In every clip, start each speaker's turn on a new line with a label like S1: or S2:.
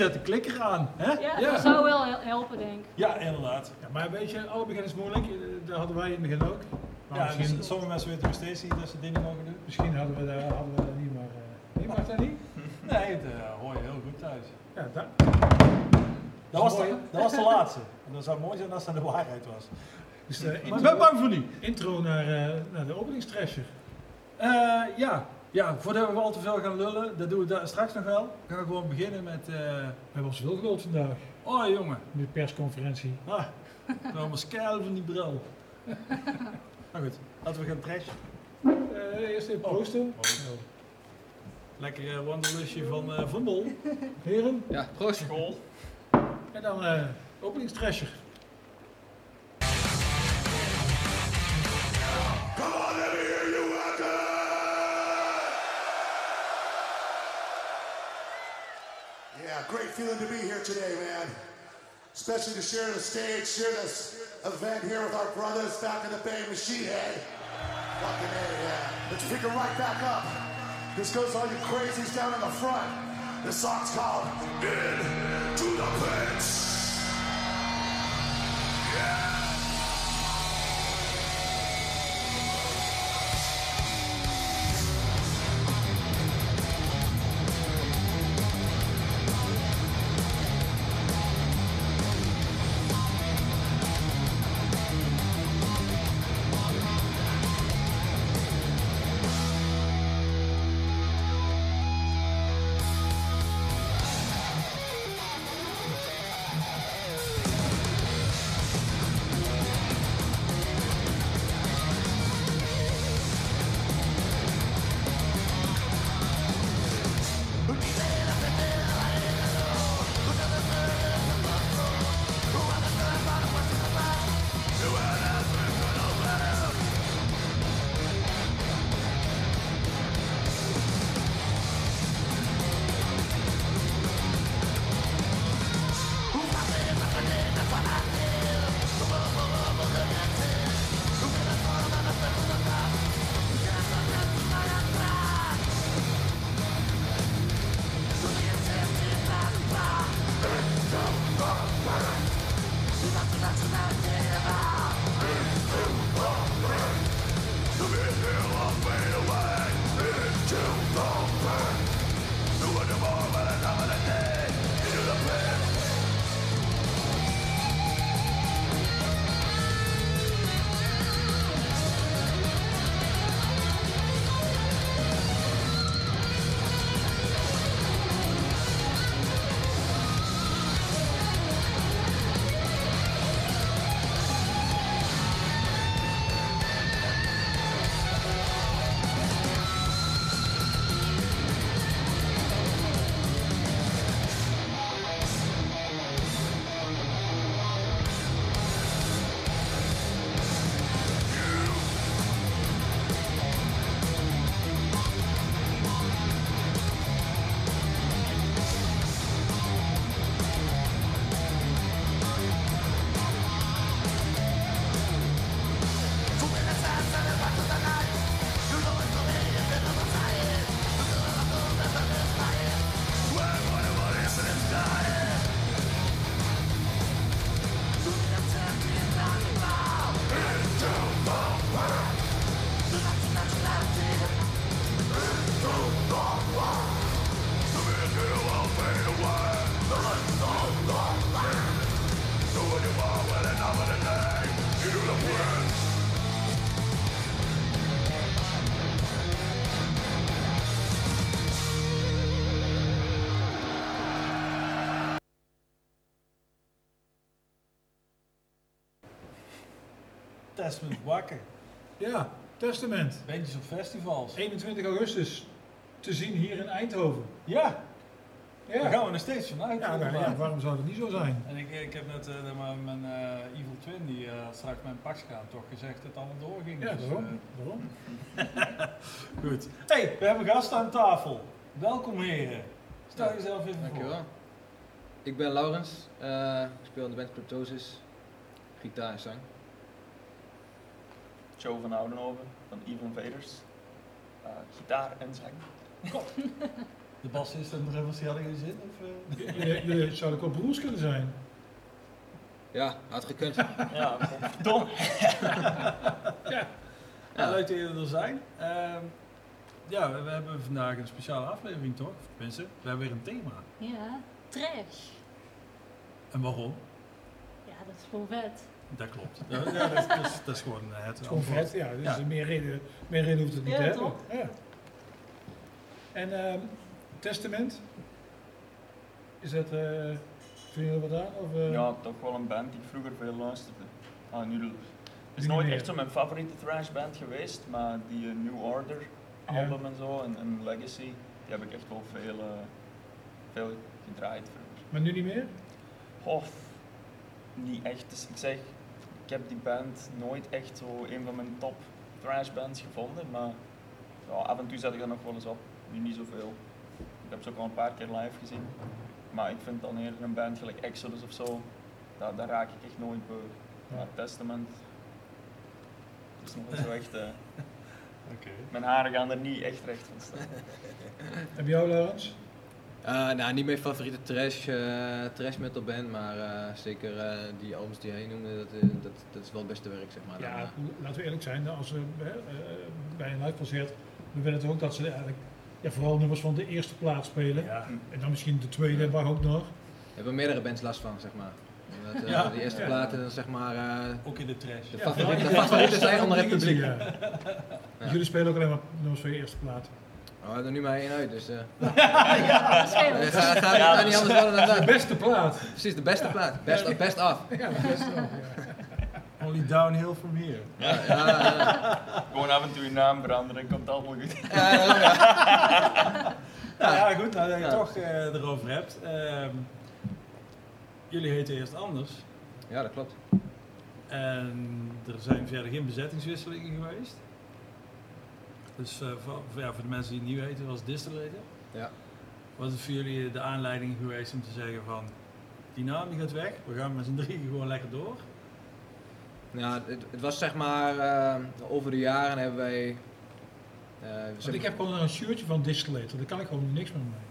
S1: Of, of je zet de klikker aan. Hè?
S2: Ja,
S3: Ja.
S2: dat zou wel hel- helpen, denk ik.
S1: Ja, inderdaad.
S3: Ja, maar weet je, alle begin is moeilijk. Eh, Dat hadden wij in het begin ook. Maar
S1: Ja,
S3: misschien,
S1: dus sommige mensen weten nog steeds niet dat ze dingen mogen doen.
S3: misschien hadden we daar, hadden we daar niet, maar... eh nee, mag dat niet?
S1: Nee, dat eh, hoor je heel goed thuis.
S3: Ja, dat.
S1: Dat was, de, dat was de laatste. En dat zou mooi zijn als dat de waarheid was.
S3: Dus
S1: Maar ik ben bang voor niet.
S3: intro naar, eh, naar de openingstrasher.
S1: Eh, ja. Ja, voordat we al te veel gaan lullen, dat doen we daar straks nog wel. We gaan gewoon beginnen met... eh,
S3: We hebben ons veel vandaag.
S1: oh jongen,
S3: de persconferentie.
S1: ah, ik ben allemaal skeil van die bril. maar goed, laten we gaan trashen.
S3: Eh, eerst even
S1: Oh.
S3: proosten.
S1: Lekker eh, wanderlusje van eh Van Bol.
S3: Heren.
S4: Ja, proost.
S3: En dan eh openingstrasher.
S5: Feeling to be here today, man. Especially to share the stage, share this event here with our brothers back in the Bay Machine Head. Fucking A, yeah. Let's pick it right back up. This goes all you crazies down in the front. This song's called Into the Pits.
S1: Testament wakker.
S3: Ja, Testament.
S1: Bandjes op festivals.
S3: 21 augustus. Te zien hier in Eindhoven.
S1: Ja,
S3: Ja,
S1: daar gaan we nog steeds vanuit.
S3: ja, waarom zou dat niet zo zijn?
S1: En ik, ik heb net eh, mijn, mijn eh, Evil Twin, die eh, had straks mijn pak gaan, toch gezegd dat het allemaal doorging.
S3: Ja,
S1: Dus,
S3: daarom. daarom.
S1: goed. hey, we hebben gasten aan tafel. Welkom heren. Stel
S4: Ja,
S1: jezelf even
S4: Dankjewel. Ik ben Laurens, eh, ik speel in de band Cryptosis, gitaar en zang.
S6: Joe van Oudenhoven van Evil Invaders. Uh, gitaar en zang.
S1: De bassist en de drummer, die hadden zin? Of, eh?
S3: Jullie jullie zouden ook wel broers kunnen zijn.
S4: Ja, had gekund.
S2: Ja, dom.
S1: Ja, leuk dat jullie er zijn. Ehm, ja, we, we hebben vandaag een speciale aflevering, toch? Tenminste, we hebben weer een thema.
S6: Ja, trash.
S1: En waarom?
S6: Ja, dat is gewoon vet.
S1: Dat klopt. Ja, ja, dat, is, dat, is, dat is gewoon eh, het
S3: Het is gewoon
S1: antwoord.
S3: vet, ja. Dus
S1: Ja.
S3: Meer, reden, meer reden hoeft het niet
S6: Ja,
S3: te hebben. En ehm, Testament? Is dat, eh vind je wat aan? Of, eh,
S2: Ja, toch wel een band die ik vroeger veel luisterde. Ah, nu, het is nooit echt zo mijn favoriete thrashband geweest, maar die eh, New Order
S3: Ja.
S2: album en zo en, en Legacy, die heb ik echt wel veel, eh, veel gedraaid vroeger.
S3: Maar nu niet meer?
S2: Of niet echt. Dus ik zeg, ik heb die band nooit echt zo een van mijn top thrash bands gevonden, maar ja, af en toe zet ik er nog wel eens op. Nu niet zoveel. Ik heb ze ook al een paar keer live gezien. Maar ik vind dan eerder een band gelijk Exodus of zo, daar, daar raak ik echt nooit beu. Maar Testament is nog niet zo echt.
S1: Oké.
S2: mijn haren gaan er niet echt recht van staan.
S3: Heb je jou, Laurens?
S4: Eh, nou, niet mijn favoriete trash, eh, trash metal band, maar eh, zeker eh, die albums die hij noemde, dat, dat, dat is wel het beste werk, zeg maar. Dan,
S3: Ja,
S4: eh,
S3: laten we eerlijk zijn. Als we bij een live concert, we willen toch ook dat ze eigenlijk ja, vooral nummers van de eerste plaat spelen.
S1: Ja.
S3: En dan misschien de tweede mag ook nog.
S4: Hebben meerdere bands last van, zeg maar. Omdat, eh,
S1: Ja.
S4: de eerste
S3: Ja.
S4: platen, dan zeg maar, eh,
S1: Ook in de trash.
S4: de
S3: Ja,
S4: favorieten, de favorieten zijn onder het publiek.
S3: Ja. Jullie spelen ook alleen maar nummers van je eerste plaat.
S4: Oh, we hebben er nu maar één uit, dus eh
S6: Ja, scheelt.
S4: gaat niet anders dan
S3: De
S4: dat.
S3: beste plaat.
S4: Precies, de beste plaat. Best, best af.
S3: Ja, de ook, ja.
S1: Only downhill from here.
S4: Ja, ja, ja.
S2: Gewoon af en toe je naam veranderen, komt allemaal goed.
S4: Ja.
S1: Nou ja, goed, nou dat je
S4: Ja.
S1: het toch eh, erover hebt. Ehm, jullie heten eerst anders.
S4: Ja, dat klopt.
S1: En er zijn verder geen bezettingswisselingen geweest. Dus eh, voor, ja, voor de mensen die het niet weten, was Distillator.
S4: Ja.
S1: Wat is voor jullie de aanleiding geweest om te zeggen van, die naam die gaat weg, we gaan met z'n drieën gewoon lekker door?
S4: Ja, het, het was zeg maar, eh, over de jaren hebben wij... eh,
S3: ik heb gewoon een shirtje van Distillator, daar kan ik gewoon niks meer mee.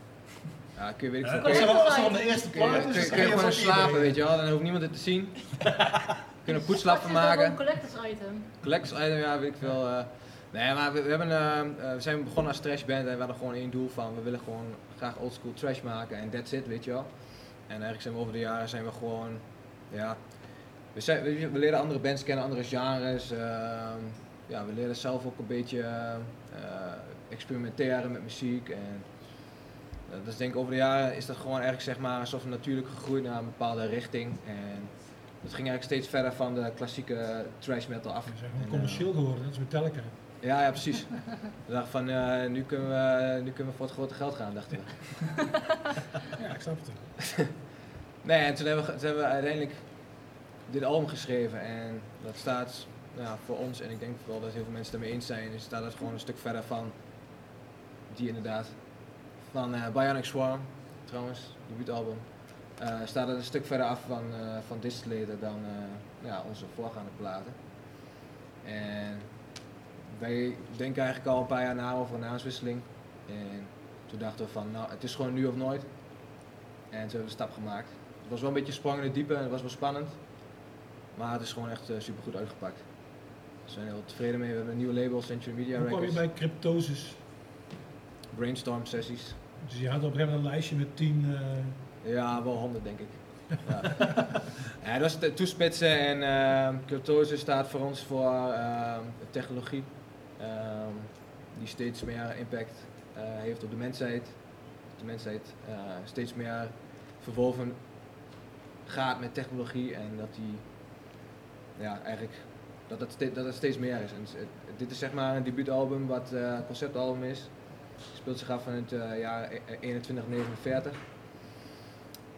S4: Ja, kun je, weet ik
S1: Ja,
S4: veel,
S1: dat
S4: kun
S1: is
S4: je,
S1: de eerste
S4: kun je,
S1: plaat.
S4: kun
S1: dus
S4: je- kun je gewoon slapen, weet je wel. Dan hoeft niemand het te zien. poetslap van
S6: Is dat ook
S4: maken.
S6: een collectors item?
S4: Collectors item, ja, weet ik veel. Nee, maar we, we hebben, eh, eh, we zijn begonnen als trash band en we hadden gewoon één doel van, we willen gewoon graag oldschool trash maken en that's it, weet je wel. En eigenlijk zijn we over de jaren zijn we gewoon, ja, we, zijn, we, we leren andere bands kennen, andere genres. ehm, ja, we leren zelf ook een beetje eh, experimenteren met muziek en eh, dus denk ik over de jaren is dat gewoon eigenlijk zeg maar alsof we natuurlijk gegroeid naar een bepaalde richting en dat ging eigenlijk steeds verder van de klassieke trash metal af.
S3: Gewoon
S4: eh,
S3: commercieel geworden, dat is Metallica.
S4: Ja, ja, precies. We dachten van, eh, nu, kunnen we, nu kunnen we voor het grote geld gaan, dachten we.
S3: Ja, ik snap het.
S4: Nee, en toen hebben we, toen hebben we uiteindelijk dit album geschreven. En dat staat ja, voor ons, en ik denk wel dat heel veel mensen het ermee eens zijn, is staat het gewoon een stuk verder van die inderdaad. Van eh Bionic Swarm, trouwens, debuutalbum. eh staat het een stuk verder af van, eh van Distillator dan ja, onze voorgaande platen. En wij denken eigenlijk al een paar jaar na over een naamswisseling. En toen dachten we van, nou, het is gewoon nu of nooit. En toen hebben we de stap gemaakt. Het was wel een beetje sprong in het diepe en het was wel spannend. Maar het is gewoon echt super goed uitgepakt. We zijn heel tevreden mee. We hebben een nieuwe label, Century Media
S3: Hoe kwam je
S4: Records.
S3: bij Cryptosis?
S4: Brainstorm sessies.
S3: Dus je had op een een lijstje met tien... eh,
S4: Ja, wel 100 denk ik. ja. ja, dat is de toespitsen en uh, Cryptosis staat voor ons voor technologie. Ehm, die steeds meer impact eh, heeft op de mensheid. De mensheid eh, steeds meer verwoven gaat met technologie en dat die ja, eigenlijk dat het, ste- dat steeds meer is. En dit is zeg maar een debuutalbum wat een conceptalbum is. Het speelt zich af van het eh, jaar e- 2149.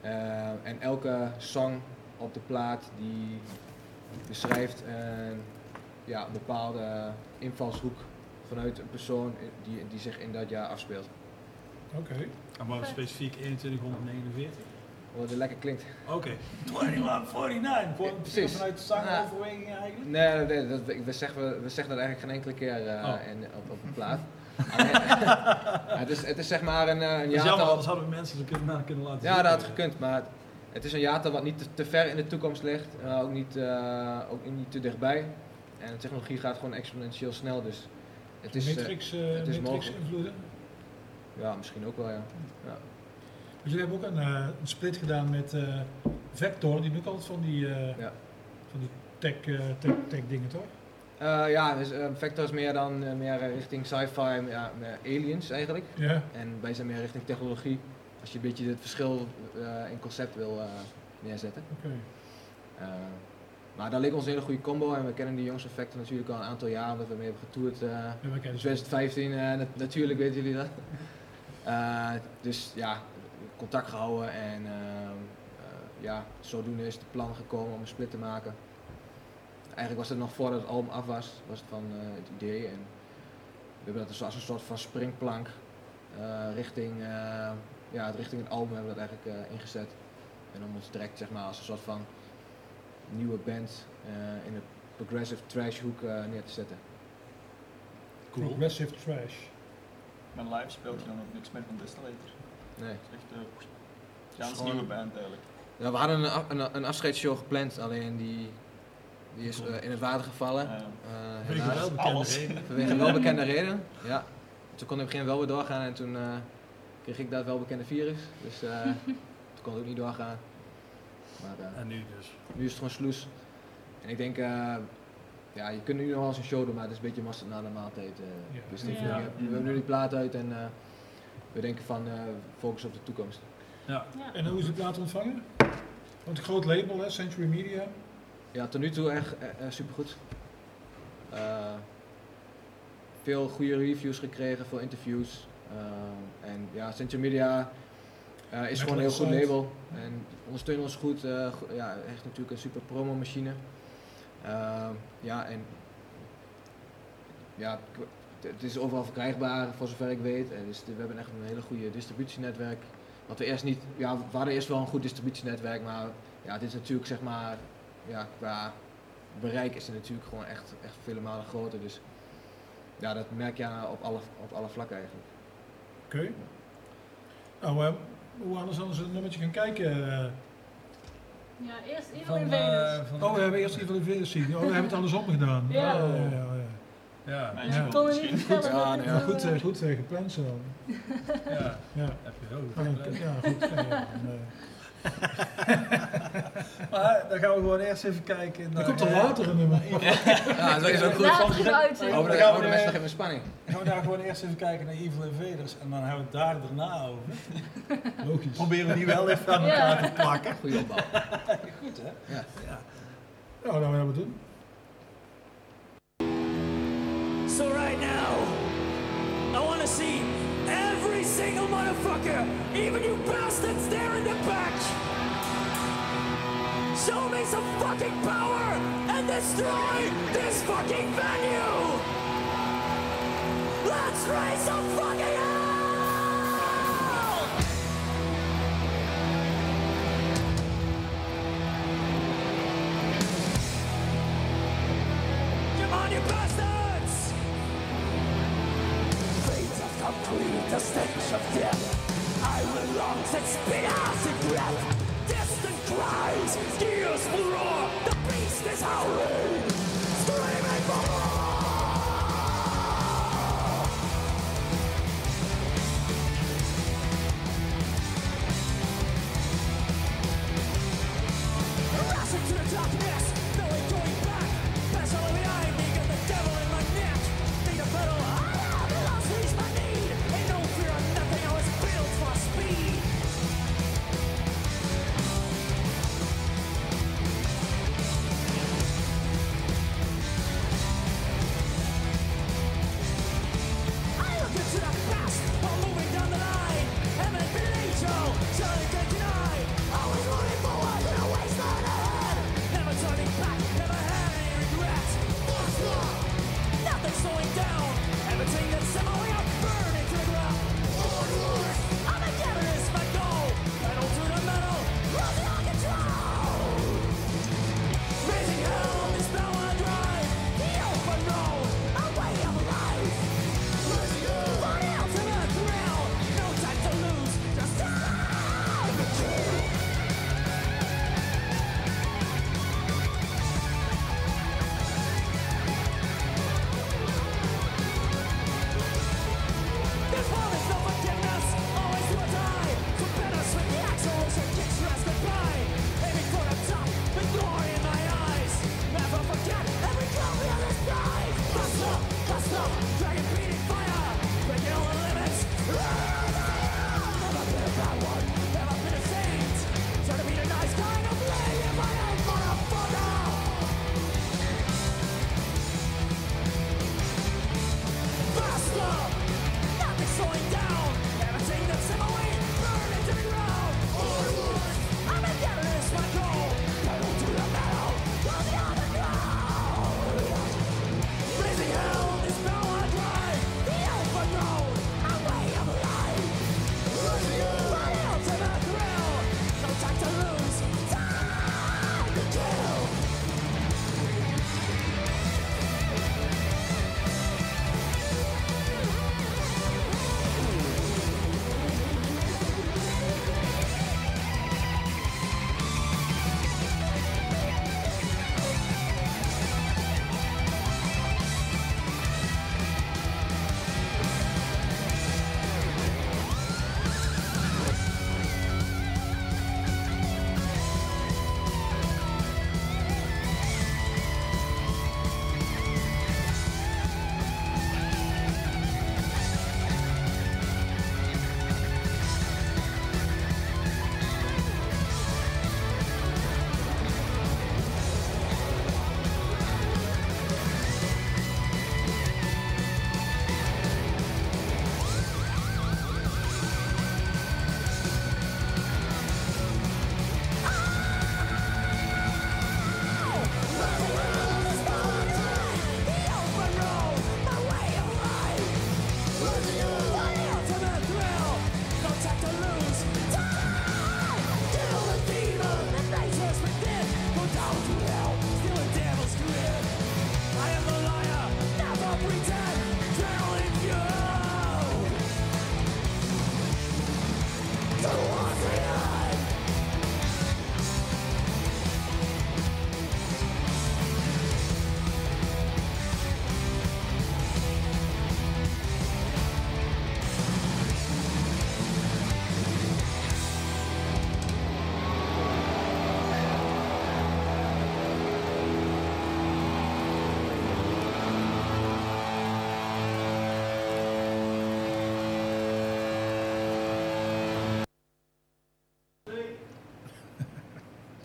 S4: Eh, en elke song op de plaat die beschrijft een, ja, een bepaalde invalshoek vanuit een persoon die, die zich in dat jaar afspeelt.
S3: Oké.
S1: En maar specifiek 2149.
S4: Wat het lekker klinkt.
S1: Oké. 2149. Voor,
S4: Precies.
S1: Vanuit de zangoverweging eigenlijk.
S4: Nee, nee, dat, we, we, zeggen, we zeggen dat eigenlijk geen enkele keer eh,
S1: Oh.
S4: in, op, op een plaat. Ja, het, is, het is zeg maar een, eh, een
S1: is jammer,
S4: jaartal...
S1: anders hadden we mensen er kunnen, kunnen laten
S4: Ja,
S1: zien.
S4: dat had gekund, maar het is een jaartal wat niet te, te ver in de toekomst ligt, en ook, niet, eh, ook niet te dichtbij. En de technologie gaat gewoon exponentieel snel, dus het is, eh,
S3: Matrix, eh,
S4: het is
S3: Matrix invloeden.
S4: ja, misschien ook wel, ja. ja.
S3: Dus jullie hebben ook een, eh, een split gedaan met eh, Vector, die ook altijd van die, eh,
S4: Ja.
S3: van die tech, eh, tech, tech dingen, toch?
S4: Eh, ja, dus, eh, Vector is meer dan eh, meer eh, richting sci-fi, ja, meer aliens eigenlijk.
S3: Ja.
S4: En wij zijn meer richting technologie, als je een beetje het verschil eh, in concept wil eh, neerzetten.
S3: Oké.
S4: Eh, maar daar ligt ons een hele goede combo en we kennen die jongens Vector natuurlijk al een aantal jaar, omdat we mee hebben getoerd. eh,
S3: ze.
S4: 2015, eh, nat- natuurlijk weten jullie dat. Eh, dus ja, contact gehouden en ehm, eh, ja, zodoende is het plan gekomen om een split te maken. Eigenlijk was het nog voordat het album af was, was het van eh, het idee. En we hebben dat als een soort van springplank eh, richting, eh, ja, richting het album hebben we dat eigenlijk eh, ingezet. En om ons direct zeg maar, als een soort van nieuwe band eh, in de progressive trash hoek eh, neer te zetten.
S3: Progressive trash.
S2: Met live speelt je dan ook niks meer van Distillator.
S4: Nee.
S2: Het is echt een ganz
S4: gewoon-
S2: nieuwe band eigenlijk.
S4: Ja, we hadden een, af- een, een afscheidsshow gepland, alleen die, die is eh, in het water gevallen.
S2: Eh,
S4: Eh,
S1: Vanwege
S4: helaas.
S1: wel bekende
S2: alles.
S1: reden.
S4: Vanwege welbekende reden. Ja. Toen kon ik op een gegeven moment wel weer doorgaan en toen eh, kreeg ik dat welbekende virus. Dus eh, toen kon het ook niet doorgaan. Maar eh,
S1: En nu dus.
S4: nu is het gewoon sloes. En ik denk, eh, ja, je kunt nu nog wel eens een show doen, maar het is een beetje mosterd na de maaltijd. eh.
S3: Ja.
S4: Dus die-
S6: Ja.
S4: we, hebben nu die plaat uit en eh, we denken van eh, focus op de toekomst.
S1: Ja.
S6: Ja.
S3: En hoe is de plaat ontvangen? Want een groot label, hè, Century Media.
S4: Ja, tot nu toe echt eh, eh, supergoed. Eh, veel goede reviews gekregen, veel interviews. En ja, Century Media eh, is gewoon een heel goed label. En ondersteunen ons goed. eh, go- ja, echt natuurlijk een super promo machine. Eh, ja, en ja, het- is overal verkrijgbaar voor zover ik weet. En dus we hebben echt een hele goede distributienetwerk. Wat we eerst niet, ja, we hadden eerst wel een goed distributienetwerk, maar ja, dit is natuurlijk zeg maar, ja, qua bereik is het natuurlijk gewoon echt, echt vele malen groter. Dus ja, dat merk je op alle, op alle vlakken eigenlijk.
S3: Oké. Nou, eh, hoe anders dan eens een nummertje gaan kijken.
S6: Ja, eerst Evil Invaders.
S1: van,
S3: Oh, we hebben eerst Evil Invaders zien. Oh, we hebben het andersom gedaan.
S6: Ja.
S3: Oh, ja, ja, ja.
S1: ja,
S3: Ja.
S6: kon niet vertellen.
S4: Ja,
S6: het
S3: Goed,
S6: zo,
S3: eh,
S6: eh,
S3: goed gepland zo.
S1: ja,
S3: Ja.
S1: heb je heel goed
S3: ja, goed. Ja, ja.
S1: Maar dan gaan we gewoon eerst even kijken
S3: Er
S1: naar...
S3: komt er
S1: eh,
S3: later een nummer.
S4: Ja, dat is ook goed. Over de,
S1: Dan gaan we
S4: de mensen nog even in spanning.
S1: Gaan we daar gewoon eerst even kijken naar Evil Invaders en dan hebben we het daar daarna over.
S3: Logisch.
S1: Proberen we die wel even aan
S6: Ja.
S1: elkaar te plakken.
S4: Goeie opbouw.
S1: Goed hè?
S4: Ja.
S1: ja.
S3: Nou, dan gaan we dat doen.
S7: So right now, I want to see every single motherfucker, even you bastards there in the back, show me some fucking power and destroy this fucking venue. Let's raise some fucking hell!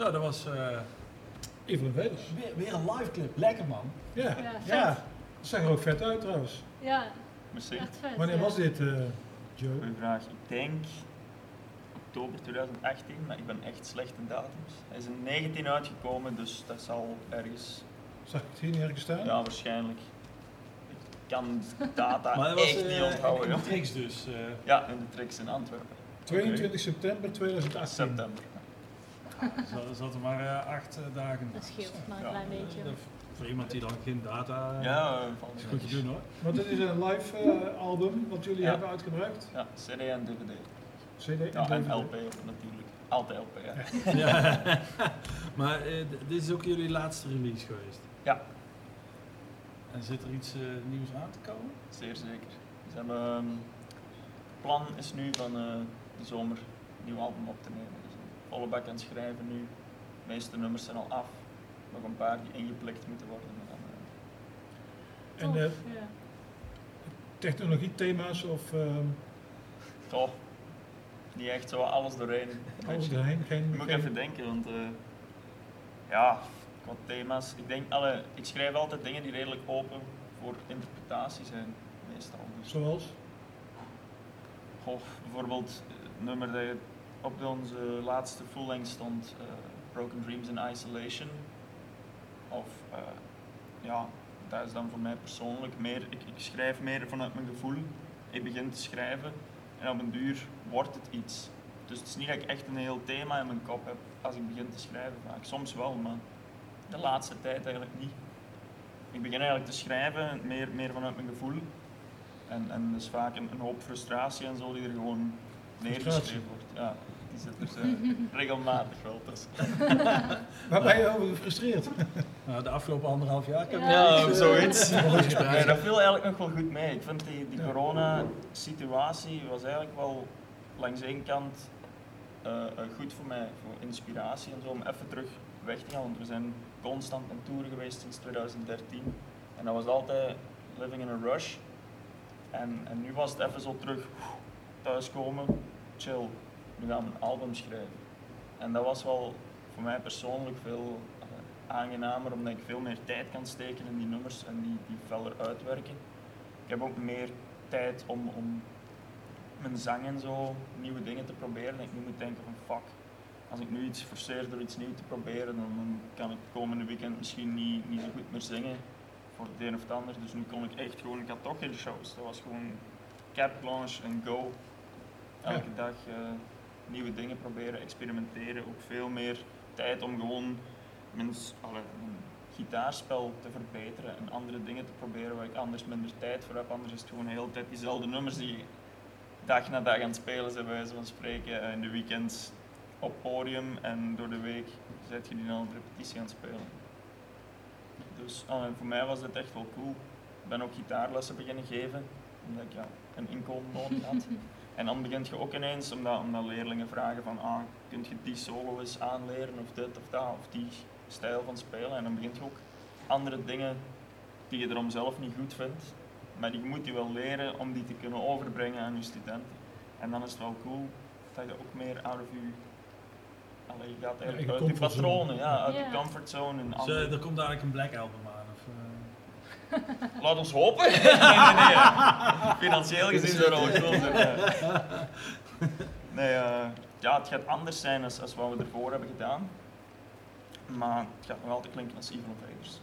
S1: Zo, dat was eh,
S3: Evelyn Veders.
S1: weer, weer een live clip. Lekker man.
S3: Ja,
S6: Ja.
S3: Dat zag er ook vet uit trouwens.
S6: Ja,
S2: Merci.
S6: echt vet.
S3: Wanneer
S6: ja.
S3: was dit, eh, Joe?
S2: Goeie vraag. Ik denk oktober 2018, maar ik ben echt slecht in datums. Hij is in 19 uitgekomen, dus dat zal ergens,
S3: Zag ik het hier niet ergens staan?
S2: ja waarschijnlijk. Ik kan data
S1: Maar dat was
S2: echt
S1: eh,
S2: niet onthouden.
S1: in
S2: joh.
S1: de tricks dus. eh.
S2: Ja, in de tricks in Antwerpen.
S3: 22 september 2018.
S2: September.
S1: Zat er maar eh, acht eh, dagen.
S6: Dat scheelt maar een
S2: Ja.
S6: klein beetje.
S1: Voor iemand die dan geen data...
S2: Ja, eh, valt
S1: is goed te doen hoor.
S3: Want dit is een live eh, album wat jullie
S2: Ja.
S3: hebben uitgebracht.
S2: Ja, CD en DVD.
S3: CD
S2: Ja, en
S3: DVD.
S2: LP natuurlijk. Altijd LP, ja.
S1: ja. maar eh, dit is ook jullie laatste release geweest.
S2: Ja.
S1: En zit er iets nieuws aan te komen?
S2: Zeer zeker. Ze hebben, ehm, het plan is nu van eh, de zomer een nieuw album op te nemen. Volle bak aan het schrijven nu. De meeste nummers zijn al af. Nog een paar die ingeplikt moeten worden. Dan, eh,
S3: En
S6: Tof,
S3: eh,
S6: ja.
S3: technologiethema's of ehm
S2: toch, niet echt zo alles doorheen.
S3: alles erheen? Geen,
S2: Ik moet
S3: geen-
S2: even denken, want eh, ja, qua thema's. Ik denk, alle, ik schrijf altijd dingen die redelijk open voor interpretatie zijn, meestal. Dus,
S3: Zoals?
S2: goh, bijvoorbeeld het nummer dat je op onze laatste full-length stond, eh, Broken Dreams in Isolation. Of eh, ja, dat is dan voor mij persoonlijk meer, ik, ik schrijf meer vanuit mijn gevoel. Ik begin te schrijven en op een duur wordt het iets. Dus het is niet dat ik echt een heel thema in mijn kop heb als ik begin te schrijven vaak. Soms wel, maar de laatste tijd eigenlijk niet. Ik begin eigenlijk te schrijven meer, meer vanuit mijn gevoel. En, en dus vaak een, een hoop frustratie en zo die er gewoon neergeschreven wordt. Ja, die zit er eh, regelmatig wel tussen.
S3: Waar ben je over gefrustreerd?
S1: Nou, de afgelopen anderhalf jaar. Ik heb
S6: Ja.
S1: niks, eh,
S2: zoiets. dat viel eigenlijk nog wel goed mee. Ik vind die, die
S3: Ja.
S2: corona-situatie was eigenlijk wel langs één kant eh, eh, goed voor mij, voor inspiratie en zo, om even terug weg te gaan. Want we zijn constant aan toeren geweest sinds 2013. En dat was altijd living in a rush. En, en nu was het even zo terug thuiskomen, chill. Nu gaan we een album schrijven. En dat was wel voor mij persoonlijk veel eh, aangenamer, omdat ik veel meer tijd kan steken in die nummers en die, die feller uitwerken. Ik heb ook meer tijd om, om mijn zang en zo, nieuwe dingen te proberen. En ik nu moet denken van fuck, als ik nu iets forceer door iets nieuws te proberen, dan, dan kan ik komende weekend misschien niet, niet zo goed meer zingen voor het een of het ander. Dus nu kon ik echt gewoon, ik had toch geen shows. Dat was gewoon cap launch en go. Elke dag eh, nieuwe dingen proberen, experimenteren. Ook veel meer tijd om gewoon mijn, gitaarspel te verbeteren en andere dingen te proberen waar ik anders minder tijd voor heb. Anders is het gewoon de hele tijd diezelfde nummers die dag na dag aan het spelen zijn, bij wijze van spreken. En in de weekends op podium en door de week zet je die dan op repetitie aan het spelen. Dus voor mij was dit echt wel cool. Ik ben ook gitaarlessen beginnen geven, omdat ik ja, een inkomen nodig had. En dan begint je ook ineens, omdat, omdat leerlingen vragen van, ah, kun je die solo eens aanleren, of dit of dat, of die stijl van spelen. En dan begint je ook andere dingen die je erom zelf niet goed vindt, maar die moet je wel leren om die te kunnen overbrengen aan je studenten. En dan is het wel cool dat je ook meer out of je, allee, je gaat eigenlijk
S3: eigen
S2: uit je patronen, ja, uit
S6: Ja.
S2: je comfortzone. En
S1: Dus,
S2: andere-
S1: eh, er komt dadelijk een Black Album aan.
S2: Laat ons hopen. nee, nee, nee. Financieel gezien zou dat wel cool zijn. ja. Nee, eh, ja, het gaat anders zijn als, als wat we ervoor hebben gedaan. Maar het gaat nog altijd klinken als Evil Invaders.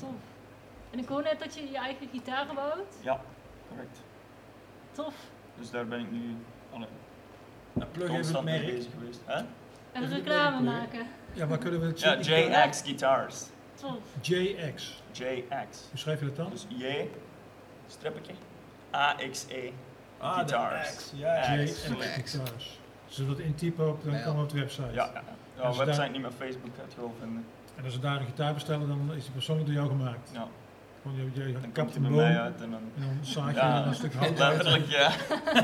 S6: Tof. En ik hoor net dat je je eigen gitaar bouwt.
S2: Ja, correct.
S6: Tof.
S2: Dus daar ben ik nu allee,
S1: nou, plug
S2: constant mee bezig geweest. Hè?
S6: En reclame maken.
S3: Ja, waar kunnen we het
S2: Ja? JX Guitars.
S3: JX.
S2: JX.
S3: Hoe schrijf je dat dan?
S2: Dus J, strippetje, AXE.
S1: Ah,
S2: Guitars.
S1: X, ja.
S3: JX Guitars. Als we dat intypen op, dan
S4: Ja.
S3: komen we op de website.
S2: Ja, ja.
S3: je
S2: website
S3: daar-
S2: niet meer Facebook gaat je wel vinden.
S3: En als we daar een gitaar bestellen, dan is die persoonlijk door jou gemaakt.
S2: Ja,
S3: Gewoon, je, je
S2: dan komt
S3: kapt
S2: hij
S3: een
S2: bij
S3: boom
S2: mij
S3: en
S2: uit en dan...
S3: dan zaag je
S2: Ja.
S3: een stuk hout uit.
S2: Letterlijk, ja.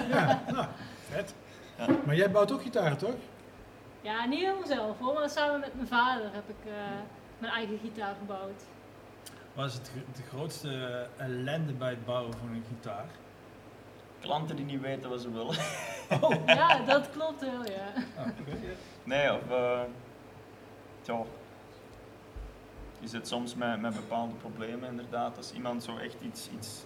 S3: Ja, nou, vet.
S2: Ja.
S3: Maar jij bouwt ook gitaren, toch?
S6: Ja, niet helemaal zelf hoor, maar samen met mijn vader heb ik eh, mijn eigen gitaar gebouwd.
S1: Wat is het, de grootste ellende bij het bouwen van een gitaar?
S2: Klanten die niet weten wat ze willen.
S6: Ja, dat klopt wel, ja.
S1: Ah, oké.
S2: Nee, of... eh, ja, je zit soms met, met bepaalde problemen inderdaad. Als iemand zo echt iets, iets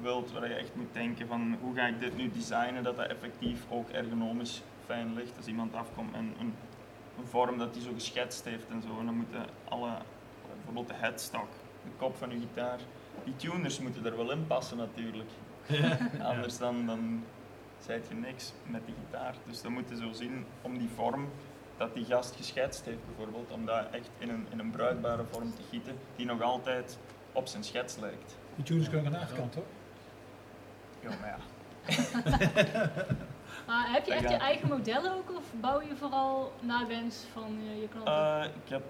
S2: wilt waar je echt moet denken van hoe ga ik dit nu designen dat dat effectief ook ergonomisch fijn ligt. Als iemand afkomt en een, een vorm dat hij zo geschetst heeft en zo, en dan moeten alle, bijvoorbeeld de headstock, de kop van je gitaar, die tuners moeten er wel in passen natuurlijk. Anders dan, dan zijt je niks met die gitaar. Dus dan moet je zo zien om die vorm dat die gast geschetst heeft bijvoorbeeld, om dat echt in een, in een bruikbare vorm te gieten, die nog altijd op zijn schets lijkt.
S3: Die tuners kunnen aan de achterkant, toch?
S2: Ja, maar ja.
S6: Maar heb je echt je eigen modellen ook of bouw je vooral naar wens van eh, je klanten?
S2: Eh, ik heb,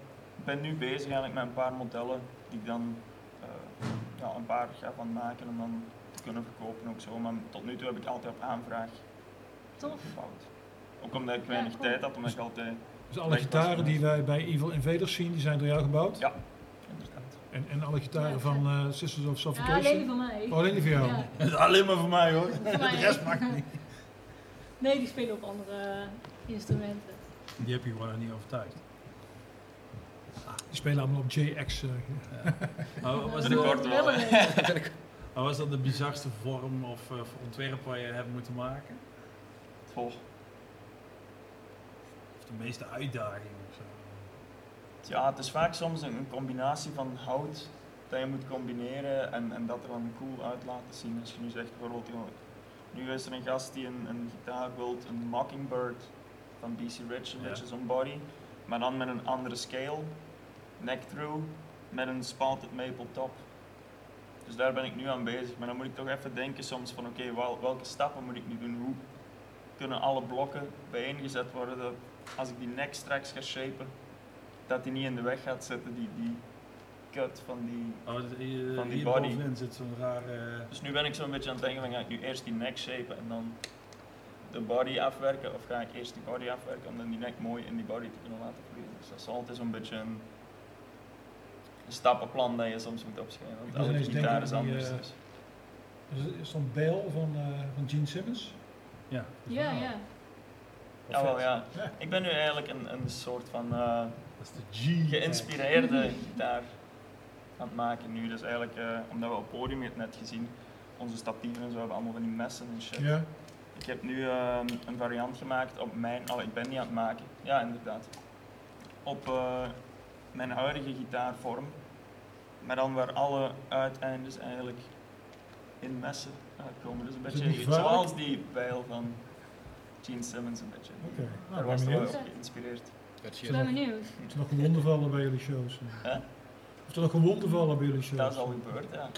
S2: ben nu bezig eigenlijk met een paar modellen die ik dan eh, ja, een paar ga van maken om dan te kunnen verkopen ook zo. Maar tot nu toe heb ik altijd op aanvraag
S6: Tof.
S2: gebouwd. Ook omdat ik weinig
S6: cool.
S2: tijd had, omdat ik altijd...
S3: Dus alle gitaren die wij bij Evil Invaders zien, die zijn door jou gebouwd?
S2: Ja, inderdaad.
S3: En, en alle gitaren
S6: Ja,
S3: van eh, Sisters of
S6: Ja,
S3: Suffocation?
S6: alleen van mij.
S3: Oh, alleen die van jou?
S6: Ja,
S1: alleen maar voor mij hoor.
S6: voor
S1: De
S6: mij.
S1: rest mag niet.
S6: Nee, die spelen op andere eh, instrumenten.
S1: Die heb je gewoon nog niet overtuigd.
S3: Die spelen allemaal op JX. eh,
S1: Maar wat was, dat de bizarste vorm of, eh, ontwerp waar je hebt moeten maken?
S2: Goh,
S1: Of de meeste uitdaging of zo?
S2: Ja, het is vaak soms een, een combinatie van hout dat je moet combineren en, en dat er dan cool uit laten zien. Als je nu zegt bijvoorbeeld, nu is er een gast die een, een gitaar wilt, een Mockingbird van BC Rich, beetje zo'n body, maar dan met een andere scale, neck through, met een spalted maple top. Dus daar ben ik nu aan bezig, maar dan moet ik toch even denken soms van oké, wel, welke stappen moet ik nu doen? Hoe kunnen alle blokken bijeengezet worden dat als ik die neck straks ga shapen, dat die niet in de weg gaat zitten, die, die cut van die...
S1: Oh, hier,
S2: Van die body.
S1: bovenin zit zo'n rare...
S2: Dus nu ben ik zo'n beetje aan het denken van ga ik nu eerst die neck shapen en dan de body afwerken of ga ik eerst die body afwerken om dan die neck mooi in die body te kunnen laten vloeien. Dus dat is altijd zo'n beetje een, een stappenplan dat je soms moet opschrijven, want elke gitaar is
S3: aan die,
S2: anders.
S3: eh,
S2: dus.
S3: Dus is zo'n Bale van, eh, van Gene Simmons?
S1: Ja,
S6: Ja, ja.
S2: Ja, wel ja. Ik ben nu eigenlijk een, een soort van eh,
S1: dat is de G.
S2: geïnspireerde gitaar aan het maken nu. Dus eigenlijk, eh, omdat we op het podium, je hebt het net gezien, onze statieven en zo hebben allemaal van die messen en shit.
S3: Ja.
S2: Ik heb nu ehm, een variant gemaakt op mijn, oh, ik ben niet aan het maken, ja inderdaad, op eh, mijn huidige gitaarvorm, maar dan waar alle uiteindes eigenlijk in messen uitkomen. Dus een
S3: Is het
S2: beetje zoals die pijl van Gene Simmons een beetje.
S3: Oké. Nou,
S2: Daar
S3: ben
S2: was het op geïnspireerd.
S4: Dat
S6: Ik ben benieuwd.
S3: Of er nog gewonden vallen bij jullie shows?
S2: Hè?
S3: Of er nog gewonden vallen bij jullie shows?
S2: Dat is al gebeurd, ja.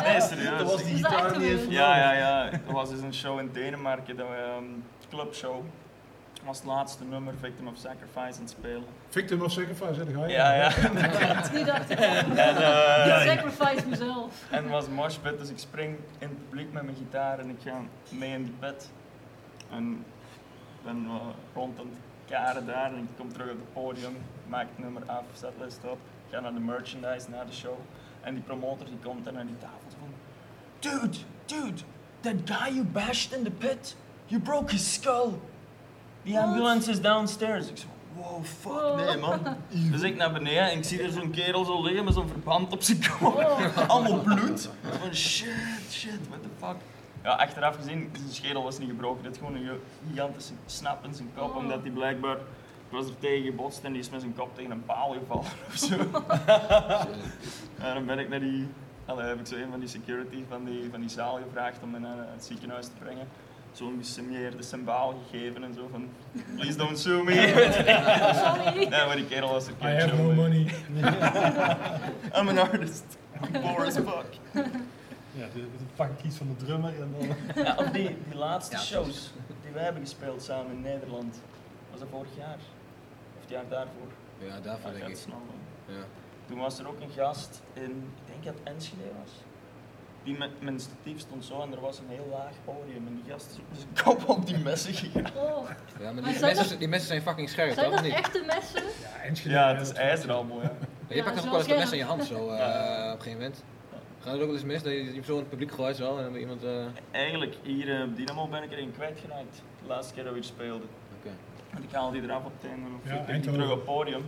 S2: nee, serieus.
S1: Dat was die
S6: dat
S1: gitaar niet eens?
S2: Ja, ja, ja. Er was dus een show in Denemarken, dat we, ehm clubshow. was het laatste nummer, Victim of Sacrifice, aan het spelen.
S3: Victim of Sacrifice, hè? daar ga je.
S2: Ja, ja.
S6: Nu dacht ik,
S2: En, eh,
S6: sacrifice mezelf.
S2: en het was een moshpit, dus ik spring in het publiek met mijn gitaar en ik ga mee in die pit. En ik ben eh, rond aan het karen daar en ik kom terug op het podium, maak het nummer af, setlist op, naar de merchandise, naar de show. En die promotor die komt dan naar die tafel van, Dude, dude, that guy you bashed in the pit, you broke his skull. The ambulance is downstairs. Ik zo, wow, fuck,
S6: Wow.
S2: nee man. Dus ik naar beneden en ik zie er zo'n kerel zo liggen met zo'n verband op zijn kop.
S6: Oh.
S2: Allemaal bloed. Van shit, shit, what the fuck. Ja, achteraf gezien, zijn schedel was niet gebroken. Dit is gewoon een gigantische snap in zijn kop,
S6: Oh.
S2: omdat hij blijkbaar... Ik was er tegen gebotst en die is met zijn kop tegen een paal gevallen of zo. en dan ben ik naar die... Allee, heb ik zo een van die security van die, van die zaal gevraagd om me naar het ziekenhuis te brengen. Zo'n gesigneerde symbaal gegeven en zo van... Please don't sue me.
S6: Sorry.
S2: nee, maar die kerel was er
S3: I have no money.
S2: I'm an artist. I'm poor as fuck.
S1: Ja, pak ik iets van de drummer en dan...
S2: Ja, of die, die laatste
S4: Ja,
S2: shows die wij hebben gespeeld samen in Nederland. Was dat vorig jaar? Of het jaar daarvoor?
S4: Ja, daarvoor denk ik. Ja.
S2: Toen was er ook een gast in, ik denk dat het Enschede was. Die met mijn statief stond zo en er was een heel laag podium en die gast is met zijn kop op die messen gegaan.
S6: Oh.
S4: Ja, maar die,
S6: zijn
S4: messen, die messen zijn fucking scherp,
S6: Zijn
S4: toch? Of
S6: dat
S4: niet?
S6: echte messen?
S3: Ja, Enschede,
S2: Ja, het is ijzer allemaal, ja.
S4: Je
S6: Ja,
S4: pakt nog wel eens dat mes in je hand zo, eh,
S2: Ja.
S4: op een gegeven moment. Gaat het ook wel eens mis dat je, je zo in het publiek gooit zo en dan iemand... eh,
S2: Eigenlijk, hier eh, op Dynamo ben ik erin kwijtgeraakt. De laatste keer dat we hier speelden. En ik haal die eraf op het einde of
S3: Ja,
S2: ik terug op het podium.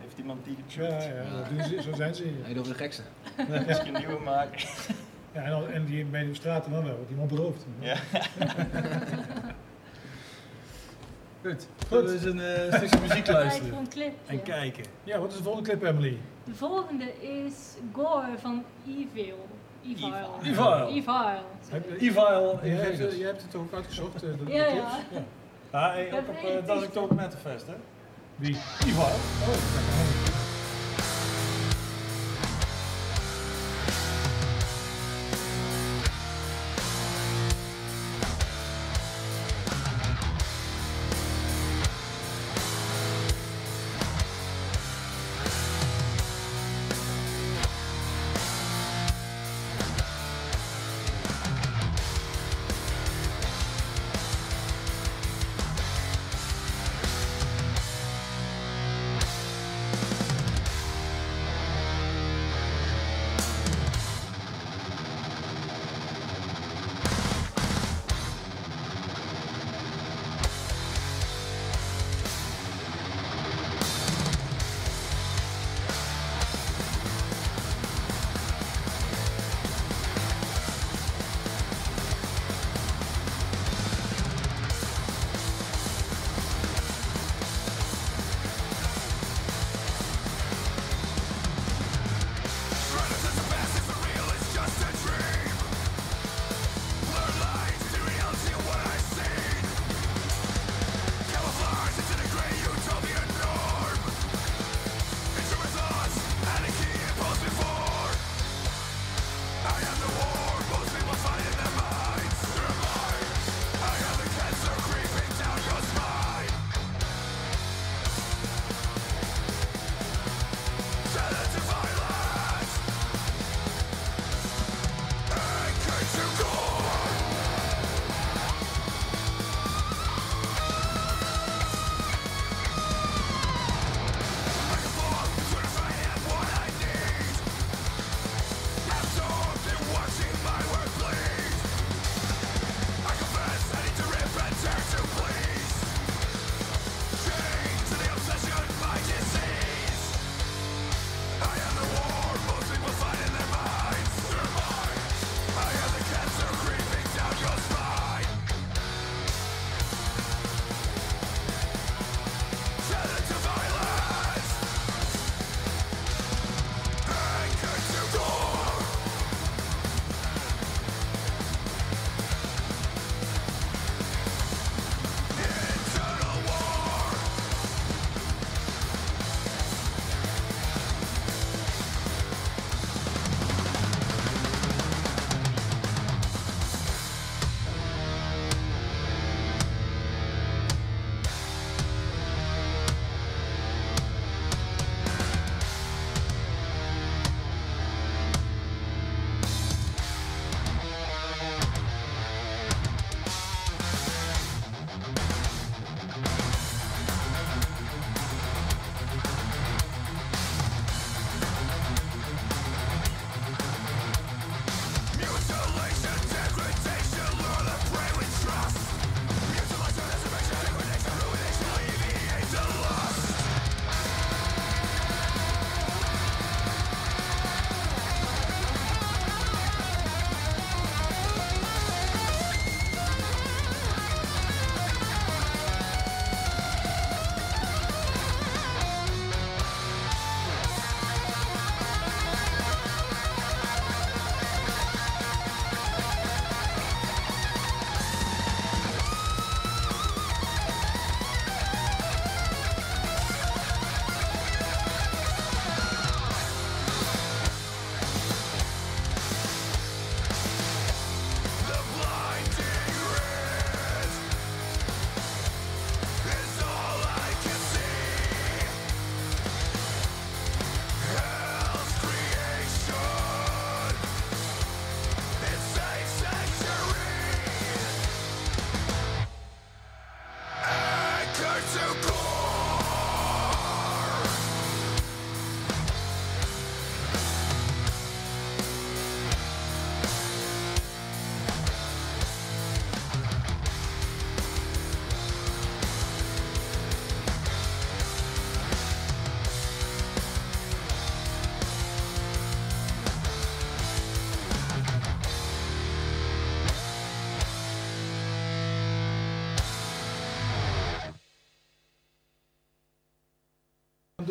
S2: Heeft iemand die
S3: Ja,
S2: gechopt?
S3: ja, dat doen ze, zo zijn ze hier.
S4: Hij over de gekste.
S2: Misschien een nieuwe maken.
S3: Ja, en, al- en die bij de straten dan wel, wat iemand belooft.
S2: Ja.
S1: Goed. Goed. We eens een eh, stukje muziek luisteren.
S6: een clip.
S1: En kijken.
S3: Ja, wat is de volgende clip, Emily?
S6: De volgende is Gore van Evil. Evil.
S1: Evil.
S6: Evil.
S3: Heb-
S1: Evil
S3: Jij hebt, jij hebt het ook uitgezocht, eh, de, de
S6: Ja,
S3: clips?
S6: ja.
S1: Ja, hey,
S6: Ik
S1: ook
S6: heb
S1: op
S6: één
S1: uh, Das
S6: t-shirt.
S1: Oktober Metalfest, hè?
S3: Wie?
S1: Evil.
S3: Oh,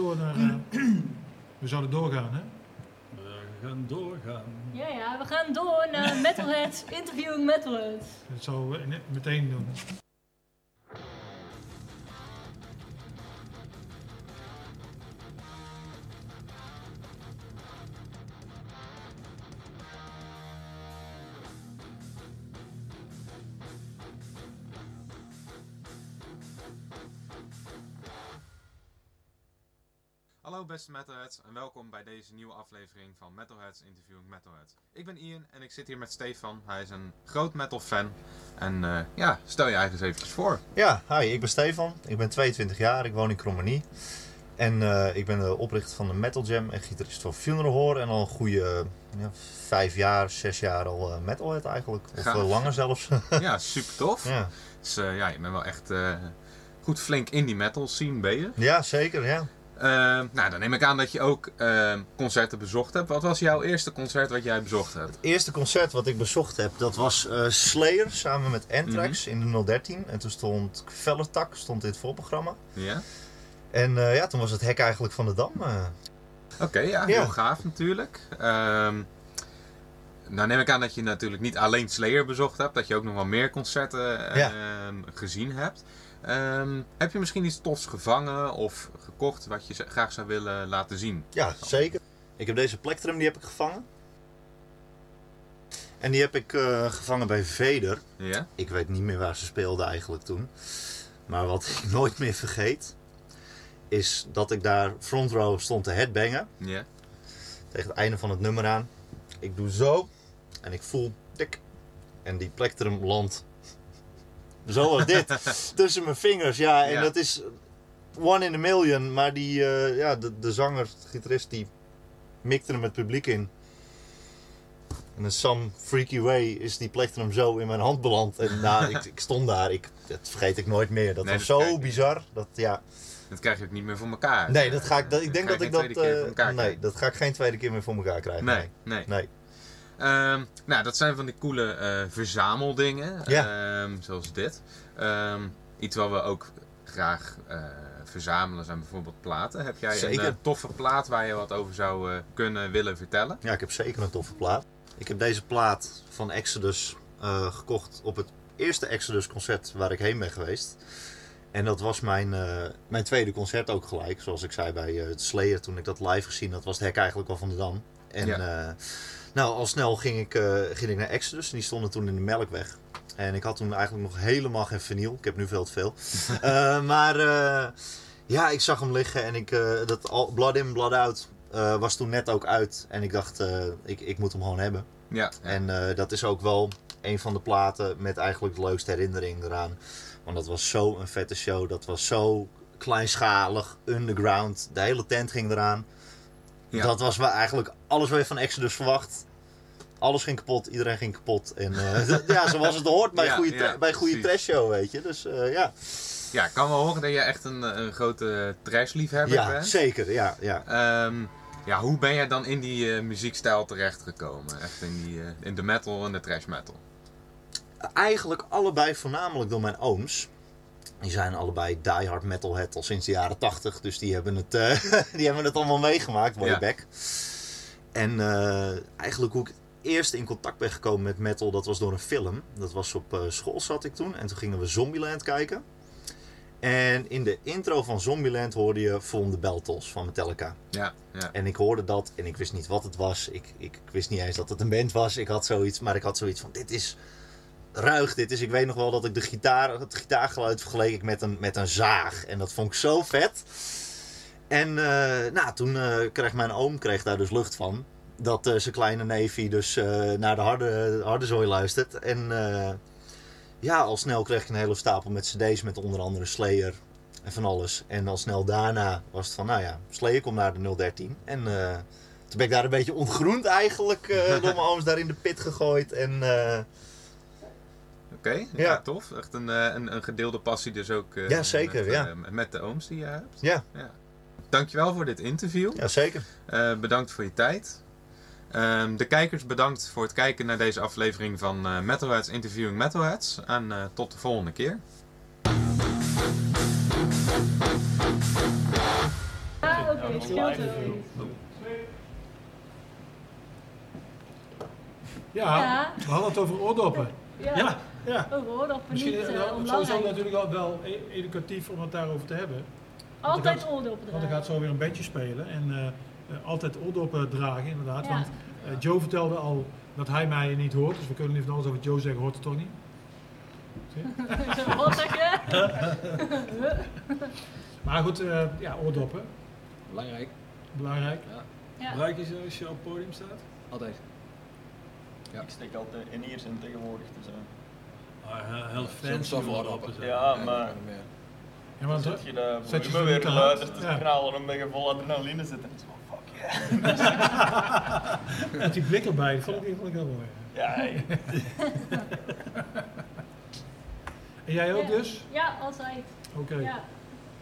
S3: door naar... eh, we zouden doorgaan, hè?
S1: We gaan doorgaan.
S6: Ja, ja, we gaan door naar Metalheads, interviewing Metalheads.
S3: Dat zouden we meteen doen.
S8: Metalheads en welkom bij deze nieuwe aflevering van Metalheads Interviewing Metalheads. Ik ben Ian en ik zit hier met Stefan. Hij is een groot metal fan. En eh, ja, stel je eigen eens eventjes voor.
S9: Ja, hi, ik ben Stefan. Ik ben 22 jaar, ik woon in Krommenie. En eh, ik ben de oprichter van de Metal Jam en gitarist van Funeral Horror. En al een goede ja, vijf jaar, zes jaar al eh, metalhead eigenlijk. Of
S8: Gaaf.
S9: langer zelfs.
S8: ja, super tof.
S9: ja.
S8: Dus ja, je bent wel echt goed flink in die metal scene ben je.
S9: ja, zeker, ja.
S8: Eh, nou, dan neem ik aan dat je ook eh, concerten bezocht hebt. Wat was jouw eerste concert wat jij bezocht hebt?
S9: Het eerste concert wat ik bezocht heb, dat was eh, Slayer samen met Anthrax in de 013. En toen stond Vellertak stond in het voorprogramma.
S8: Ja?
S9: En eh, ja, toen was het hek eigenlijk van de Dam. eh.
S8: Oké, ja,
S9: Ja.
S8: heel gaaf natuurlijk. Ehm, nou neem ik aan dat je natuurlijk niet alleen Slayer bezocht hebt, dat je ook nog wel meer concerten
S9: Ja.
S8: ehm, gezien hebt. Ehm, heb je misschien iets tofs gevangen of gekocht wat je graag zou willen laten zien?
S9: Ja, zeker. Ik heb deze plektrum, die heb ik gevangen. En die heb ik eh, gevangen bij Veder.
S8: Ja?
S9: Ik weet niet meer waar ze speelden eigenlijk toen. Maar wat ik nooit meer vergeet, is dat ik daar front row stond te headbangen.
S8: Ja?
S9: Tegen het einde van het nummer aan. Ik doe zo en ik voel dik. En die plektrum landt zoals dit. tussen mijn vingers. Ja, en
S8: Ja.
S9: dat is one in a million. Maar die, eh, ja, de, de zanger, de gitarist, die mikte hem het publiek in. En in some freaky way is die plektrum zo in mijn hand beland. En nou, ik, ik stond daar. Ik, dat vergeet ik nooit meer. Dat
S8: Nee,
S9: was
S8: dat
S9: zo bizar. Dat, ja.
S8: Dat krijg je ook niet meer voor elkaar.
S9: Nee, dat ga ik, dat, ik denk dat ik dat... eh, nee, dat ga ik geen tweede keer meer voor elkaar krijgen.
S8: Nee, nee.
S9: nee.
S8: Ehm, nou, dat zijn van die coole eh, verzameldingen,
S9: Ja.
S8: ehm, zoals dit. Ehm, iets wat we ook graag verzamelen zijn bijvoorbeeld platen. Heb jij
S9: Zeker.
S8: een eh, toffe plaat waar je wat over zou eh, kunnen willen vertellen?
S9: Ja, ik heb zeker een toffe plaat. Ik heb deze plaat van Exodus eh, gekocht op het eerste Exodus concert waar ik heen ben geweest. En dat was mijn, mijn tweede concert ook gelijk. Zoals ik zei bij het Slayer toen ik dat live gezien had, was het hek eigenlijk al van de Dam. En
S8: Ja.
S9: nou, al snel ging ik, ging ik naar Exodus en die stonden toen in de Melkweg. En ik had toen eigenlijk nog helemaal geen vinyl. Ik heb nu veel te veel. Eh, maar eh, ja, ik zag hem liggen en ik, eh, dat al- Blood In, Blood Out was toen net ook uit. En ik dacht, ik, ik moet hem gewoon hebben.
S8: Ja, ja.
S9: En dat is ook wel een van de platen met eigenlijk de leukste herinnering eraan. Want dat was zo een vette show. Dat was zo kleinschalig, underground. De hele tent ging eraan.
S8: Ja.
S9: Dat was eigenlijk alles wat je van Exodus verwacht. Alles ging kapot, iedereen ging kapot. En eh, ja, zoals het hoort bij
S8: Ja,
S9: goede, bij goede
S8: precies.
S9: trashshow, weet je. Dus eh, ja,
S8: ja, ik kan wel horen dat je echt een, eh, een grote trashliefhebber
S9: ja
S8: bent.
S9: zeker. Ja, ja.
S8: Ehm, ja, hoe ben jij dan in die eh, muziekstijl terechtgekomen? Echt in, die, in de metal en de trash metal?
S9: Eigenlijk allebei voornamelijk door mijn ooms. Die zijn allebei diehard metalhead al sinds de jaren 80. Dus die hebben het, die hebben het allemaal meegemaakt, way
S8: Ja.
S9: back. En eigenlijk hoe ik eerst in contact ben gekomen met metal, dat was door een film. Dat was op eh, school zat ik toen. En toen gingen we Zombieland kijken. En in de intro van Zombieland hoorde je Von de Beltos van Metallica.
S8: Ja, ja.
S9: En ik hoorde dat en ik wist niet wat het was. Ik, ik, ik wist niet eens dat het een band was. Ik had zoiets, maar ik had zoiets van: dit is ruig. Dit is, ik weet nog wel dat ik de gitaar, het gitaargeluid vergeleek ik met een, met een zaag. En dat vond ik zo vet. En eh, nou, toen eh, kreeg mijn oom kreeg daar dus lucht van. Dat eh, zijn kleine neefje dus eh, naar de harde, harde zooi luistert. En eh, ja, al snel kreeg ik een hele stapel met cd's met onder andere Slayer en van alles. En al snel daarna was het van, nou ja, Slayer komt naar de 013. En toen ben ik daar een beetje ontgroend eigenlijk door mijn ooms daar in de pit gegooid. En
S8: Oké, ja.
S9: Ja.
S8: tof. Echt een, een, een gedeelde passie dus ook
S9: Ja, zeker,
S8: met,
S9: ja.
S8: met de ooms die je hebt.
S9: ja,
S8: Dankjewel voor dit interview.
S9: ja, zeker.
S8: Eh, bedankt voor je tijd. Ehm, de kijkers bedankt voor het kijken naar deze aflevering van eh, Metalheads Interviewing Metalheads. En eh, tot de volgende keer.
S6: Ja, het.
S3: Ja,
S6: Ja.
S3: we hadden het over oordoppen.
S6: Ja,
S3: Ja, ja.
S6: over oordoppen
S3: Misschien
S6: niet
S3: eh,
S6: uh,
S3: wel- sowieso natuurlijk wel, wel e- educatief om het daarover te hebben.
S6: Altijd oordoppen
S3: Want er gaat zo weer een bandje spelen en eh, eh, altijd oordoppen dragen inderdaad.
S6: Ja.
S3: Want eh, Joe vertelde al dat hij mij niet hoort, dus we kunnen niet van alles over Joe zeggen, hoort het toch niet?
S6: Zo?
S3: Maar goed, eh, ja, oordoppen,
S10: Belangrijk.
S3: belangrijk.
S6: Ja.
S1: Gebruik je ze als je op het podium staat?
S10: Altijd. Ja.
S2: Ik steek altijd in ears in tegenwoordig. Dus, eh,
S1: Ah, heel, fancy oordoppen
S10: op.
S1: zijn.
S2: Ja, maar-
S3: Ja, want,
S2: dan zit je daar
S3: zet je
S2: volume
S3: ze
S2: weer
S3: niet te
S2: dus
S3: Ja.
S2: te knallen en ben je vol adrenaline zitten. Het yeah.
S3: en die blik erbij, die vond ik, die vond ik heel mooi.
S2: Ja.
S3: En jij ook
S6: Ja.
S3: dus?
S6: Ja, altijd.
S3: Oké.
S6: Ja,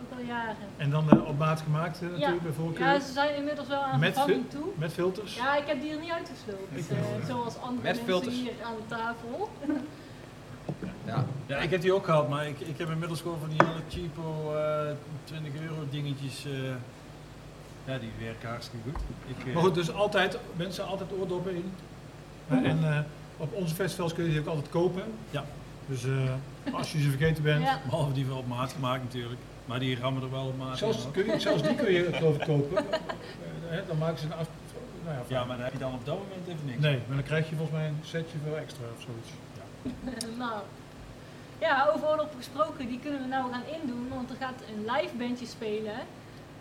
S6: ook al jaren.
S3: En dan eh, op maat gemaakt eh, natuurlijk
S6: Ja.
S3: bij voorkeur?
S6: Ja, ze zijn inmiddels wel aan
S3: Met
S6: vervanging toe.
S3: Met filters?
S6: Ja, ik heb die er niet uitgesloten. Eh,
S3: wel, ja.
S6: zoals andere
S10: Met
S6: mensen
S10: filters.
S6: hier aan de tafel.
S10: Ja.
S1: Ja, ik heb die ook gehad, maar ik, ik heb inmiddels gewoon van die hele cheapo eh 20 euro dingetjes. Ja, die werken hartstikke goed. Ik, eh,
S3: Maar goed, dus altijd, mensen altijd oordoppen in. En eh, op onze festivals kun je die ook altijd kopen.
S1: Ja.
S3: Dus eh, als je ze vergeten bent.
S6: Ja.
S1: Behalve die wel op maat gemaakt natuurlijk. Maar die rammen er wel op maat
S3: Zelfs, kun je, zelfs die kun je geloof ik kopen. Eh, hè, dan maken ze een af... Nou ja,
S1: Ja, maar dan heb je dan op dat moment even niks.
S3: Nee, maar dan krijg je volgens mij een setje voor extra of zoiets.
S6: nou. Ja, over oorlogen gesproken, die kunnen we nou gaan indoen, want er gaat een live bandje spelen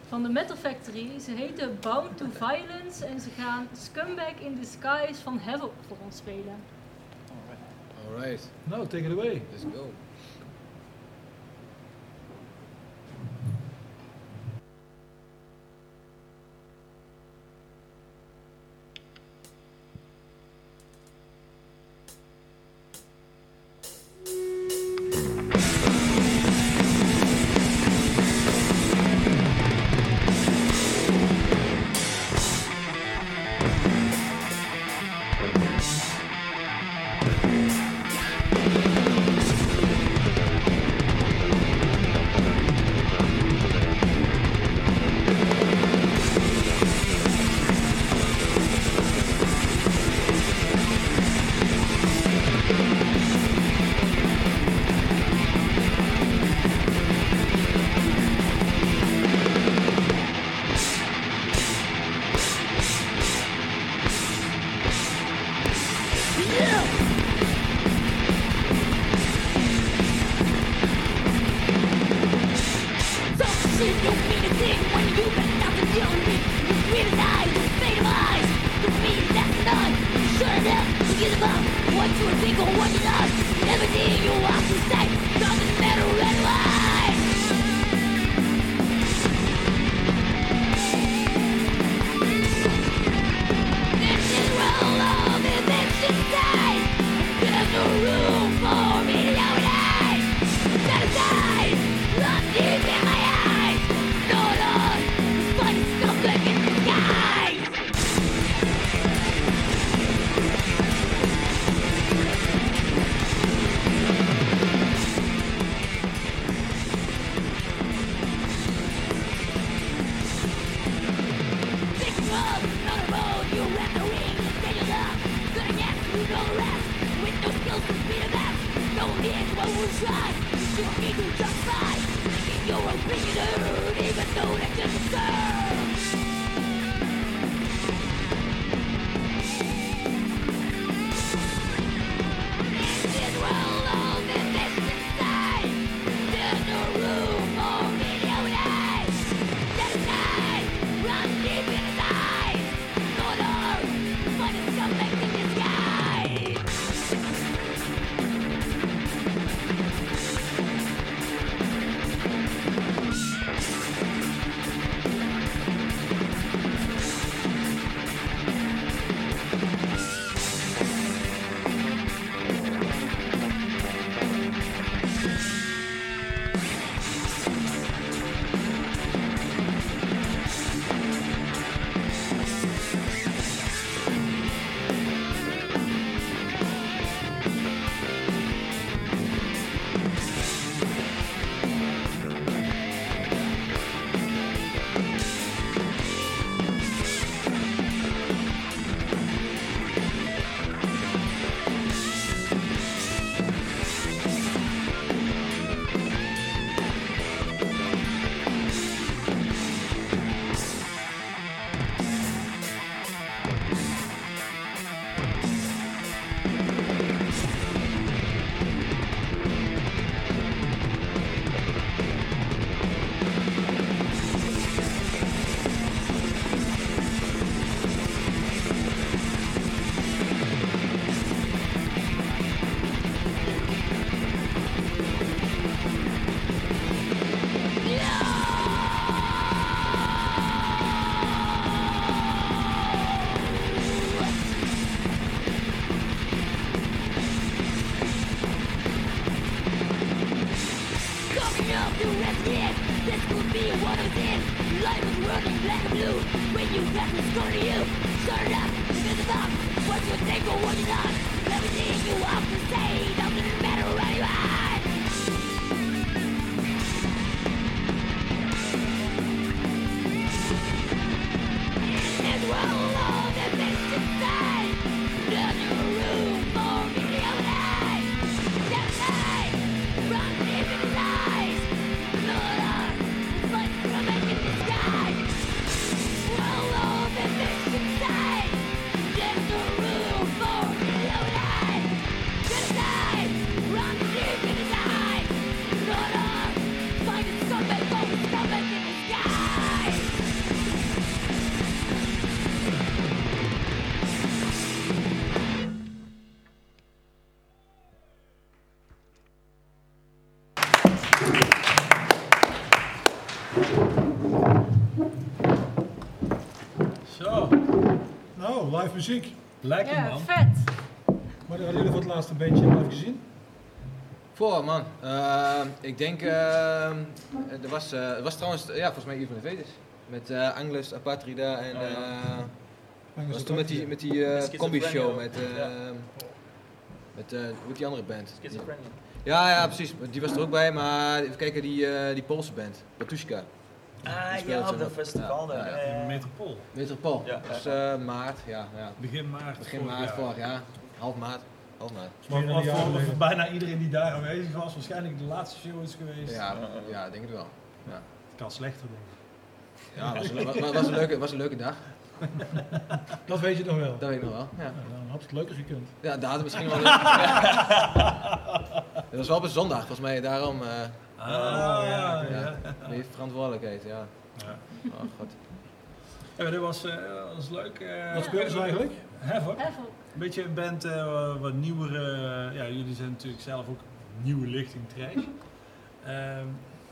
S6: van de Metal Factory. Ze heten Bound to Violence en ze gaan Scumbag in Disguise van Havoc voor ons spelen.
S10: Alright,
S3: Nou, take it away.
S10: let's go.
S3: Muziek.
S1: lekker
S6: Ja,
S1: man.
S6: vet.
S3: Maar hadden jullie voor het laatste bandje live gezien?
S4: Voor man, Ehm, ik denk, ehm, er, was, eh, er was trouwens, ja, volgens mij Ivan de Vedes. Met eh Anglus, Apatrida en
S2: ja.
S3: Lang
S4: was toen
S3: het
S4: met die, met die combi-show met,
S2: ja.
S4: eh met eh, hoe heet die andere band?
S2: Schizophrenia.
S4: Ja, ja, precies. Die was er ook bij, maar even kijken, die, eh, die Poolse band, Batushka.
S2: Ah ja, op dat festival
S4: ja,
S2: daar.
S4: ja,
S2: ja, ja, ja.
S1: Metropool.
S4: Metropool.
S2: Ja,
S4: dus
S2: ja,
S4: eh, maart, ja, ja.
S1: Begin maart.
S4: Begin maart vorig jaar. Half maart. Half maart.
S1: Maar voor, bijna iedereen die daar aanwezig was, waarschijnlijk de laatste show is geweest.
S4: Ja,
S2: Ja, ja.
S4: ja, denk het wel.
S1: Het kan slechter denk ik.
S4: Ja, was, een- was, was, een leuke, was een leuke dag.
S3: Dat weet je nog wel.
S4: Dat weet ik nog wel. Ja,
S3: Ja, dan had het leuker gekund.
S4: ja daar had het misschien wel. Het was wel op een zondag, volgens mij. Daarom eh
S1: Ah,
S2: ja,
S1: ja.
S4: ja, verantwoordelijkheid. Ja.
S1: Ja.
S4: Oh, god.
S1: Ja, dat was, eh, dat was leuk. eh,
S3: Wat speelden ze eigenlijk?
S1: Havoc. Een beetje een band, eh, wat nieuwere. ja, jullie zijn natuurlijk zelf ook nieuwe lichting trash. Ehm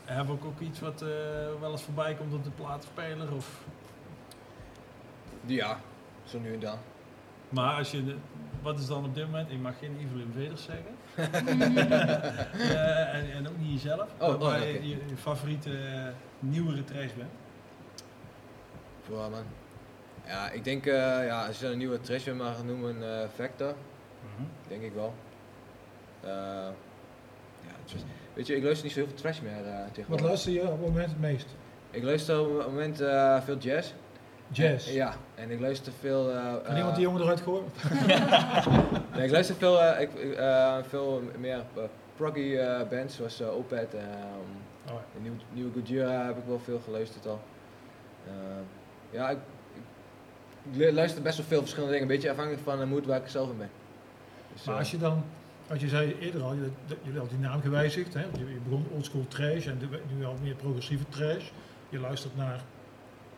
S1: hebben ook, ook iets wat eh, wel eens voorbij komt op de platenspeler? Of...
S4: Ja, zo nu en dan.
S1: Maar als je, de- wat is dan op dit moment? Ik mag geen Evelyn Veders zeggen. Eh, en, en ook niet jezelf.
S4: Oh,
S1: maar
S4: oh,
S1: je, je favoriete eh, nieuwere trash bent.
S4: Voor man. Ja, ik denk, eh, ja, als je een nieuwe trash weer mag noemen, eh Vector. Denk ik wel. Eh, ja, weet je, ik luister niet zo heel veel trash meer eh
S3: Wat
S4: tegenwoordig.
S3: luister je op het moment het meest?
S4: Ik luister op het moment eh, veel jazz.
S3: Jazz.
S4: En- ja, en ik luister veel... eh,
S3: Kan
S4: eh,
S3: iemand die jongen eruit gooien?
S4: nee, ik luister veel, eh, ik, eh, veel meer uh, proggy eh, bands zoals uh, Opeth. ehm,
S3: Oh, ja.
S4: nieuwe, nieuwe Gojira heb ik wel veel geluisterd al. Eh, ja, ik, ik lu- luister best wel veel verschillende dingen. Een beetje afhankelijk van de mood waar ik zelf in ben. Dus,
S3: Maar
S4: eh,
S3: als je dan, als je zei eerder al, jullie hadden die naam gewijzigd. Hè? Je begon oldschool trash en nu al meer progressieve trash. Je luistert naar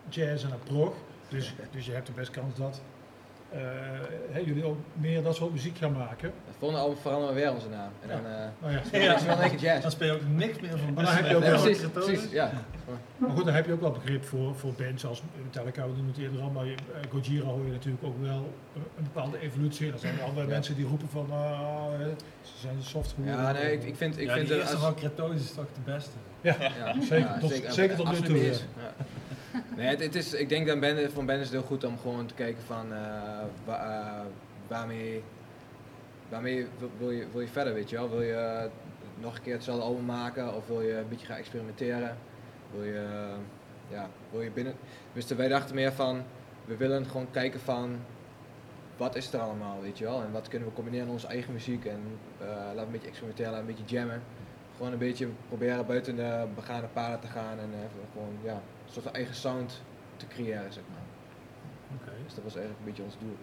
S3: jazz en naar prog. Dus, dus je hebt de best kans dat eh, hè, jullie ook meer dat soort muziek gaan maken.
S4: Het volgende album veranderen we weer onze naam. En dan eh
S3: Nou ja.
S4: wel jazz.
S1: Dan speel je ook niks meer van
S3: Maar dan heb je ook
S4: Ja,
S3: wel-
S4: precies, precies, ja.
S3: Maar goed, dan heb je ook wel begrip voor, voor bands als Metallica, we noemen het eerder al, maar eh, Gojira hoor je natuurlijk ook wel een, een bepaalde evolutie. Er zijn andere
S4: Ja.
S3: mensen die roepen van, ah, ze zijn soft geworden.
S4: Ja, nee, ik, ik vind... Ik
S1: ja,
S4: vind er
S1: eerste
S4: als-
S1: van Kretosis is toch de beste?
S3: Ja,
S4: Ja,
S3: zeker, tot, zeker, tot nu toe.
S4: Nee, het, is, ik denk dat band, van band is het heel goed om gewoon te kijken van eh, eh, waarmee, waarmee wil, je, wil je verder, weet je wel? Wil je nog een keer hetzelfde album maken of wil je een beetje gaan experimenteren? Wil je, ja, wil je binnen... Dus wij dachten meer van, we willen gewoon kijken van, wat is er allemaal, weet je wel? En wat kunnen we combineren in onze eigen muziek en eh, laten we een beetje experimenteren, laten we een beetje jammen. Gewoon een beetje proberen buiten de begane paden te gaan en gewoon ja, een soort van eigen sound te creëren, zeg maar.
S1: Oké.
S4: Dus dat was eigenlijk een beetje ons doel.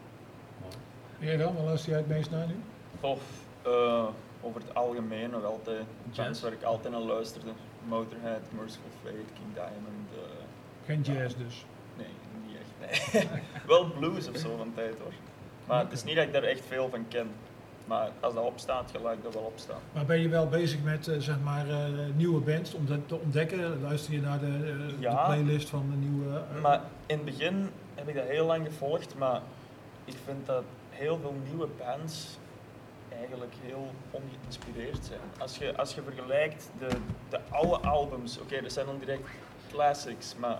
S3: En Jij dan, waar luister jij het meest naar nu?
S2: Of eh, over het algemeen nog altijd
S1: Jazz?
S2: waar ik altijd naar luisterde. Motorhead, Merciful Fate, King Diamond. eh,
S3: Geen jazz dus.
S2: nee, niet echt. Nee. Wel blues of zo van tijd hoor. Maar het is niet dat ik daar echt veel van ken. Maar als dat opstaat, gelijk dat wel opstaan.
S3: Maar ben je wel bezig met eh, zeg maar, eh, nieuwe bands om dat te ontdekken? Luister je naar de, eh,
S2: Ja.
S3: de playlist van de nieuwe...
S2: Maar in het begin heb ik dat heel lang gevolgd, maar ik vind dat heel veel nieuwe bands eigenlijk heel ongeïnspireerd zijn. Als je, als je vergelijkt de, de oude albums, oké, dat zijn dan direct classics, maar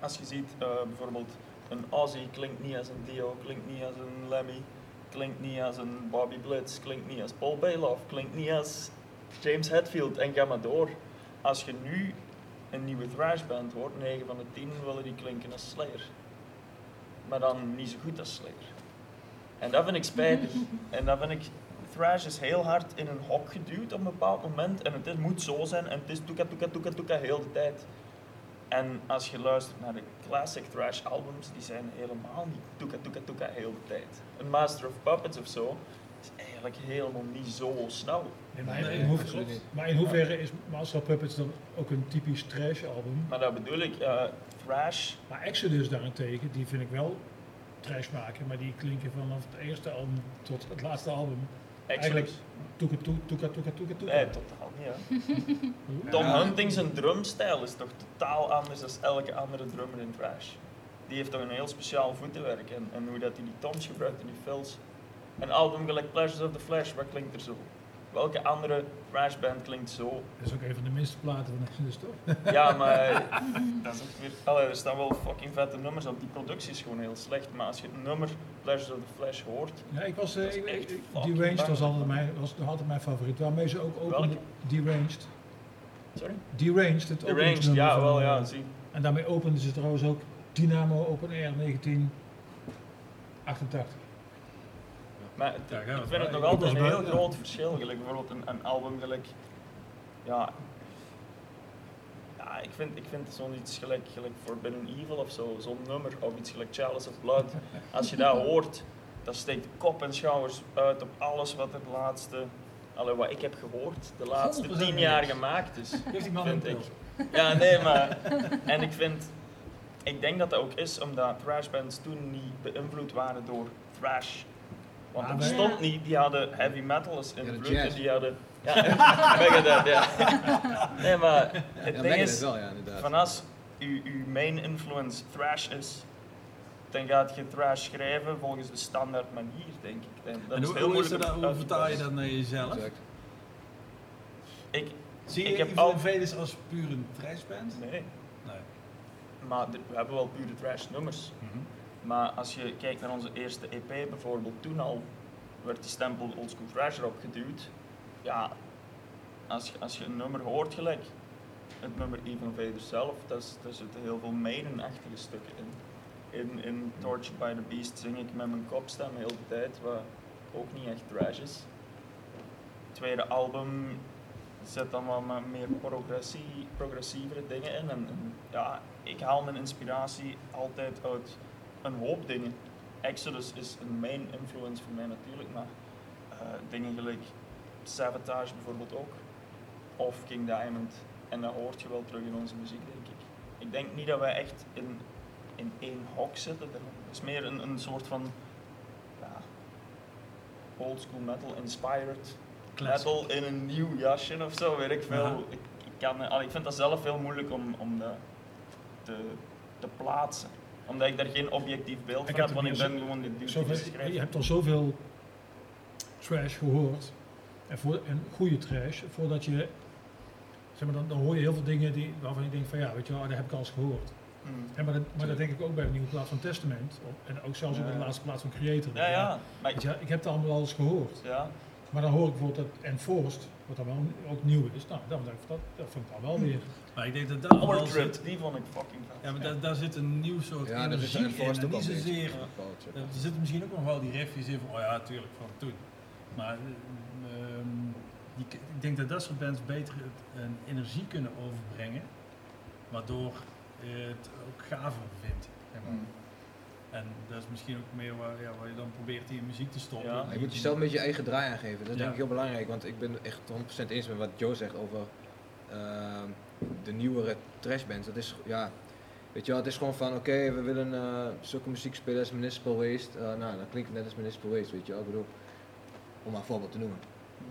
S2: als je ziet bijvoorbeeld een Ozzy klinkt niet als een Dio, klinkt niet als een Lemmy, klinkt niet als een Bobby Blitz, klinkt niet als Paul Bailoff, klinkt niet als James Hetfield en ga maar door. Als je nu een nieuwe thrashband hoort, 9 van de 10 willen die klinken als Slayer. Maar dan niet zo goed als Slayer. En dat vind ik spijtig. En dat vind ik, thrash is heel hard in een hok geduwd op een bepaald moment. En het is, moet zo zijn en het is toeka toeka toeka toeka heel de tijd. En als je luistert naar de classic thrash albums, die zijn helemaal niet toeka toeka toeka heel de tijd. Een Master of Puppets of zo is eigenlijk helemaal niet zo snel.
S3: Nee, maar,
S1: Nee,
S3: in hoever-
S4: absoluut niet.
S3: maar in hoeverre is Master of Puppets dan ook een typisch trash album?
S2: Maar dat bedoel ik, eh, thrash,
S3: Maar Exodus daarentegen, die vind ik wel trash maken, maar die klinken vanaf het eerste album tot het laatste album. Eigenlijk toeka toeka toeka toeka toeka
S2: nee, totaal niet. Hè. Tom
S1: Ja.
S2: Hunting zijn drumstijl is toch totaal anders dan elke andere drummer in thrash. Die heeft toch een heel speciaal voetenwerk en, en hoe dat hij die toms gebruikt in die fills. Een album gelijk Pleasures of the Flesh, wat klinkt er zo? Welke andere thrashband klinkt zo?
S3: Dat is ook een van de minste platen van Exodus toch?
S2: Ja, maar dat is echt weer. Allee, er staan wel fucking vette nummers op. Die productie is gewoon heel slecht. Maar als je het nummer Pleasures of the Flesh hoort,
S3: Ja, ik was,
S2: is
S3: ik- Deranged was altijd mijn, was altijd mijn favoriet. Waarmee ze ook opende? Deranged.
S2: sorry,
S3: Deranged, het openingsnummer
S2: ja,
S3: van,
S2: wel,
S3: eh,
S2: ja, zie.
S3: En daarmee openden ze trouwens ook Dynamo Open Air 1988.
S2: Maar het-
S1: Ja, ga
S2: ik vind het nog altijd een heel
S3: bij-
S2: groot verschil. Gelijk bijvoorbeeld een, een album gelijk. Ja. Ja, ik vind, ik vind zoiets gelijk, gelijk Forbidden Evil of zo, zo'n nummer, of iets gelijk Chalice of Blood. Als je dat hoort, dan steekt kop en schouders uit op alles wat het laatste, allee, wat ik heb gehoord, de laatste
S3: 100%
S2: tien jaar gemaakt is.
S3: Geef die man
S2: Vind
S3: een
S2: ik. Ja, nee, maar. En ik vind. Ik denk dat dat ook is omdat thrashbands toen niet beïnvloed waren door thrash. Want er
S3: maar-
S2: bestond
S6: Ja.
S2: niet, die hadden heavy metal als
S4: de
S2: invloed en
S4: jazz.
S2: die hadden. Ja, Megadeth, ja. Nee, maar het
S4: Ja,
S2: ding is,
S4: wel, ja, inderdaad.
S2: van als uw, uw main influence thrash is, dan gaat je thrash schrijven volgens de standaard manier, denk ik. En dat
S1: En
S2: is
S1: hoe,
S2: heel
S1: hoe, is
S2: moeilijk
S1: dat, hoe vertaal je dat naar jezelf?
S4: Exact.
S2: Ik,
S1: Zie
S2: Ik
S1: je
S2: heb al-
S1: als puur een trashband?
S2: nee,
S1: Nee.
S2: maar we hebben wel pure trash nummers.
S1: Mhm.
S2: Maar als je kijkt naar onze eerste EP bijvoorbeeld, toen al werd die stempel oldschool thrash erop geduwd. Ja, als je, als je een nummer hoort gelijk, het nummer Evil Invaders zelf, daar zitten heel veel Maiden-achtige stukken in. in. In Tortured by the Beast zing ik met mijn kopstem heel de tijd, wat ook niet echt thrash is. Het tweede album zet dan wel meer progressie, progressievere dingen in. En ja, ik haal mijn inspiratie altijd uit een hoop dingen. Exodus is een main influence voor mij natuurlijk, maar eh, dingen gelijk Savatage bijvoorbeeld ook. Of King Diamond. En dat hoort je wel terug in onze muziek, denk ik. Ik denk niet dat wij echt in, in één hok zitten. Er is meer een, een soort van ja, old school metal inspired
S1: Classic.
S2: metal in een nieuw jasje of zo, weet ik veel. Ik, ik, kan, ik vind dat zelf heel moeilijk om, om te, te plaatsen. Omdat ik daar geen objectief beeld van
S3: heb
S2: want ik ben gewoon dit
S3: je hebt al zoveel trash gehoord. En, voor, en goede trash. Voordat je. Zeg maar, dan, dan hoor je heel veel dingen die, waarvan je denkt van ja, weet je wel, dat heb ik al eens gehoord.
S2: Mm.
S3: En maar, dat, maar dat denk ik ook bij de nieuwe plaat van Testament. Op, en ook zelfs bij de laatste plaat van Creator.
S2: Ja, ja. Maar ik
S3: heb het allemaal al eens gehoord.
S2: ja.
S3: Maar dan hoor ik bijvoorbeeld dat Enforced, wat dan wel ook nieuw is. Nou, dat, dat vind ik dan wel weer.
S1: Maar ik denk dat daar wel zit.
S2: die vond ik fucking vet.
S1: Ja, maar daar, daar zit een nieuw soort
S4: Ja, dat is
S1: energie in. En niet zozeer...
S4: Ja.
S1: Er zitten misschien ook nog wel die riffjes in van, oh ja, natuurlijk, van toen. Maar ehm, die, ik denk dat dat soort bands beter het- een energie kunnen overbrengen, waardoor je het ook gaver vindt. zeg maar.
S2: Mm.
S1: En dat is misschien ook meer waar, ja, waar je dan probeert in je muziek te stoppen.
S2: Ja.
S4: Je moet jezelf een beetje je eigen draai aangeven. Dat is
S1: Ja.
S4: denk ik heel belangrijk, want ik ben echt 100% eens met wat Joe zegt over ehm, de nieuwere trashbands. Dat is, ja, weet je wel, het is gewoon van, oké, we willen eh, zulke muziek spelen als Municipal Waste. Eh, nou, dan klinkt het net als Municipal Waste, weet je wel. Ik bedoel, om maar een voorbeeld te noemen.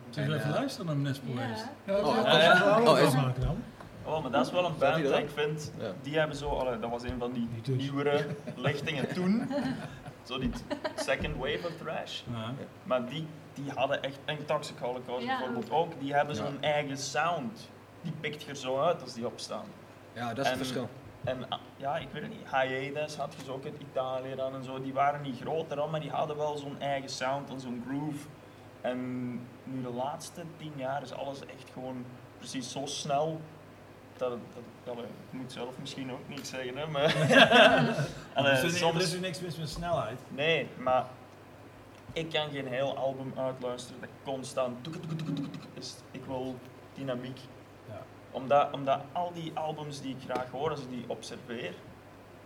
S1: Zullen we even
S4: eh,
S1: luisteren naar Municipal. Waste?
S3: Ja,
S4: Oh,
S3: dat
S2: ja,
S4: Oh, is-
S3: maken dan.
S2: Oh, maar dat is wel een band
S4: die
S2: dat ik vind,
S4: Ja.
S2: die hebben zo, allee, dat was een van die
S3: Niet dus.
S2: nieuwere lichtingen toen. zo die second wave of thrash.
S1: Ja.
S2: Maar die, die hadden echt, en Toxic Holocaust
S6: Ja.
S2: bijvoorbeeld ook, die hebben
S4: Ja.
S2: zo'n eigen sound. Die pikt er zo uit als die opstaan.
S4: Ja, dat is het verschil.
S2: En ah, ja, ik weet het niet, Hiatus had je zo ook uit Italië dan en zo, die waren niet groter dan, maar die hadden wel zo'n eigen sound en zo'n groove. En nu de laatste tien jaar is alles echt gewoon precies zo snel, dat, dat, dat, ik moet zelf misschien ook niet zeggen, hè, maar... Allee,
S1: Dus er, is- er
S2: soms-
S1: is er niks mis met snelheid.
S2: Nee, maar ik kan geen heel album uitluisteren dat constant is. Ik wil dynamiek.
S1: Ja.
S2: Omdat, omdat al die albums die ik graag hoor, als ik die observeer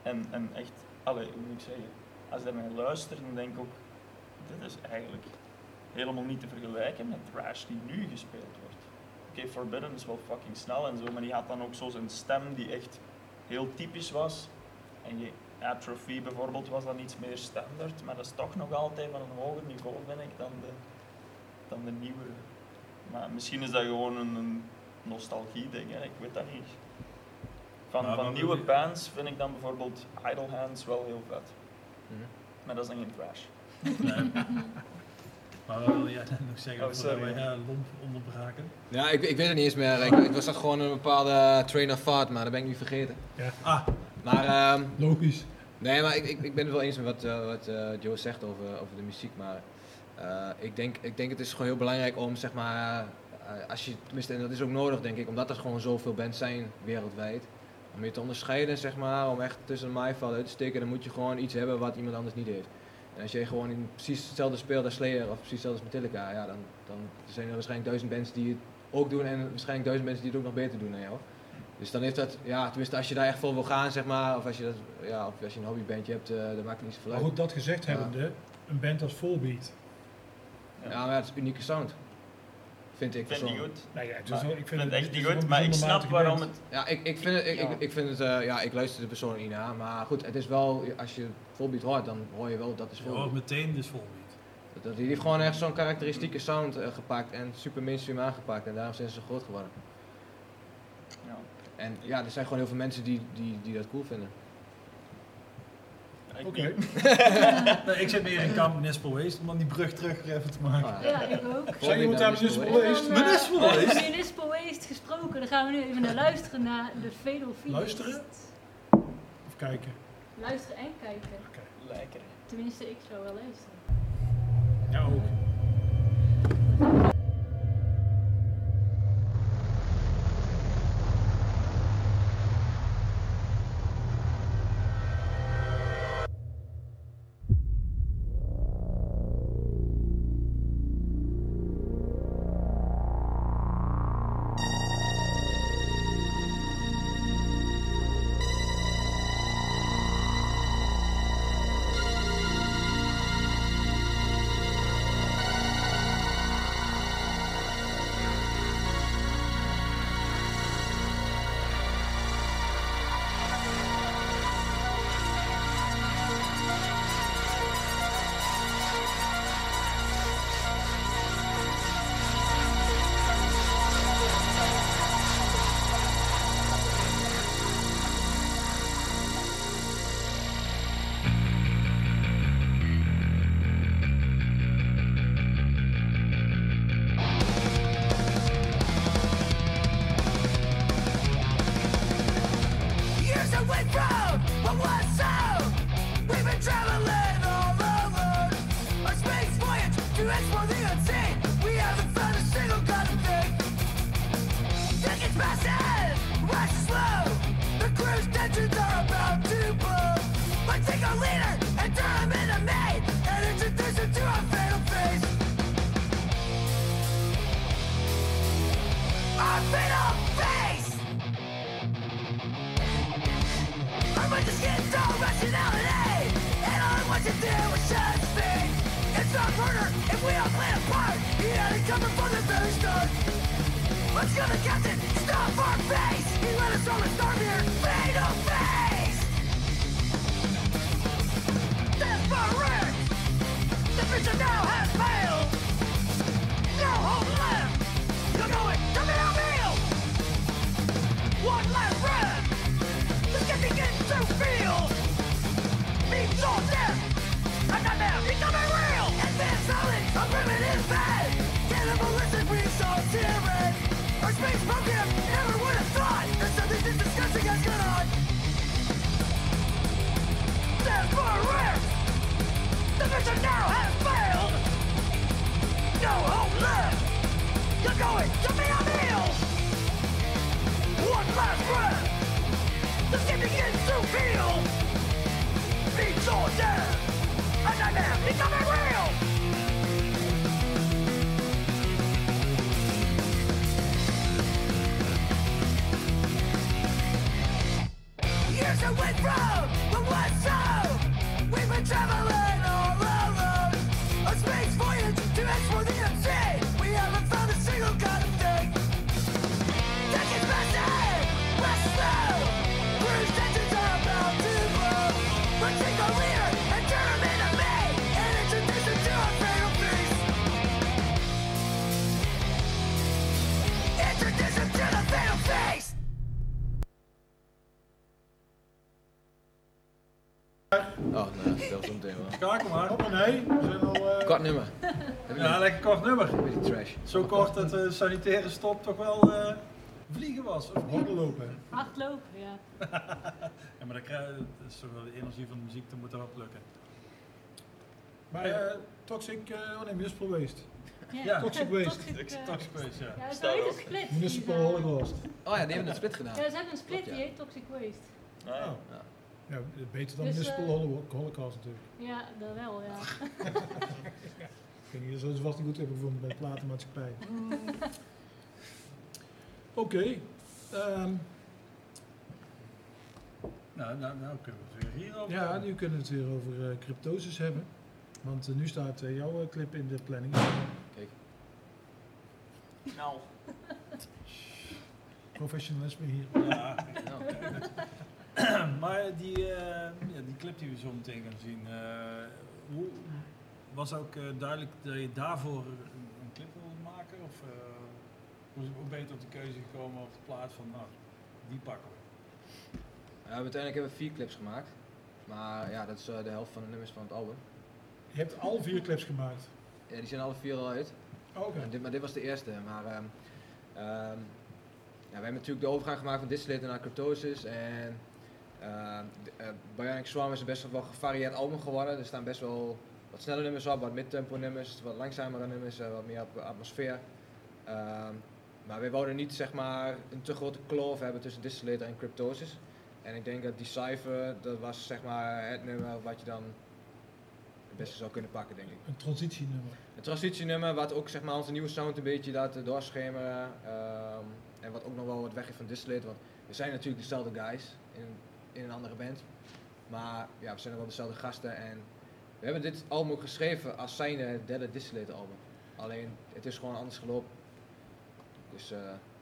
S2: en, en echt, allee, hoe moet ik zeggen, als ik daarnaar luister, dan denk ik ook, dit is eigenlijk helemaal niet te vergelijken met thrash die nu gespeeld wordt. Oké, Forbidden is wel fucking snel en zo, maar die had dan ook zo zijn stem die echt heel typisch was. En je, Atrophy bijvoorbeeld was dan iets meer standaard, maar dat is toch nog altijd van een hoger niveau, vind ik, dan de, dan de nieuwere. Maar misschien is dat gewoon een, een nostalgie-ding, ik weet dat niet. Van, van nieuwe bands vind ik dan bijvoorbeeld Idle Hands wel heel vet.
S4: Mhm.
S2: Maar dat is dan geen trash.
S1: Nee. maar wat wil jij dan nog zeggen
S2: Oh,
S1: voordat wij uh, lomp onderbraken?
S4: Ja, ik, ik weet het niet eens meer. Ik, ik was dat gewoon een bepaalde train of thought, maar dat ben ik nu vergeten.
S1: Ah,
S4: Maar ehm,
S5: Logisch.
S4: Nee, maar ik, ik, ik ben het wel eens met wat, eh, wat eh, Joe zegt over, over de muziek. Maar eh, ik, denk, ik denk het is gewoon heel belangrijk om, zeg maar, eh, als je, tenminste, en dat is ook nodig denk ik, omdat er gewoon zoveel bands zijn wereldwijd. Om je te onderscheiden, zeg maar, om echt tussen de maaiveld uit te steken, dan moet je gewoon iets hebben wat iemand anders niet heeft. En als jij gewoon in precies hetzelfde speelt als Slayer of precies hetzelfde als Metallica, ja, dan, dan zijn er waarschijnlijk duizend bands die het ook doen en waarschijnlijk duizend mensen die het ook nog beter doen dan jou. Dus dan heeft dat, ja, tenminste als je daar echt voor wil gaan, zeg maar, of als je, dat, ja, of als je een hobbybandje hebt, eh dan maakt het niet zoveel
S5: Maar
S4: uit.
S5: goed, dat gezegd
S4: Ja.
S5: hebbende, een band als Volbeat.
S4: Ja, maar het is een unieke sound. Vind ik
S2: vind die goed.
S5: Nee, ja, wel-
S2: ik vind het echt niet goed, maar ik snap waarom het...
S4: Ja, ik, ik vind het, ik,
S2: Ja.
S4: ik, ik vind het, eh, ja, ik luister er persoonlijk niet naar, maar goed, het is wel, als je Volbeat hoort, dan hoor je wel dat is
S1: je hoort
S4: Volbeat.
S1: meteen dus volbeat.
S4: Dat, die heeft gewoon echt zo'n karakteristieke sound eh, gepakt en super mainstream aangepakt en daarom zijn ze zo groot geworden.
S2: Ja.
S4: En ja, er zijn gewoon heel veel mensen die, die, die dat cool vinden.
S2: Ik
S5: Oké.
S1: Nee, ik zit meer in kamp Municipal Waste om dan die brug terug even te maken.
S6: Ja, ik ook.
S5: Zijn jullie daar Municipal Waste?
S6: eh,
S1: Municipal Waste?
S6: Municipal Waste gesproken, dan gaan we nu even naar luisteren naar de Fatal Feast.
S5: Luisteren? Of kijken.
S6: Luisteren en kijken.
S2: Lekker.
S6: Tenminste, ik zou wel luisteren.
S5: Ja, ook.
S4: Kort nummer. Trash.
S1: Zo kort dat de sanitaire stop toch wel eh, vliegen was. Of niet?
S3: horden lopen.
S6: Hard lopen, ja.
S1: Ja, maar dat, krijg, is toch wel de energie van de muziek, dat moet er wel lukken.
S3: Maar eh, Toxic, eh, oh nee, Municipal Waste.
S1: Ja.
S3: Toxic Waste.
S6: Toxic, eh,
S1: Toxic Waste, ja.
S6: Ja, is
S2: Staat
S6: een split.
S3: Municipal
S6: ze-
S3: Holocaust.
S4: Oh ja, die hebben een split gedaan.
S6: Ja, ze hebben een split die
S4: ja.
S6: heet Toxic Waste.
S2: Ja.
S3: Oh. Ja, beter dan
S6: Dus,
S3: Municipal
S6: eh,
S3: Holo- Holocaust natuurlijk.
S6: Ja, dat wel, ja.
S3: Ik weet niet, dat vast niet goed hebben gevonden bij de platenmaatschappij. Oké. ehm,
S1: Nou, nou, nou kunnen we het weer hierover
S3: ja,
S1: hebben.
S3: nu kunnen we het weer over eh, cryptosis hebben. Want eh, nu staat eh, jouw clip in de planning.
S2: Nou,
S3: Professionalisme hier.
S1: Ja,
S4: Nou,
S1: maar die, eh, ja, die clip die we zo meteen gaan zien, eh, hoe, was ook eh, duidelijk dat je daarvoor een, een clip wilde maken? Of eh, hoe, ben je tot de keuze gekomen op de plaats van, nou, die pakken we?
S4: Ja, uiteindelijk hebben we vier clips gemaakt. Maar ja, dat is eh, de helft van de nummers van het album.
S3: Je hebt al vier clips gemaakt.
S4: Ja, die zijn alle vier al uit.
S3: Oh, Oké.
S4: En dit, maar dit was de eerste. Maar ehm, ehm, ja, we hebben natuurlijk de overgang gemaakt van Distillate naar Cryptosis. En ehm, de- eh, Bionic Swarm is een best wel gevarieerd album geworden. Er staan best wel wat snelle nummers op, wat midtempo nummers, wat langzamere nummers, eh, wat meer op atmosfeer. Ehm, maar we wouden niet zeg maar een te grote kloof hebben tussen Distillator en Cryptosis. En ik denk dat Decipher, dat was zeg maar het nummer wat je dan het beste zou kunnen pakken, denk ik.
S3: Een transitienummer.
S4: Een transitienummer wat ook zeg maar, onze nieuwe sound een beetje laat eh, doorschemeren. ehm, en wat ook nog wel wat weg is van Distillate. Want we zijn natuurlijk dezelfde guys in, in een andere band. Maar ja, we zijn wel dezelfde gasten. En we hebben dit album geschreven als het derde Distillate album. Alleen het is gewoon anders gelopen. Dus eh,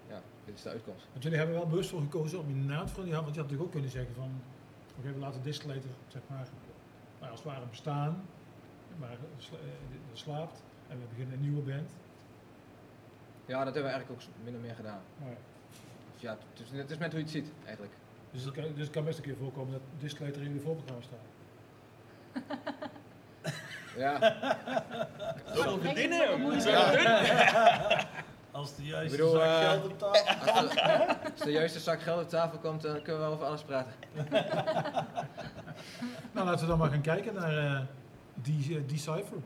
S4: ja, dit is de uitkomst.
S3: Want jullie hebben er wel bewust voor gekozen om je naam te veranderen. Want je had natuurlijk ook kunnen zeggen van... Oké, we laten zeg maar, nou, als het ware bestaan. Maar sla- eh, slaapt. En we beginnen een nieuwe band.
S4: Ja, dat hebben we eigenlijk ook min of meer gedaan.
S3: Maar,
S4: Dus ja, het is, het is met hoe je het ziet eigenlijk.
S3: dus, het kan, dus het kan best een keer voorkomen dat Distillator in jullie voorprogramma staat.
S4: Ja,
S2: dit doen?
S1: Als de juiste
S4: bedoel,
S1: zak
S4: eh,
S1: geld op tafel.
S4: als de, als de juiste zak geld op tafel komt, dan kunnen we wel over alles praten.
S3: Nou, laten we dan maar gaan kijken naar eh, die eh, Decipher.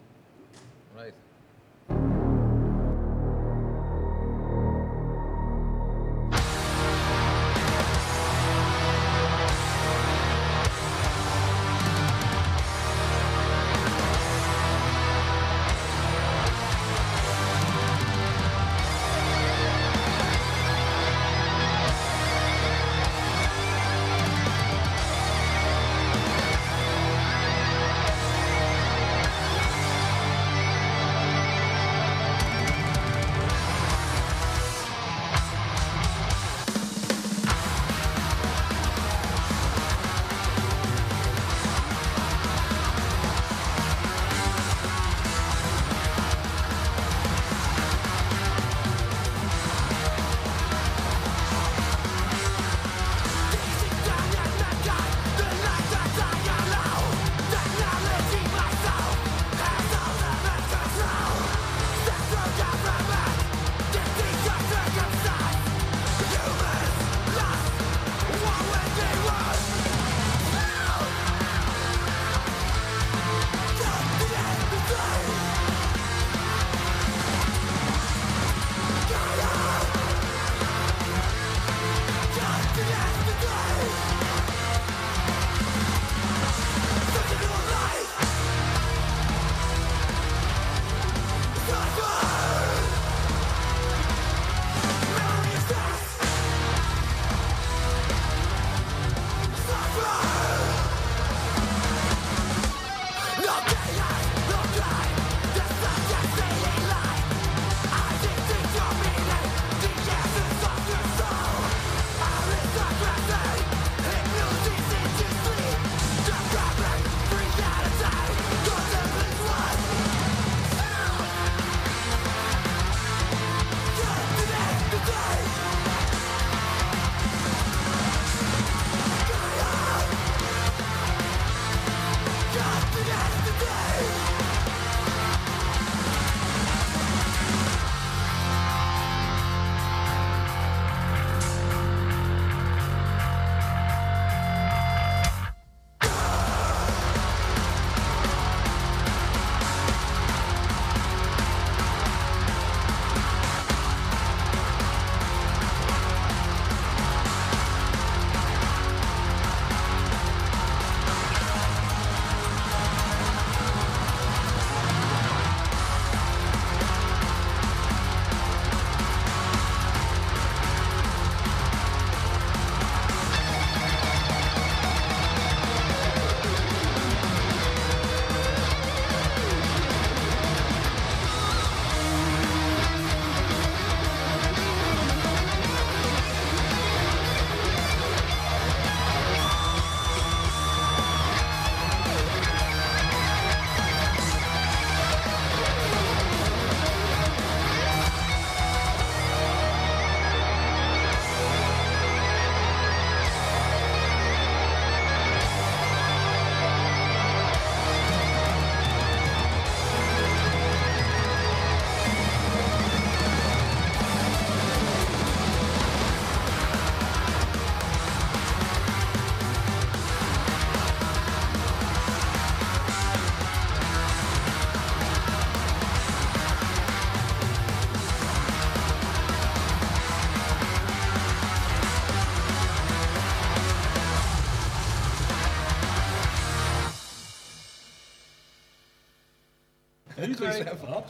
S4: Right.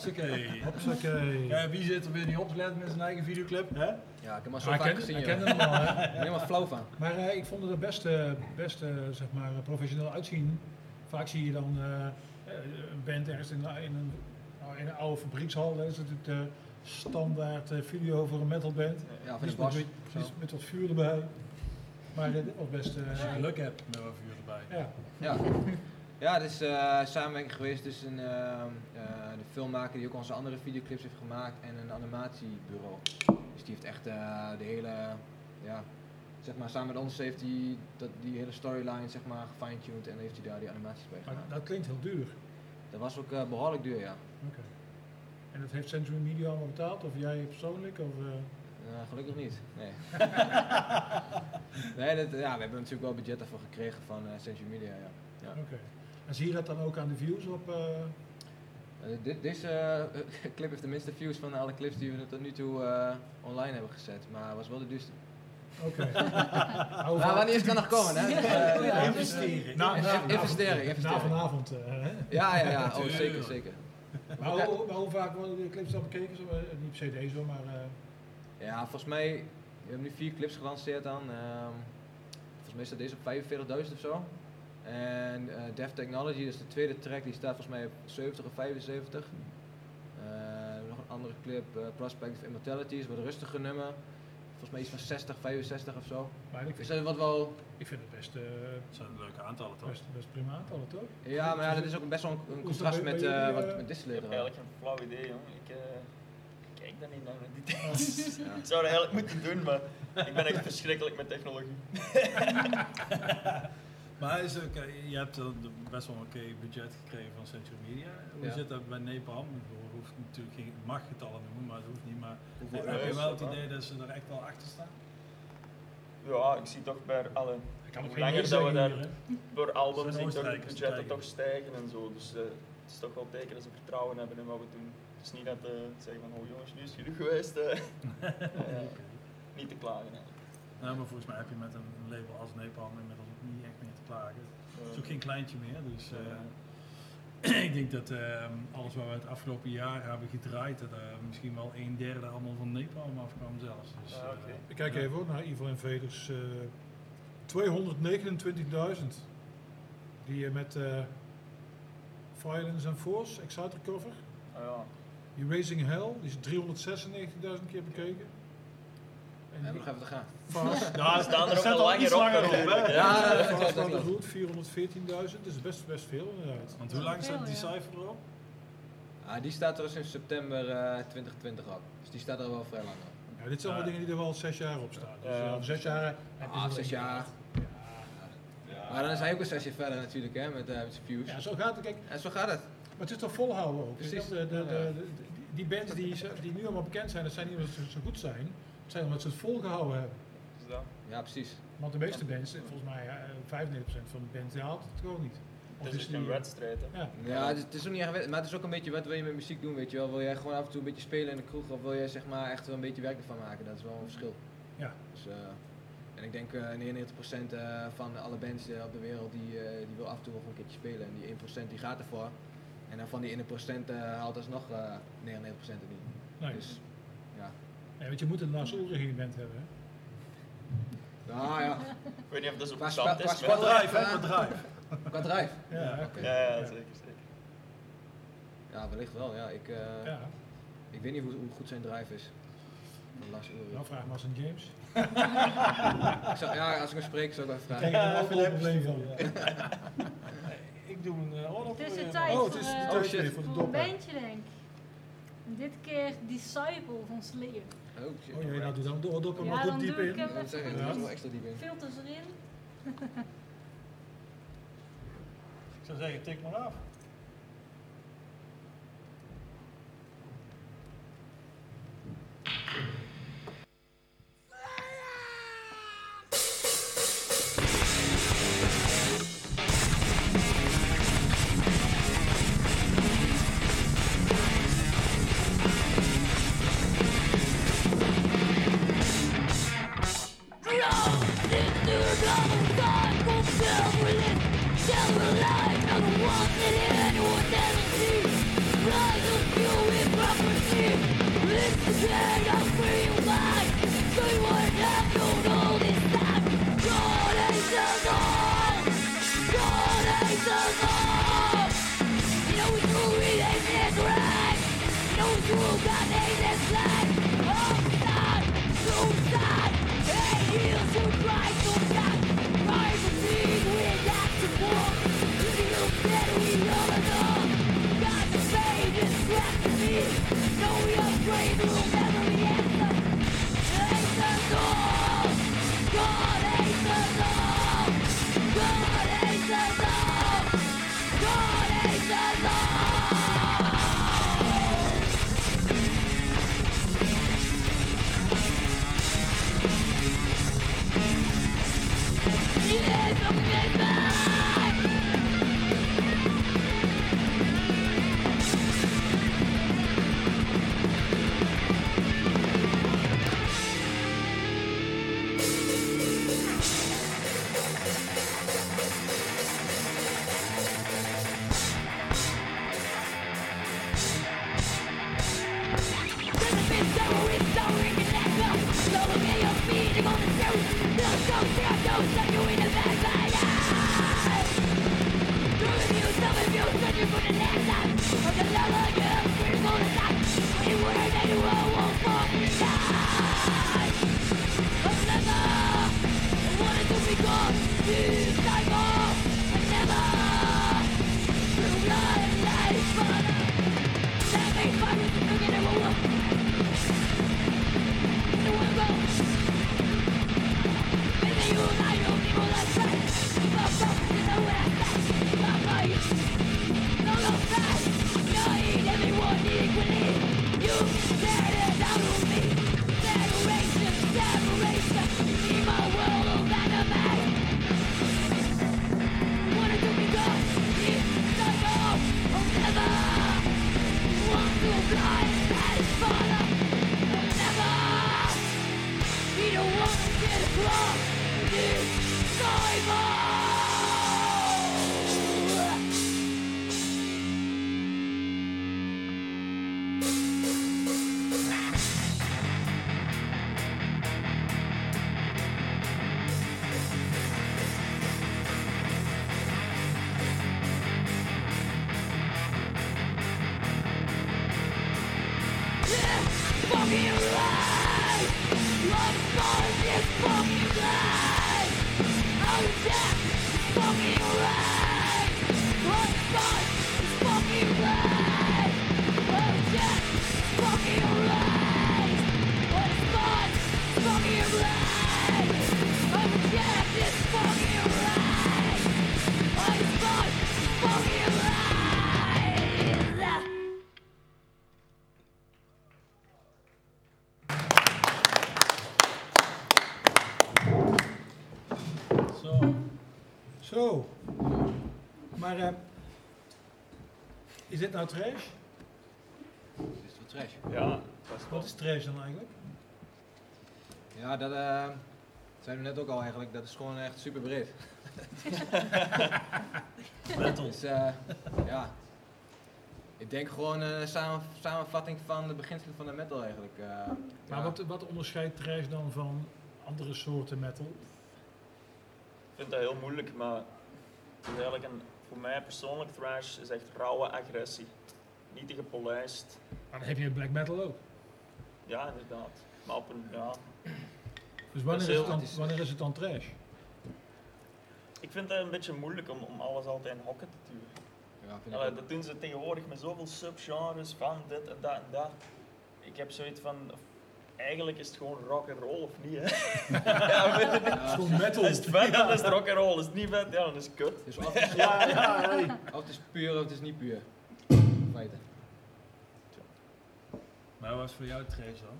S1: Hopsakee.
S3: Hopsakee.
S1: Ja, wie zit er weer niet op te letten met zijn eigen videoclip? Hè?
S4: Ja, ik heb al zo
S3: Hij
S4: vaak gezien, joh.
S3: kende hem al, hè?
S4: Ik ben helemaal flauw van.
S3: Maar eh, ik vond het er best, eh, best eh, zeg maar, professioneel uitzien. Vaak zie je dan eh, eh, een band ergens in, in, een, nou, in een oude fabriekshal. Dat is natuurlijk de standaard eh, video voor een metalband.
S4: Ja, in
S3: Iets
S4: de bos.
S3: met, wat vuur erbij. Maar eh, dit was best... eh,
S1: Als je geluk hebt met wat vuur erbij.
S3: ja.
S4: Ja. Ja, het is eh, samenwerking geweest tussen eh, eh, de filmmaker die ook onze andere videoclips heeft gemaakt en een animatiebureau. Dus die heeft echt eh, de hele, ja, zeg maar samen met ons heeft hij dat, die hele storyline zeg maar gefine-tuned en heeft hij daar die animaties bij
S3: Maar
S4: gemaakt.
S3: dat klinkt heel duur.
S4: Dat was ook eh, behoorlijk duur, ja.
S3: Oké. En dat heeft Century Media allemaal betaald? Of jij persoonlijk? Of, eh,
S4: gelukkig niet, nee. nee, dat, ja, we hebben natuurlijk wel budget daarvoor gekregen van Century Media, ja. ja.
S3: Oké. En zie je dat dan ook aan de views op... eh,
S4: dit, deze eh, clip heeft de minste views van alle clips die we tot nu toe eh, online hebben gezet, maar het was wel de duurste.
S3: Oké.
S4: Nou, wanneer is het kan nog komen, hè? Dus, eh, ja.
S1: Investeren.
S3: Na, na,
S4: In- investeren,
S3: na,
S4: investeren.
S3: Na vanavond. eh, hè?
S4: Ja, ja, ja, oh, zeker, zeker.
S3: Maar, hoe, maar hoe vaak worden de clips dan bekeken? Zo, niet per se deze maar... eh,
S4: Ja, volgens mij, we hebben nu vier clips gelanceerd dan. ehm, volgens mij staat deze op 45.000 of zo. En eh Dev Technology, dat is de tweede track, die staat volgens mij op 70 of 75. Eh, nog een andere clip, eh, Prospect of Immortality, is wat rustiger nummer. Volgens mij iets van 60, 65 of zo.
S3: maar ik
S4: Dus
S3: vind,
S4: wat wel...
S3: ik vind het best, eh,
S1: Dat zijn leuke aantallen toch?
S3: best, best prima aantallen, toch?
S4: Ja, maar ja, dat is ook een best wel een, een contrast
S3: bij-
S4: met,
S3: bij
S4: eh, wat met
S2: Ik
S4: distilleren.
S2: heb eigenlijk geen flauw idee, jongen. Ik eh, kijk daar niet naar die dingen.
S4: Ja.
S2: Ik zou dat eigenlijk moeten doen, maar ik ben echt verschrikkelijk met technologie.
S1: Maar is ook, eh, je hebt best wel een oké budget gekregen van Century Media. Hoe
S4: Ja.
S1: zit dat bij Nepal? Ik hoeft natuurlijk geen mag getallen noemen, maar dat hoeft niet. Maar
S2: Hoeveel
S1: heb je wel het idee dat ze er echt wel achter staan?
S2: Ja, ik zie toch bij alle,
S3: Ik kan
S2: hoe langer dat we daar
S3: hier, hè.
S2: per album
S1: Zijn
S2: zien toch budgetten
S1: stijgen.
S2: toch stijgen en zo. Dus eh, het is toch wel teken dat ze vertrouwen hebben in wat we doen. Het is niet dat ze zeggen van, oh jongens, nu is het genoeg geweest. eh. Eh, niet te klagen eigenlijk.
S1: Nou, maar volgens mij heb je met een label als Nepal inmiddels ook niet echt meer Het is ook
S2: Eh,
S1: geen kleintje meer, dus
S2: Ja.
S1: eh, ik denk dat eh, alles wat we het afgelopen jaar hebben gedraaid, dat er misschien wel een derde allemaal van Nepal afkwam zelfs. Dus,
S2: Ah, oké.
S1: eh,
S3: Ik kijk
S1: ja.
S3: even hoor, naar Evil Invaders. eh 229.000. Die eh, met eh, Violence and Force, Exciter cover.
S2: ah ja.
S3: Erasing Hell, die is 396.000 keer bekeken.
S4: We
S3: En
S4: hebben
S3: die
S4: nog even te gaan.
S3: Fast,
S2: Ja, ze staan er ook
S3: staat
S2: al
S3: al iets
S2: langer op.
S3: langer op.
S4: Ja,
S3: Ja,
S4: dat klopt.
S3: Route 414.000, dus best, best veel inderdaad.
S1: Want hoe lang staat
S6: ja.
S1: Decipher erop?
S4: Ah, die staat er sinds september eh, 2020 op. Dus die staat er wel vrij lang op.
S3: Ja, dit zijn allemaal dingen die er wel zes jaar op staan. Dus
S2: Ja.
S3: over zes jaar
S4: Ah,
S3: ze
S4: zes jaar.
S3: Ja.
S4: Maar dan is hij ook een zesje verder natuurlijk, hè, met, eh met zijn views.
S3: Ja, zo gaat het. Kijk,
S4: En zo gaat het.
S3: maar het is toch volhouden ook.
S4: Precies.
S3: De, de, de,
S4: Ja.
S3: de- die bands die, die nu allemaal bekend zijn, dat zijn niet omdat ze zo goed zijn. Het zijn omdat ze het volgehouden hebben.
S2: Dus dat.
S4: Ja, precies.
S3: Want de meeste bands, volgens mij eh, 95% van de bands, die haalt het gewoon niet. Of
S2: Het is een
S3: eh,
S2: wedstrijd. Hè.
S3: Ja.
S4: Ja, het is, het is ook niet echt, maar het is ook een beetje wat wil je met muziek doen, weet je wel. Wil jij gewoon af en toe een beetje spelen in de kroeg of wil je zeg maar echt wel een beetje werk ervan maken? Dat is wel een verschil.
S3: Ja.
S4: Dus, eh, en ik denk eh 99% eh, van alle bands eh, op de wereld die, eh, die wil af en toe gewoon een keertje spelen. En die 1% die gaat ervoor. En dan van die 1% eh haalt alsnog eh 99% er niet.
S3: Nee.
S4: Dus. Ja,
S3: want je moet een in je band hebben. Hè?
S4: Nou ja,
S2: Ik weet niet of dat zo
S4: spa-
S2: is.
S4: qua
S1: drive, hè? Qua drive.
S4: qua drive.
S3: Ja,
S4: oké.
S2: Ja, ja, zeker, zeker.
S4: Ja, wellicht wel. Ja, ik, eh,
S3: ja.
S4: ik weet niet hoe, hoe goed zijn drive is. Van Lars Ulrich.
S3: Nou, vraag maar eens aan James.
S4: Ik zou- ja, als ik hem spreek zou ik even
S3: Daar
S4: vragen.
S3: krijg je er een probleem van.
S1: Ik doe een uh, oorlog
S6: Het is
S1: voor
S6: de tijd
S3: Oh,
S6: voor,
S3: het is de
S6: eh,
S3: tijd voor de
S6: een bandje, denk ik. Dit keer Disciple van Slayer.
S4: Oh, shit.
S3: Oh jee, nou doe dan door dop
S6: Ja,
S3: maar
S6: dan
S3: goed diep
S6: doe ik
S3: in.
S6: hem
S4: Ja, dat zeg ik, wel extra diep in.
S6: Filters erin.
S1: Ik zou zeggen, tik maar af.
S3: Maar eh, is dit nou trash?
S4: Dit is wat trash.
S2: Ja, dat is
S3: Wat is trash dan eigenlijk?
S4: Ja, dat eh zeiden we net ook al eigenlijk. Dat is gewoon echt super breed.
S1: Metal.
S4: Dus eh, ja. Ik denk gewoon een samen, samenvatting van de beginselen van de metal eigenlijk. eh.
S3: Maar
S4: Ja.
S3: wat, wat onderscheidt trash dan van andere soorten metal?
S2: Ik vind dat heel moeilijk, maar het is eigenlijk een, voor mij persoonlijk thrash is echt rauwe agressie. Niet te gepolijst.
S3: Maar dat heb je in black metal ook.
S2: Ja, inderdaad. Maar op een, ja.
S3: Dus wanneer is, het dan, wanneer is het dan trash?
S2: Ik vind het een beetje moeilijk om, om alles altijd in hokken te duwen.
S4: Ja,
S2: Allee, dat doen ze tegenwoordig met zoveel subgenres van dit en dat en dat. Ik heb zoiets van, eigenlijk is het gewoon rock and roll of niet, hè? ja, weet je niet.
S3: Het is gewoon metal.
S2: Is het vet, dan is het rock and roll. Is het niet vet, ja, dan is het kut.
S4: Dus of het is,
S3: Ja, ja, hey.
S4: of het is puur of het is niet puur. In feite.
S1: Maar wat was voor jou trash dan?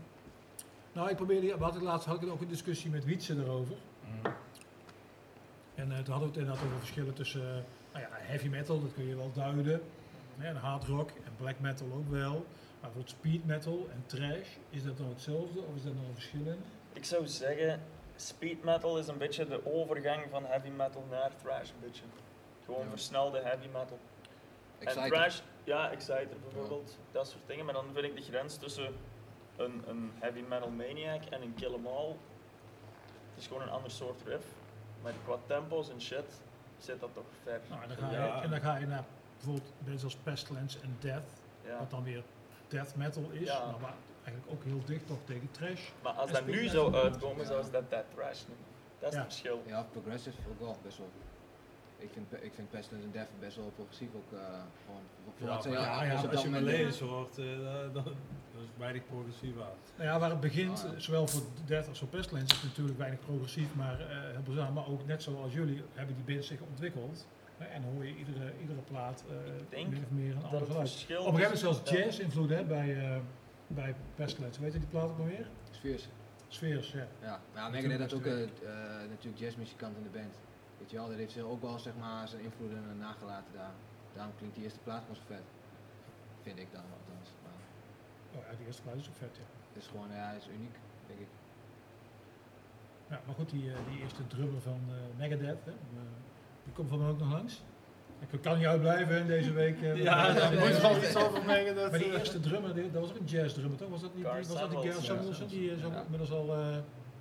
S3: Nou, ik probeerde, we hadden laatst had ik ook een discussie met Wietse erover. En eh, toen hadden we het inderdaad over verschillen tussen eh, nou ja, heavy metal, dat kun je wel duiden. Hè, en hard rock en black metal ook wel. Maar bijvoorbeeld speed metal en trash, is dat dan hetzelfde of is dat nog een verschil in?
S2: Ik zou zeggen, speed metal is een beetje de overgang van heavy metal naar thrash een beetje. Gewoon
S4: Ja.
S2: versnelde heavy metal. En thrash, ja, Exciter bijvoorbeeld, dat soort dingen. Maar dan vind ik de grens tussen een, een heavy metal maniac en een kill 'em all. Het is gewoon een ander soort riff. Maar qua tempo's en shit zit dat toch ver.
S3: Nou, en, dan ga je,
S1: Ja.
S3: en dan ga je naar bijvoorbeeld bands als Pestilence en Death,
S2: Ja.
S3: wat dan weer death metal is,
S2: Ja.
S3: maar eigenlijk ook heel dicht toch tegen trash.
S2: Maar als dat nu zou
S3: zo'n-
S2: uitkomen,
S4: Ja.
S2: zou ze dat dead thrash noemen. Dat is
S3: Ja.
S2: het verschil.
S4: Ja, progressive ook wel best wel. Ik vind, ik vind Pestilence en Death best wel progressief ook uh, gewoon. Voor
S1: Ja, maar
S3: ja, ja,
S4: als
S1: je. Malaise hoort, eh, dan, dan dat is weinig progressief aan.
S3: Nou ja, waar het begint,
S4: Ah, ja.
S3: eh, zowel voor Death als voor Pestilence, is natuurlijk weinig progressief, maar eh, heel bizar. Maar ook net zoals jullie hebben die bands zich ontwikkeld. En hoor je iedere, iedere plaat eh min of meer een ander geluid.
S2: verschil
S3: Op een gegeven moment zelfs jazz-invloed hè, bij, eh, bij Pestilence. Weet je die plaat ook nog weer?
S4: Spheres.
S3: Sfeers, ja.
S4: Ja, maar ja, Megadeth had ook eh, natuurlijk jazzmuzikant in de band. Weet je wel, dat heeft zich ook wel zeg maar, zijn invloeden nagelaten daar. Daarom klinkt die eerste plaat gewoon zo vet. Vind ik dan althans. Maar
S3: Oh ja, die eerste plaat is ook vet, ja.
S4: het is gewoon, ja, is uniek, denk ik.
S3: Ja, maar goed, die, eh, die eerste drummer van eh, Megadeth, hè, die komt van mij ook nog langs. Ik kan niet uitblijven in deze week. eh,
S1: Ja, dat moet
S3: met-
S1: wel iets over Megadeth.
S3: Maar die eerste drummer, die- dat was ook een jazzdrummer, toch? Was dat niet was dat die Gar
S2: Samuelson.
S3: Die is ook
S4: Ja.
S3: inmiddels al... eh,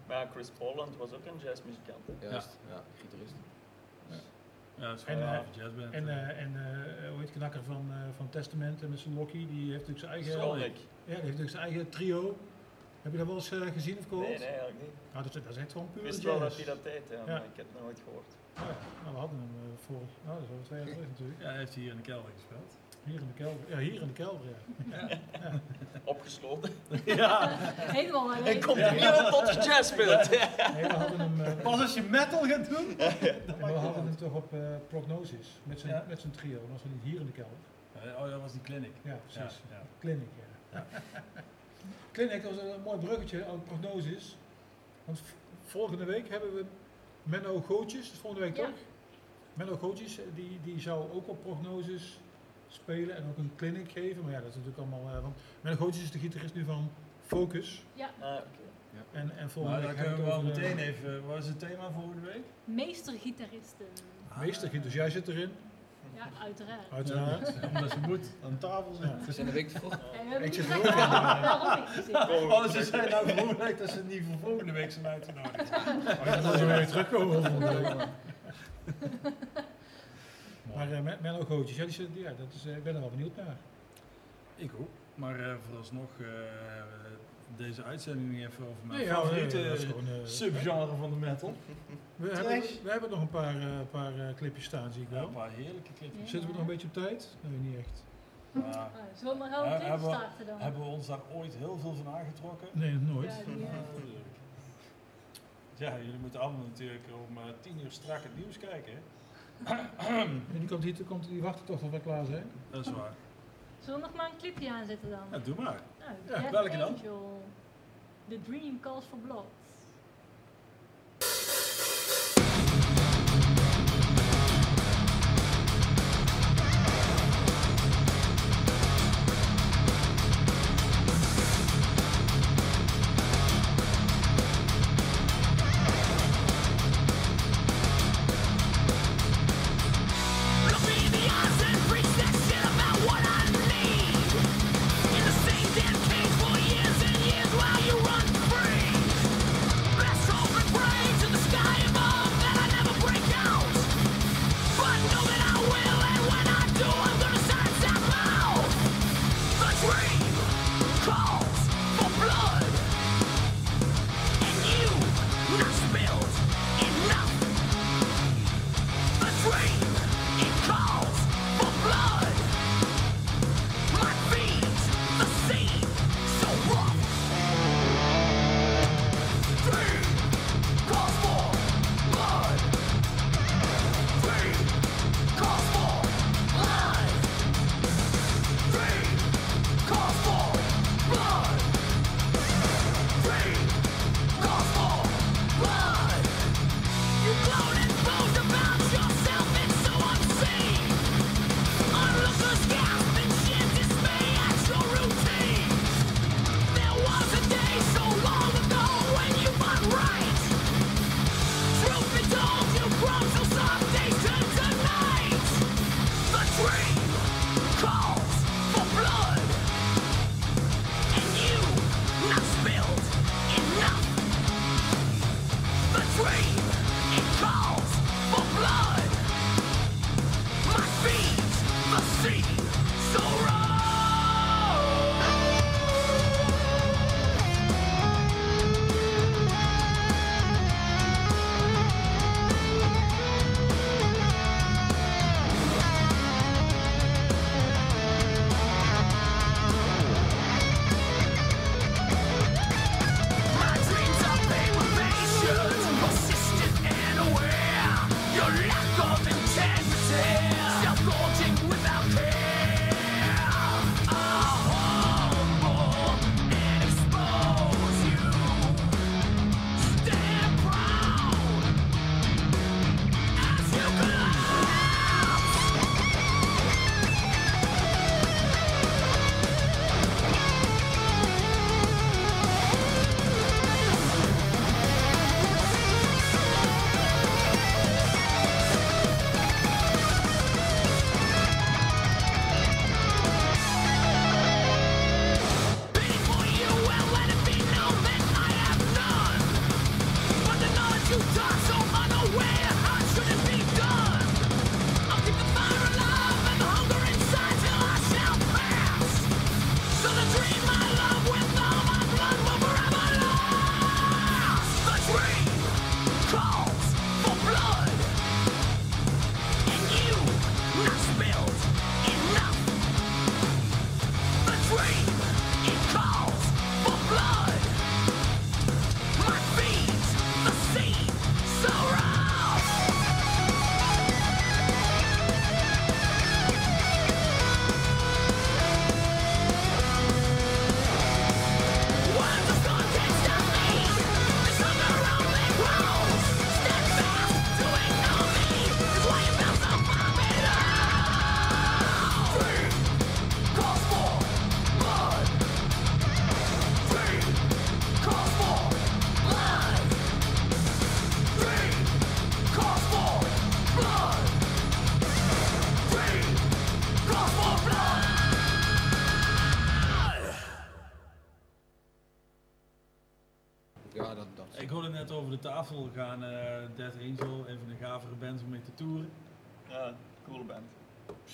S2: Maar ja, Chris Poland was ook een jazzmuzikant.
S4: Juist, ja, gitarist.
S1: Ja, het is
S3: En,
S1: gewoon een
S3: eh,
S1: halve jazzband.
S3: en
S1: eh.
S3: en, eh, hoe heet knakker van, eh, van Testament en met zijn Locky, die heeft natuurlijk zijn eigen... Ja, die heeft natuurlijk zijn eigen trio. Heb je dat wel eens eh, gezien of gehoord?
S2: Nee, nee, eigenlijk niet.
S3: Nou, dat, is- dat is echt gewoon
S2: Ik
S3: puur
S2: wist
S3: jazz.
S2: wel dat hij dat deed, ja,
S3: Ja.
S2: maar ik heb het nooit gehoord.
S3: Ja, nou, we hadden hem eh, voor, nou, dat is twee jaar terug natuurlijk.
S1: Ja, hij heeft hier in de kelder gespeeld.
S3: Hier in de kelder. Ja, hier in de kelder, ja.
S2: Opgesloten.
S1: ja,
S6: Helemaal alleen.
S2: En komt niemand tot je jazz speelt.
S3: Nee, we hadden hem, eh,
S1: pas als je metal gaat doen.
S3: we hadden hem toch op eh, Prognosis, met zijn,
S1: Ja.
S3: met zijn trio. Dat was wel niet hier in de kelder.
S1: Eh, Oh, dat was die clinic.
S3: Ja,
S1: Ja,
S3: precies.
S1: ja.
S3: Clinic, ja. Clinic was een mooi bruggetje aan Prognosis. Want volgende week hebben we Menno Gootjes, dat is volgende week
S6: Ja.
S3: toch? Menno Gootjes, die, die zou ook op Prognosis spelen en ook een clinic geven. Maar ja, dat is natuurlijk allemaal... eh, want Menno Gootjes is de gitarist nu van Focus.
S6: Ja,
S2: Ah, oké.
S3: En, en
S1: Maar
S3: volgende
S1: dan
S3: week
S1: kunnen we wel meteen
S3: eh,
S1: even. Wat is het thema volgende week?
S6: meestergitaristen.
S3: Meester, dus jij zit erin,
S6: Ja, uiteraard.
S3: uiteraard.
S1: Omdat ze moet aan tafel zijn.
S4: We zijn een week te vroeg.
S6: Ja,
S3: Ik zit er ook
S6: waarom-.
S1: Oh, ze zijn nou vermoedelijk dat ze niet voor volgende week zijn uitgenodigd.
S3: Oh, ja, dan zullen we weer terugkomen volgende week. Maar eh, Mer- Menno Gootjes, ja, die, zit- ja dat is, eh, ik ben er wel benieuwd naar.
S1: Ik ook. Maar eh, vooralsnog eh, deze uitzending niet even over mijn
S3: Nee, ja,
S1: favoriete
S3: gewoon, eh,
S1: subgenre van de metal.
S3: We hebben, we hebben nog een paar, eh, paar eh, clipjes staan, zie ik
S1: Ja,
S3: wel.
S1: een paar heerlijke clipjes.
S3: Zitten we nog een beetje op tijd? Nee, niet echt.
S1: Maar
S6: Ah, Zullen we maar gewoon
S1: Ja,
S6: een clip
S1: hebben we-
S6: starten dan?
S1: hebben we ons daar ooit heel veel van aangetrokken?
S3: Nee, nooit.
S6: Ja, die, eh,
S1: Ja, jullie moeten allemaal natuurlijk om eh, tien uur strak het nieuws kijken. hè?
S3: En die, komt hier, komt, die wachten toch tot we klaar zijn?
S1: Dat is waar.
S6: Zullen we nog maar een clipje aanzetten dan?
S1: Ja, doe maar.
S6: Nou,
S1: Ja, welke dan?
S6: Angel. The Dream Calls for Blood.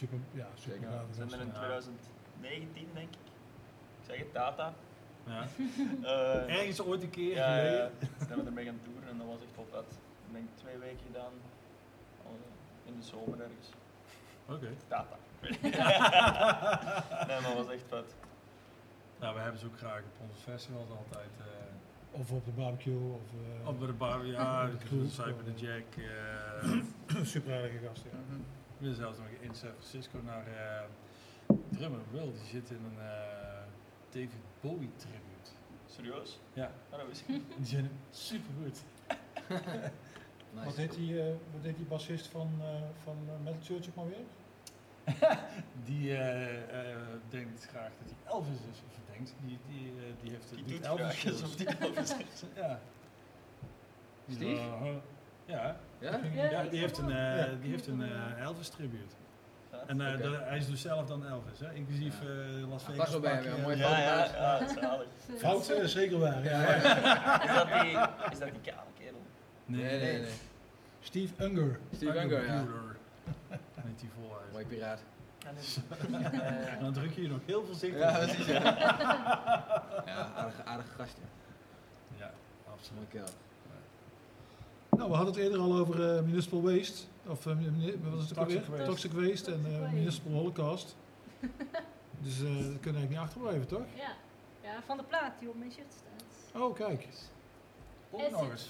S3: Super, ja, super
S4: Zeker.
S2: We zijn er in
S1: Ja.
S2: 2019 denk ik. Ik zeg het, Tata.
S1: Ja.
S2: Eh,
S1: Ergens ooit een keer
S2: ja, ja,
S1: geleden.
S2: ja. zijn we ermee gaan toeren en dat was echt wel vet. Ik denk twee weken gedaan. In de zomer ergens.
S1: Oké.
S2: Tata. nee, maar dat was echt vet.
S1: Nou, we hebben ze ook graag op onze festivals altijd. eh
S3: Of op de barbecue, of eh,
S1: op de bar, ja, Cyber de Jack. eh
S3: super aardige gasten. Ja.
S1: We zijn zelfs nog in San Francisco naar eh drummer Will, die zit in een eh, David Bowie tribute.
S2: Serieus?
S1: Ja,
S2: Ja, dat wist ik niet.
S1: die zijn super goed.
S4: Nice.
S3: Wat deed die, eh, wat deed die bassist van, eh van Metal Church ook maar weer?
S1: Die denkt graag dat hij Elvis is, of denkt, die, die, eh, die heeft
S2: Die
S1: doet Elvis
S2: graag alsof
S1: shows.
S2: die Elvis is.
S1: Ja.
S4: Steve?
S1: Ja,
S4: Ja?
S1: ja, die heeft een, eh,
S3: Ja.
S1: die heeft een eh, Elvis tribute. En eh, dat- hij is dus zelf dan Elvis, hè? inclusief
S4: Ja.
S1: eh Las
S4: Ah,
S1: Vegas.
S4: pas wel bij hem,
S1: eh,
S4: mooi
S2: Ja, ja, ja.
S3: Fout, eh, zeker waar. Ja.
S2: Is dat die, is dat die kale kerel?
S1: Nee,
S4: Nee, nee, nee.
S3: Steve Unger.
S4: Steve Unger, ja.
S1: Met die voluit.
S4: Mooi piraat.
S1: En dan druk je je nog heel voorzichtig.
S4: Ja, precies. Ja, ja aardige, aardige gast. Ja.
S1: Ja, absoluut.
S4: Mooi kerel.
S3: Nou, we hadden het eerder al over eh, Municipal Waste. Of eh, wat was het ook
S1: Toxic? Waste.
S3: Toxic Waste en eh. Municipal Holocaust. dus eh dat kunnen we eigenlijk niet achterblijven, toch?
S6: Ja. ja, van de plaat die op mijn shirt staat.
S3: Oh, kijk.
S1: Nog eens.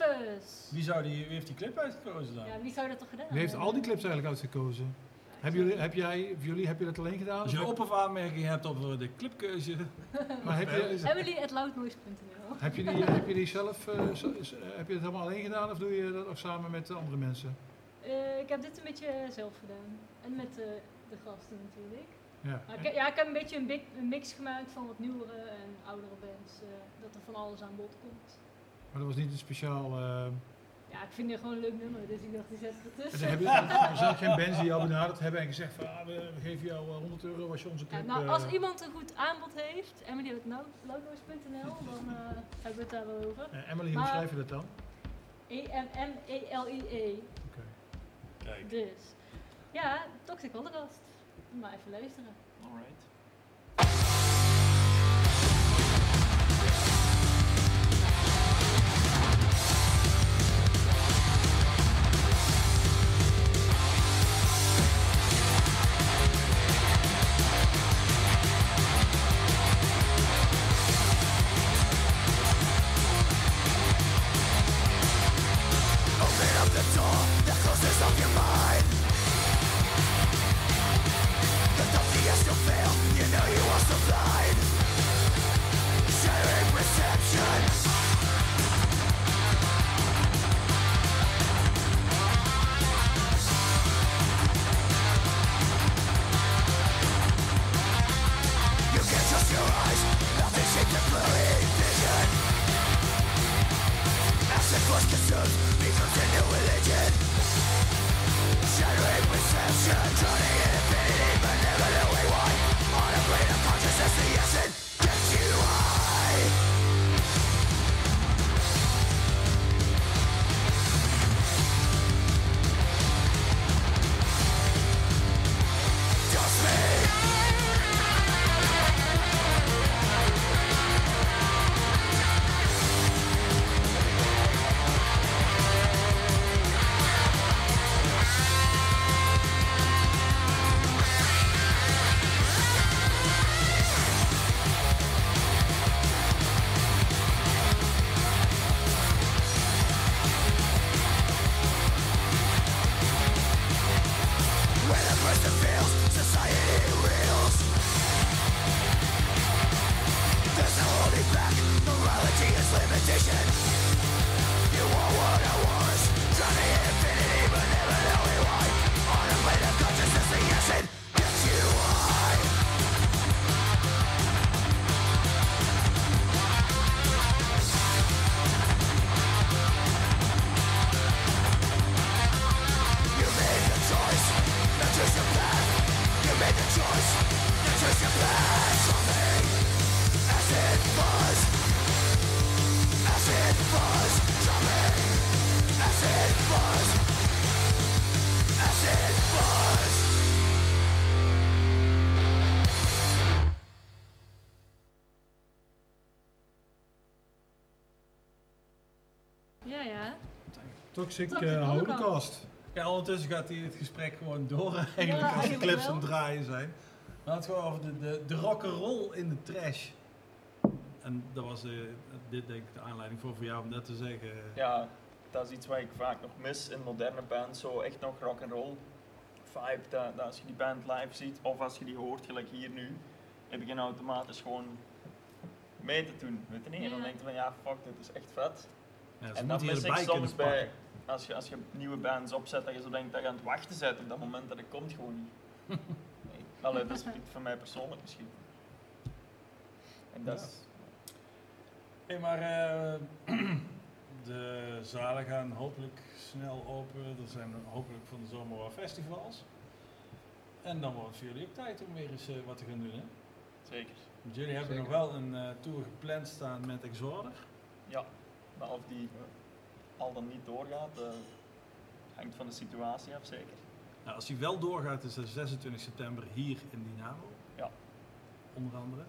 S1: Wie, zou die, wie heeft die clip uitgekozen dan?
S6: Ja, wie zou dat toch gedaan
S3: Wie heeft al die clips eigenlijk uitgekozen? Hebben jullie, heb jij, jullie, heb je dat alleen gedaan?
S1: Als je op- of aanmerking hebt op eh, de clipkeuze,
S3: maar heb je,
S6: Emily.loudnoise.nl
S3: heb, je die, heb je die zelf, eh, zo- zo- heb je het helemaal alleen gedaan of doe je dat ook samen met andere mensen?
S6: Eh, ik heb dit een beetje zelf gedaan. En met eh, de gasten natuurlijk.
S3: Ja.
S6: Maar ik, heb- ja, ik heb een beetje een, big- een mix gemaakt van wat nieuwere en oudere bands. eh, dat er van alles aan bod komt.
S3: Maar dat was niet een speciaal... eh,
S6: Ja, ik vind het gewoon een leuk nummer, dus ik dacht die zet ik
S3: er,
S6: ertussen.
S3: heb je, er zijn geen bands die jou benaderd hebben en gezegd van ah, we, geven jou eh, 100 euro als je onze
S6: Ja,
S3: clip...
S6: nou,
S3: eh,
S6: als iemand een goed aanbod heeft, emily.loudnoise.nl, dan eh, hebben we het daar wel over.
S3: eh, Emily, hoe schrijf je dat dan?
S6: E E-M-M-E-L-I-E.
S3: Oké.
S1: kijk.
S6: Dus, ja, Toxic Holocaust. Maar even luisteren.
S2: Alright.
S6: Ja, ja.
S3: Toxic
S6: Toxic
S3: eh,
S6: Holocaust.
S1: Ja, ondertussen gaat hij het gesprek gewoon door eigenlijk
S6: Ja,
S1: als de clips aan het draaien zijn. We hadden het gewoon over de, de, de rock'n'roll in de trash. En dat was eh, dit denk ik de aanleiding voor, voor jou om dat te zeggen.
S2: Ja, dat is iets wat ik vaak nog mis in moderne bands. Zo echt nog rock and roll vibe. Dat, dat als je die band live ziet of als je die hoort, gelijk hier nu, heb je automatisch gewoon mee te doen. Weet je niet? En dan denk je van ja, fuck, dit is echt vet.
S1: Ja,
S2: en dat mis ik soms bij, als je, als je nieuwe bands opzet, dat je zo denkt dat je aan het wachten bent op dat moment dat het komt gewoon niet. Nee. Allee, dat is van mij persoonlijk misschien. En dat
S1: Ja.
S2: is,
S1: Hey, maar eh, de zalen gaan hopelijk snel open. Er zijn hopelijk van de zomer wel festivals. En dan wordt het voor jullie ook tijd om weer eens eh, wat te gaan doen. Hè?
S2: zeker.
S1: Want jullie hebben
S4: Zeker.
S1: nog wel een eh, tour gepland staan met Exorder.
S2: Ja, maar of die al dan niet doorgaat, eh, hangt van de situatie af zeker.
S1: Nou, als die wel doorgaat, is dat 26 september hier in Dynamo.
S2: Ja.
S1: Onder andere.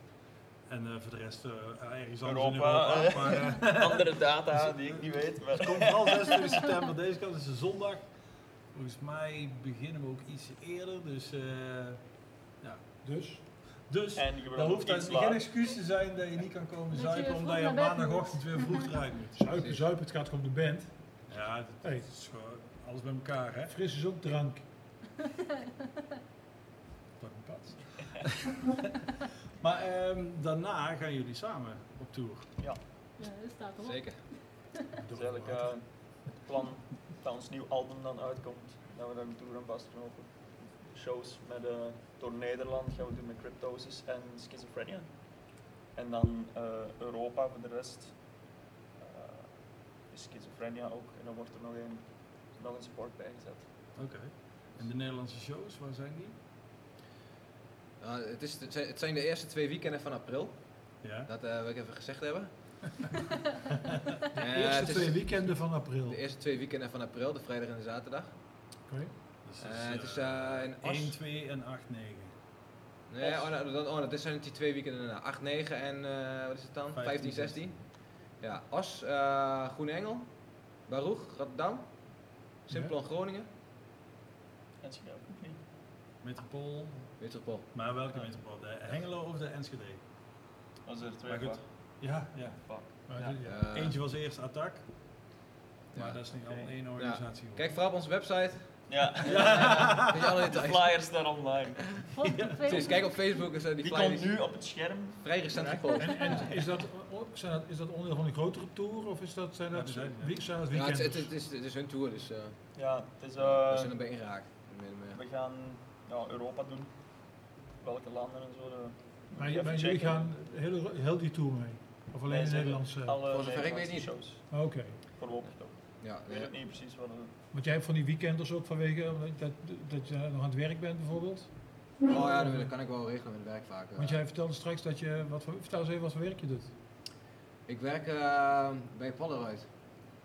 S1: En eh, voor de rest eh, ergens anders in
S2: Europa,
S1: Europa.
S2: eh.
S1: Maar,
S2: Andere data die ik niet weet,
S1: het
S2: maar
S1: komt vooral 26 september deze kant, is een zondag. Volgens mij beginnen we ook iets eerder. Dus, eh, ja.
S3: Dus,
S1: dus
S2: en je
S1: dan
S2: wil
S1: hoeft dat geen excuus te zijn dat je niet kan komen
S6: Dat
S1: zuipen omdat je op maandagochtend weer vroeg eruit moet.
S3: zuipen, zuipen, het gaat gewoon om de band.
S1: Ja, dat,
S3: Hey.
S1: dat is gewoon alles bij elkaar, hè?
S3: Fris is ook drank.
S1: Pak een pad. maar ehm, daarna gaan jullie samen op tour.
S6: Ja, dat staat erop.
S4: Zeker.
S2: Het is eigenlijk eh, het plan dat ons nieuw album dan uitkomt, dat we daar een tour aan vastknopen. Shows met, eh, door Nederland gaan we doen met Cryptosis en Schizophrenia. En dan eh, Europa voor de rest. eh, is Schizophrenia ook en dan wordt er nog een, nog een support bij gezet.
S1: Oké. En de Nederlandse shows, waar zijn die?
S4: Het, is, het zijn- de eerste twee weekenden van april.
S1: Ja.
S4: Dat eh, wil ik even gezegd hebben.
S3: De
S4: Eh,
S3: eerste twee weekenden van april.
S4: De eerste twee weekenden van april, de vrijdag en de zaterdag.
S3: Oké.
S1: Dus
S4: Eh,
S1: dat is,
S4: het is in As.
S1: 1, 2 en 8, 9.
S4: Nee, oh, nou, dan, oh, dat zijn die twee weekenden daarna. 8, 9 en eh, wat is het dan?
S1: 15,
S4: 15, 16. Ja, As, eh Groene Engel, Baruch, Rotterdam, Simplon Groningen,
S2: En ze ook niet.
S1: Metropool.
S4: Metropool.
S1: Maar welke metropool? De Hengelo of de Enschede?
S2: Als er twee
S1: Maar goed. Ja, ja.
S2: Fuck.
S3: Maar
S2: Ja.
S3: ja.
S1: Eentje was eerst Attack. Maar
S4: Ja.
S1: dat is niet al
S2: Oké.
S1: één organisatie.
S4: Kijk vooral op onze website.
S2: Ja,
S4: Weet je alle
S2: de flyers daar online.
S4: Kijk op Facebook, is, eh, die
S2: Die
S4: flyers
S2: komt nu op het scherm.
S4: vrij recent gepost.
S3: En, en is, dat, zijn dat, is dat onderdeel van een grotere tour of is dat, zijn
S1: Ja,
S3: dat,
S1: die zijn- ja.
S3: wie- zijn dat
S4: Ja, het, het, is, het is hun tour, dus eh
S2: Ja, het is,
S4: we
S2: eh,
S4: zijn erbij ingeraakt. En
S2: we gaan ja, Europa doen. Welke landen en zo. de-
S3: maar,
S2: even
S3: maar jullie gaan heel, heel die tour mee? Of alleen de Nederlandse?
S2: Alle
S4: Voor zover ik weet
S2: Nederlandse
S4: niet.
S2: shows.
S3: Oké.
S2: Voorlopig toch.
S4: Ja,
S2: Ik weet
S4: ja.
S2: het niet precies wat we...
S3: Want jij hebt van die weekenders ook vanwege eh, dat, dat je nog aan het werk bent bijvoorbeeld?
S4: Oh ja, dat kan ik wel regelen met het werk vaak.
S3: Want jij vertelde straks dat je, wat voor, vertel eens even wat voor werk je doet.
S4: Ik werk eh, bij Polaroid.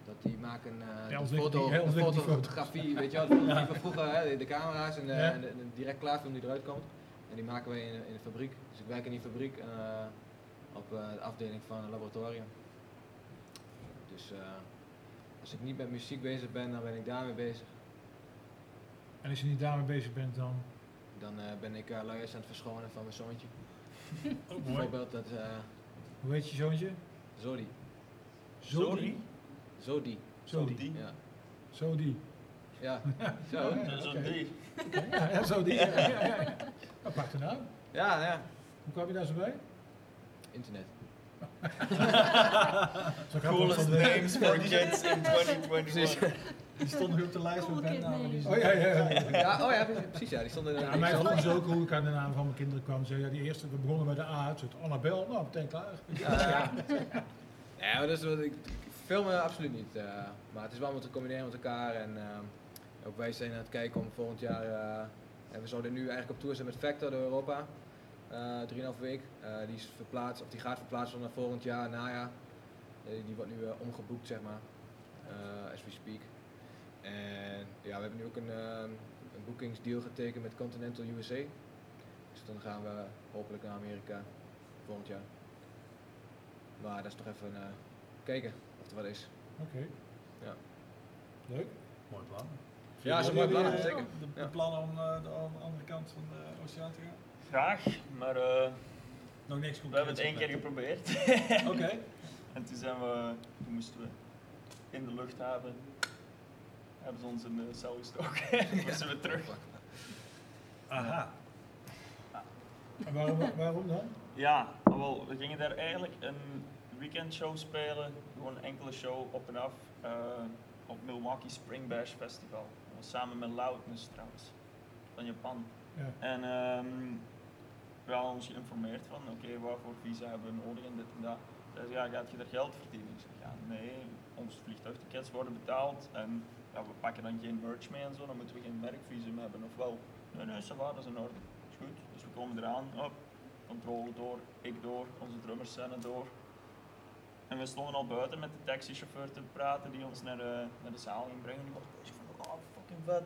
S4: Dat die maken eh
S3: Ja,
S4: de foto,
S3: die- ja,
S4: de fotografie, weet je wel, fotografie van vroeger, hè, de, de camera's en, de,
S3: Ja.
S4: en de, en de direct klaarfilm die eruit komt. En die maken wij in, in de fabriek. Dus ik werk in die fabriek eh, op eh, de afdeling van het laboratorium. Dus eh, als ik niet met muziek bezig ben, dan ben ik daarmee bezig.
S3: En als je niet daarmee bezig bent dan...
S4: Dan eh, ben ik uh, luiers aan het verschonen van mijn zoontje.
S1: Ook mooi.
S4: Bijvoorbeeld dat eh
S3: Hoe heet je zoontje?
S4: Zodi.
S3: Zodi?
S4: Zodi.
S3: Zodi.
S2: Die.
S4: Ja.
S3: Zodi.
S4: Ja. Zo.
S2: Ja, Zo
S3: Oké.
S2: die.
S3: Ja, Zodi. Ja, ja, ja, ja. Aparte naam.
S4: Ja, ja.
S3: Hoe kwam je daar zo bij?
S4: Internet.
S2: Coolest
S3: van de-
S2: names for kids in 2021.
S1: Die stond nog op de lijst
S6: Cool
S1: met
S6: kid
S1: bandnamen. Die
S3: Oh ja, ja, ja.
S4: Ja, oh ja, precies. Ja, die stonden.
S3: Ja, mij vroegen ze ook hoe ik aan de naam van mijn kinderen kwam. Ze zeiden, ja, die eerste, we begonnen bij de A, het soort Annabel, nou, meteen klaar.
S4: Ja, ja. ja maar dat is wat ik, ik film eh, absoluut niet. eh, maar het is wel om te combineren met elkaar. En eh, ook wij zijn aan het kijken om volgend jaar. eh, en we zouden nu eigenlijk op tour zijn met Factor door Europa. Eh 3,5 week. Eh, die is verplaatst, of die gaat verplaatsen naar volgend jaar, najaar. Eh, die wordt nu eh, omgeboekt, zeg maar. eh, as we speak. En ja, we hebben nu ook een, eh, een boekingsdeal getekend met Continental USA. Dus dan gaan we hopelijk naar Amerika volgend jaar. Maar dat is toch even eh, kijken of er wat is.
S3: Oké. Leuk.
S1: Mooi plan.
S4: Ja, is een mooi plan,
S1: eh,
S4: zeker.
S1: De, de
S4: Ja.
S1: plannen om eh, de, aan de andere kant van de oceaan te gaan?
S2: Graag, maar eh,
S1: Nog niks
S2: we hebben het één keer geprobeerd.
S1: Oké.
S2: En toen zijn we, toen moesten we in de luchthaven, hebben ze ons in de cel gestoken. Toen moesten we terug.
S1: Aha.
S3: En waarom, waarom dan?
S2: Ja, ah, wel, we gingen daar eigenlijk een weekendshow spelen. Gewoon een enkele show op en af. eh, op Milwaukee Spring Bash Festival. Dat was samen met Loudness trouwens, van Japan.
S3: Ja.
S2: En ehm, we hadden ons geïnformeerd van, oké, waarvoor visa hebben we nodig en dit en dat. Ze, ja, gaat je daar geld verdienen? Ik zeg, ja, nee, onze vliegtuigtickets worden betaald en ja, we pakken dan geen merch mee en zo, dan moeten we geen werkvisum hebben. Ofwel, nee, nee, ça va, in orde. Is goed. Dus we komen eraan, op, controle door, ik door, onze drummers zijn er door. En we stonden al buiten met de taxichauffeur te praten die ons naar de, naar de zaal ging brengen. Die was oh fucking vet,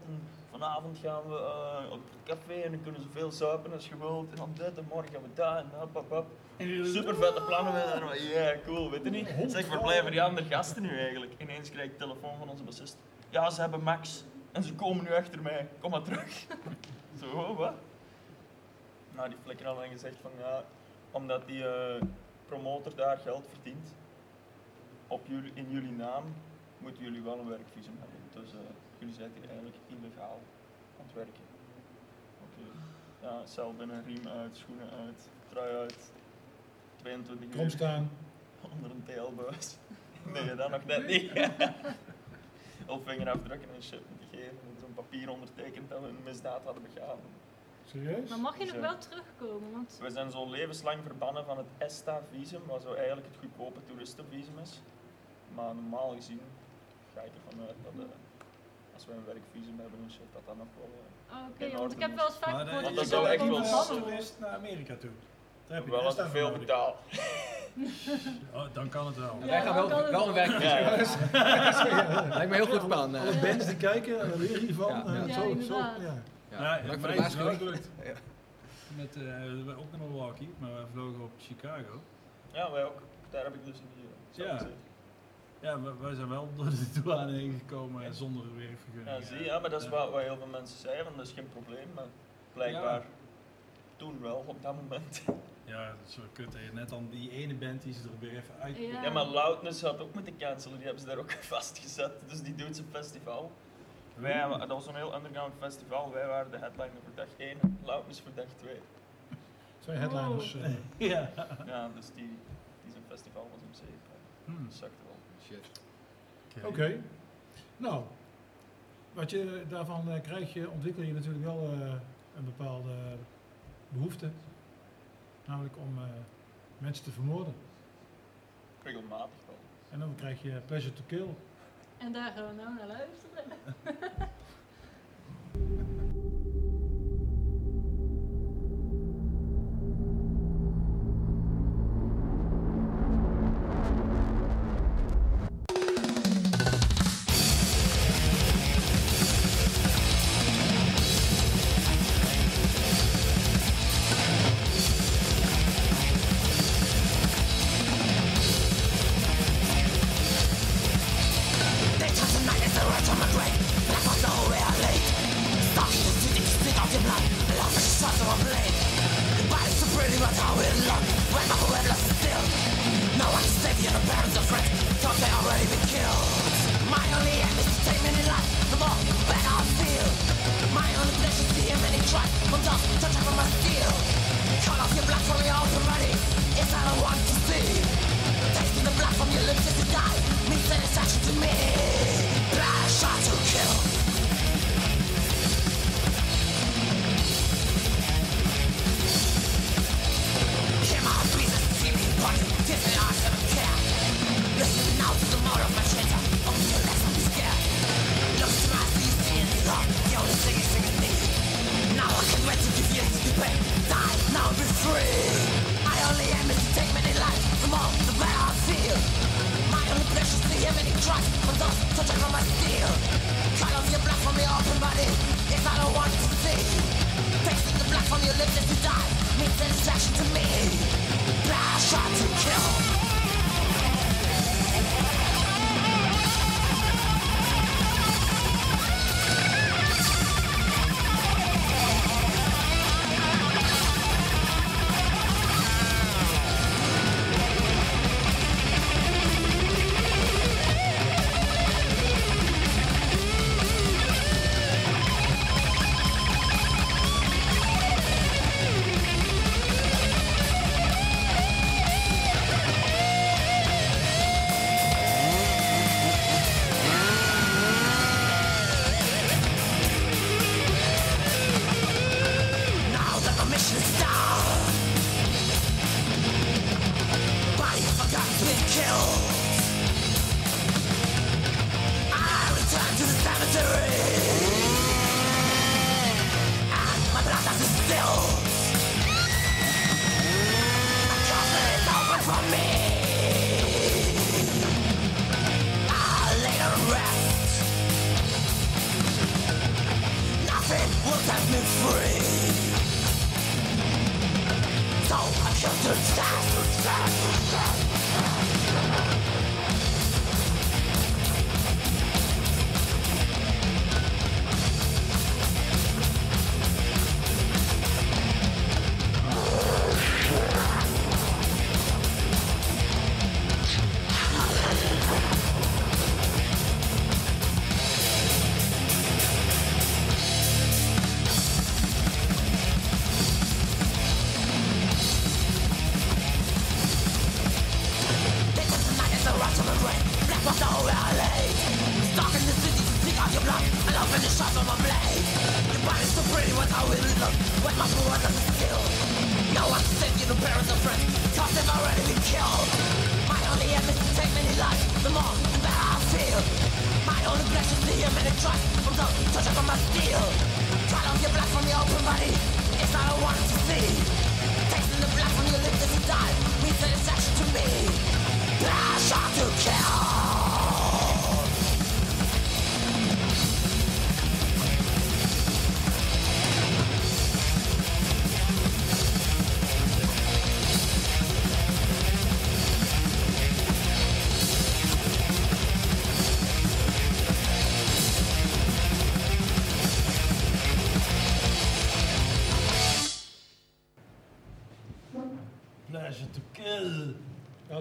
S2: vanavond gaan we eh, op het café en dan kunnen ze veel zuipen als je wilt. En dan dit en morgen gaan we daar en hop, hop, hop. Super vette plannen. Ja, yeah, cool, weet je niet? Zeg, waar blijven die andere gasten nu eigenlijk? Ineens krijg ik telefoon van onze bassist. Ja, ze hebben Max en ze komen nu achter mij. Kom maar terug. Zo, oh, wat? Nou, die flikker had dan gezegd van ja, omdat die eh, promotor daar geld verdient, op jullie, in jullie naam moeten jullie wel een werkvisum hebben. Dus eh, jullie zijn hier eigenlijk illegaal aan het werken. Oké. Ja, cel binnen, riem uit, schoenen uit, trui uit. 22
S3: Krom
S2: uur
S3: staan.
S2: onder een TL-buis. Nee, dat nog net niet. of vingerafdrukken en shit moeten geven. En zo'n papier ondertekend dat we een misdaad hadden begaan.
S3: Serieus?
S5: Maar mag je nog
S2: Zo.
S5: wel terugkomen? Want
S2: We zijn zo levenslang verbannen van het ESTA-visum, wat zo eigenlijk het goedkope toeristenvisum is. Maar normaal gezien ga ik ervan uit dat eh, als we een werkvisum hebben en shit, dat dat nog wel... eh,
S5: Oh, Oké, want ik heb wel eens vaak
S1: Maar
S5: gehoord
S2: dat
S5: dat je
S2: zou echt wel
S1: als toerist naar Amerika toe. Daar heb je
S2: wel als ik veel
S1: nodig.
S2: betaal.
S1: Oh, dan kan het wel.
S5: Ja,
S4: Wij gaan
S5: dan
S4: wel, wel een werkvisum.
S2: Ja,
S4: Lijkt me een heel goed plan. eh.
S3: Alle bands die kijken.
S4: Ja.
S3: eh,
S5: Ja,
S3: zo, zo, ja.
S4: Ja,
S1: Ja, mij is het. Met, eh, we waren ook naar Milwaukee, maar we vlogen op Chicago.
S2: ja, wij ook. Daar heb ik dus een hier.
S1: Ja. Ja, wij zijn wel door de douane heen gekomen en zonder werkvergunning.
S2: Ja, zie je, ja, maar dat is wat, wat heel veel mensen zeiden, dat is geen probleem, maar blijkbaar toen wel op dat moment.
S1: Ja, dat is wel kut. hè. Net dan die ene band die ze er weer even uit.
S5: Ja.
S2: Ja, maar Loudness had ook moeten cancelen, die hebben ze daar ook vastgezet, dus die doet zijn festival. Wij, dat was een heel underground festival, wij waren de headliner voor dag 1, Loudness voor dag 2.
S3: Twee headliners.
S5: Oh.
S3: eh.
S1: Ja.
S2: Ja, dus die, die zijn festival was hem zeker.
S1: Hmm.
S2: Dat zakte wel.
S4: Shit.
S3: Oké. Nou, wat je daarvan eh, krijg je, ontwikkel je natuurlijk wel eh, een bepaalde behoefte. Namelijk om eh, mensen te vermoorden.
S2: Regelmatig wel.
S3: En dan krijg je pleasure to kill.
S5: En daar gaan we nou naar luisteren.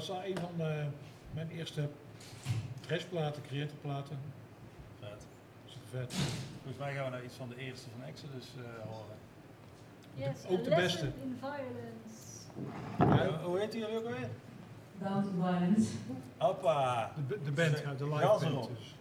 S10: was al een van eh, mijn eerste dressplaten, creatorplaten.
S1: Vet.
S10: Vet.
S1: Volgens mij gaan we nou iets van de eerste van Exodus eh, horen.
S6: Yes,
S10: ook de beste.
S6: in violence.
S1: Ja, hoe heet die ook alweer?
S11: Down to violence.
S1: Hoppa.
S10: De, de band, de, de live band. Dus.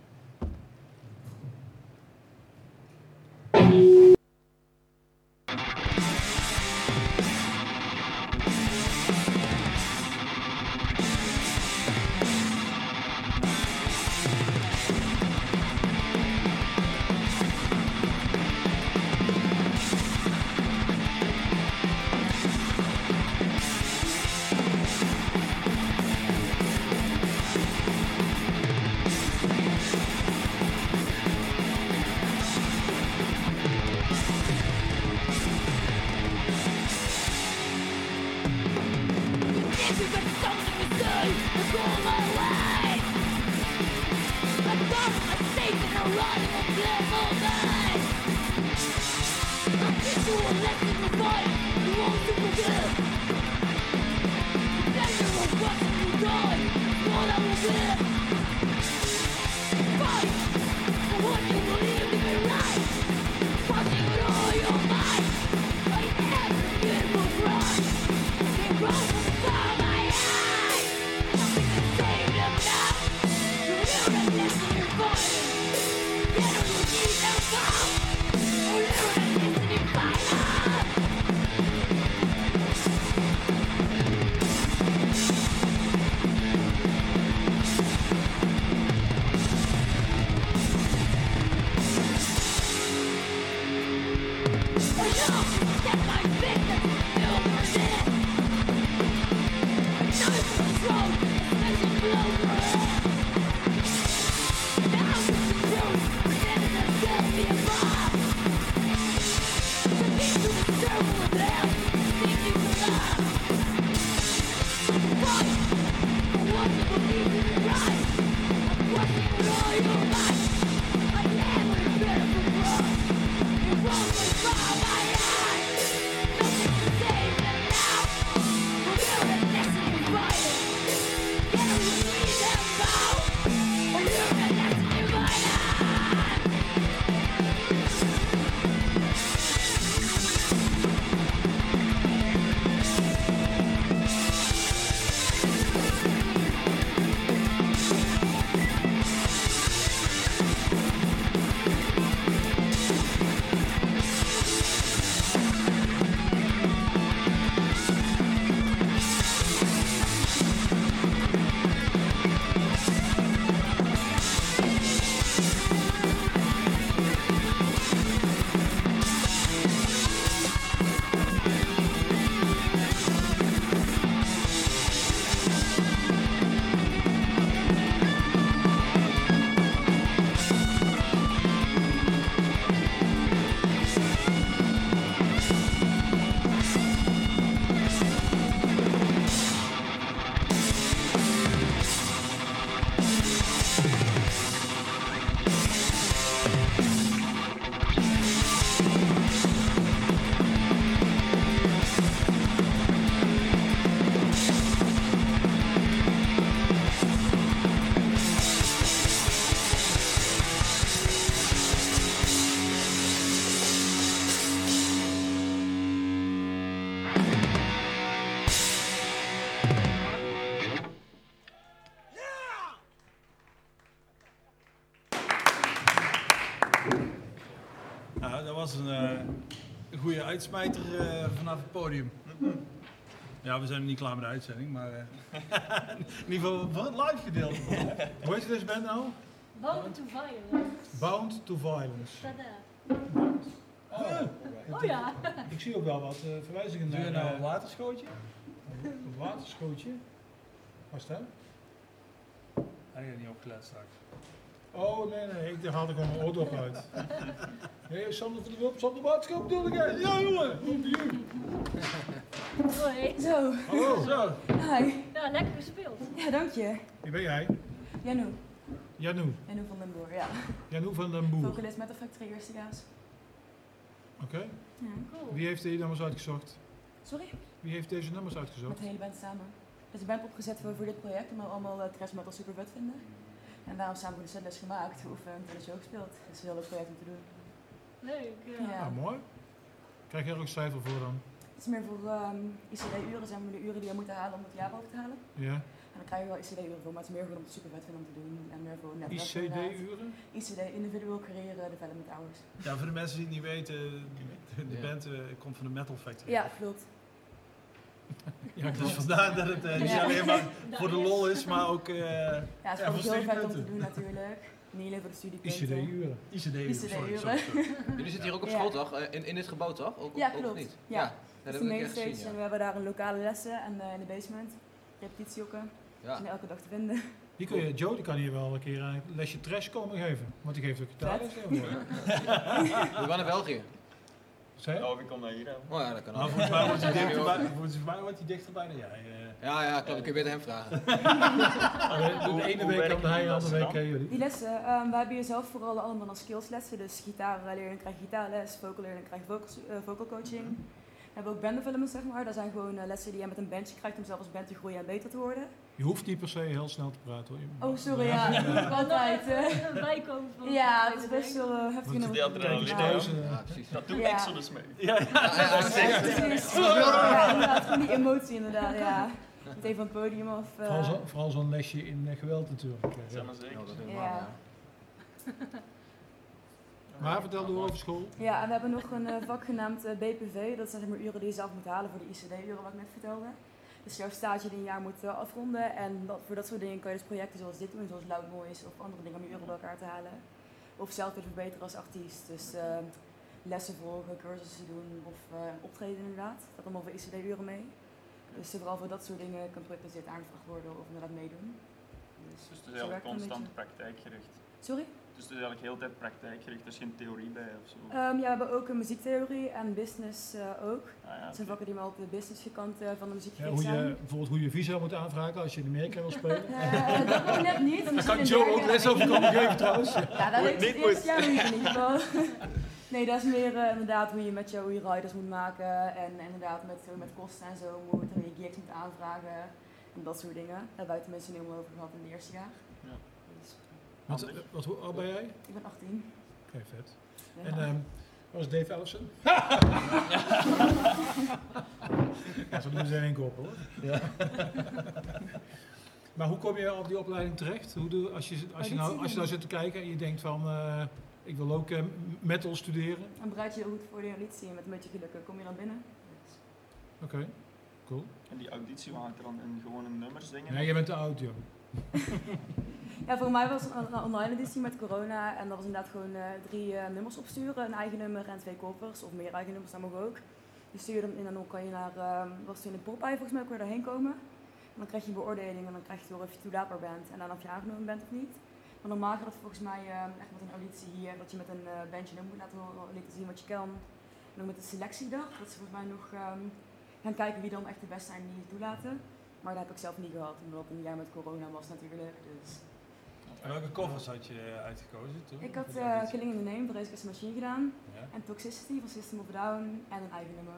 S1: Uitsmijter eh, vanaf het podium. Ja, we zijn nog niet klaar met de uitzending, maar eh, in ieder geval voor het live gedeelte.
S3: Hoe heet deze band nou?
S6: Bound to violence.
S3: Bound to Violence.
S6: Tada.
S3: Oh,
S6: Oh ja.
S3: Ik zie ook wel wat eh, verwijzingen
S1: Doe je
S3: naar
S1: nou een waterschootje?
S3: een waterschootje. Waar is dat?
S1: Hij heeft niet opgelet straks.
S3: Oh nee, nee, ik haalde gewoon mijn oordop uit. Nee, Sander van der Wulp, Sander Waterschap bedoel jij? Ja jongen, hoe doe je?
S6: Hoi.
S11: Zo,
S3: Hallo.
S1: Zo,
S11: hi.
S6: Ja, lekker gespeeld.
S11: Ja, dank je.
S3: Wie ben jij?
S11: Janu.
S3: Janu.
S11: Janu van den Boer, ja.
S3: Janu van den Boer. Oké.
S11: Vocalist met de Factory Eerstegaas. Ja.
S6: Cool.
S3: Wie heeft die nummers uitgezocht?
S11: Sorry?
S3: Wie heeft deze nummers
S11: Met
S3: uitgezocht?
S11: de hele band samen. Dus de band opgezet voor, voor dit project, omdat we allemaal uh, thrash metal super vet vinden. En daarom samen de setlist gemaakt, geoefend en de show gespeeld. Het is een heel leuk project om te doen.
S6: Leuk, ja.
S11: Ja.
S3: Ah, mooi. Krijg je er ook cijfer voor dan?
S11: Het is meer voor ehm, ICD-uren, zijn we de uren die we moeten halen om het jaar over te halen.
S3: Ja.
S11: En dan krijg je wel ICD-uren voor, maar het is meer gewoon om het super vet vinden om te doen. En meer voor netwerk.
S3: ICD-uren?
S11: ICD, Individual Career eh, Development Hours.
S1: ja, voor de mensen die het niet weten, de, de
S4: Ja.
S1: band eh, komt van de Metal Factory.
S11: Ja, klopt.
S3: Ja,
S1: Dus vandaar dat het eh, niet
S11: Ja.
S1: alleen maar voor de lol is, maar ook eh
S11: Ja, het is
S1: Ja,
S11: gewoon
S1: voor
S11: heel vet om te
S1: studiepunten.
S11: doen natuurlijk. Niet alleen voor de studiepunten.
S3: ICD-uren.
S1: ICD-uren. sorry,
S11: ICD-uren.
S1: sorry, sorry.
S4: Jullie zitten hier ook op
S11: Ja.
S4: school, toch? Eh, In, in dit gebouw, toch? Ook,
S11: Ja,
S4: ook
S11: klopt.
S4: niet?
S11: Ja.
S4: Dat
S11: is de
S4: ik
S11: main
S4: echt
S11: stage
S4: gezien,
S11: en we
S4: ja.
S11: hebben daar een lokale lessen en eh, in de basement. Repetitiehoeken.
S4: Ja.
S11: zijn elke dag te vinden.
S3: Hier kun je, Joe die kan hier wel een keer een lesje trash komen geven. Want die geeft ook gitaarles.
S11: Vet.
S4: We gaan naar België.
S3: Zij?
S2: Oh, wie komt naar hier aan?
S4: Oh ja, dat kan
S1: Maar volgens mij wordt hij dichterbij, volgens mij wordt hij dichterbij dan jij. eh.
S4: Ja, ja, klopt. Ik kun je beter hem vragen.
S3: De, de ene
S2: hoe
S3: week kan hij, de andere week eh, jullie.
S11: Die lessen, ehm, we hebben hier zelf vooral allemaal als skillslessen. Dus gitaarleerling krijgt gitaarles, vocalleerling krijgt vocal, eh, vocal coaching. We hebben ook band development, zeg maar. Dat zijn gewoon eh, lessen die je met een bandje krijgt om zelf als band te groeien en beter te worden.
S3: Je hoeft niet per se heel snel te praten hoor. Je-
S11: Oh, sorry, ja. Ik moet altijd. eh.
S6: Bijkomen van
S11: ja, het is best wel eh, heftig.
S3: Want
S11: doen.
S2: adrenaline,
S11: Ja.
S4: Ja.
S2: Dat doet
S11: Ja.
S2: Exodus mee.
S1: Ja, ja.
S11: Ja, precies. Ja, inderdaad, gewoon die emotie inderdaad, ja. Meteen van het podium of... eh,
S3: Vooral zo- Vooral zo'n lesje in eh, geweld natuurlijk. ja.
S2: Maar zeker.
S4: Ja, dat is
S11: Ja.
S4: helemaal, ja.
S3: Maar vertel door over school.
S11: Ja, en we hebben nog een vak genaamd BPV. Dat zijn zeg maar uren die je zelf moet halen voor de ICD-uren wat ik net vertelde. Dus jouw stage die een jaar moet eh, afronden. En dat, voor dat soort dingen kan je dus projecten zoals dit doen, zoals Loud Noise of andere dingen om je uren bij elkaar te halen. Of zelf weer verbeteren als artiest. Dus eh, lessen volgen, cursussen doen of eh, optreden inderdaad. Dat allemaal voor ICD-uren mee. Dus vooral voor dat soort dingen kan projectbezit aangevraagd worden of inderdaad meedoen. Dus,
S2: Dus het is
S11: een
S2: constant praktijkgericht.
S11: Sorry?
S2: Dus het is eigenlijk heel de tijd praktijkgericht, er is geen theorie bij of zo.
S11: Ehm, ja, we hebben ook een muziektheorie en business eh, ook.
S2: Ah, ja,
S11: Dat zijn vakken die maar op de businesskant eh, van de muziek
S3: Ja,
S11: gericht
S3: hoe je,
S11: zijn.
S3: bijvoorbeeld hoe je visa moet aanvragen als je in Amerika wil spelen.
S11: Eh, dat nog net niet.
S3: Daar kan
S11: een
S3: Joe ook les over komen geven trouwens.
S11: Ja, dat
S2: niet,
S11: het eerste
S2: moet.
S11: jaar niet in ieder geval. Nee, dat is meer eh, inderdaad hoe je met hoe je riders moet maken. En inderdaad met, met kosten en zo moet. En hoe je gigs moet aanvragen. En dat soort dingen. Daar hebben wij tenminste niet helemaal over gehad in het eerste jaar.
S3: Wat, eh, wat, hoe oud ben jij?
S11: ik ben 18.
S3: Oké, vet.
S11: Ja.
S3: En ehm wat is Dave Ellison? ja, zo doen ze in één kop hoor. Ja. maar hoe kom je op die opleiding terecht? Hoe doe, als, je, als, je nou, als je nou zit te kijken en je denkt van, eh, ik wil ook eh, metal studeren.
S11: Dan bereid je je goed voor de auditie. En met een beetje geluk kom je dan binnen.
S3: Oké, cool.
S2: En die auditie maakt er dan in gewone nummers dingen.
S3: Nee, jij bent te oud joh.
S11: Ja, voor mij was het een, online editie met corona. En dat was inderdaad gewoon eh, drie eh, nummers opsturen. Een eigen nummer en twee koppers. Of meer eigen nummers, dat mag ook. Je hem in en dan kan je naar, ehm was in Popeye volgens mij, kon je daarheen komen. En dan krijg je een beoordeling en dan krijg je door of je toelaatbaar bent. En dan of je aangenomen bent of niet. Maar normaal gaat het volgens mij ehm, echt met een auditie hier. Dat je met een eh bandje nummer moet laten horen, laten zien wat je kan. En ook met de selectiedag. Dat ze volgens mij nog ehm, gaan kijken wie dan echt de beste zijn die je toelaten. Maar dat heb ik zelf niet gehad, omdat het een jaar met corona was natuurlijk. Dus.
S1: En welke covers had je eh, uitgekozen toen?
S11: Ik had uh,
S1: auditie?
S11: Killing in the Name van Race Against the Machine gedaan.
S1: Ja.
S11: En Toxicity van System of a Down en een eigen nummer.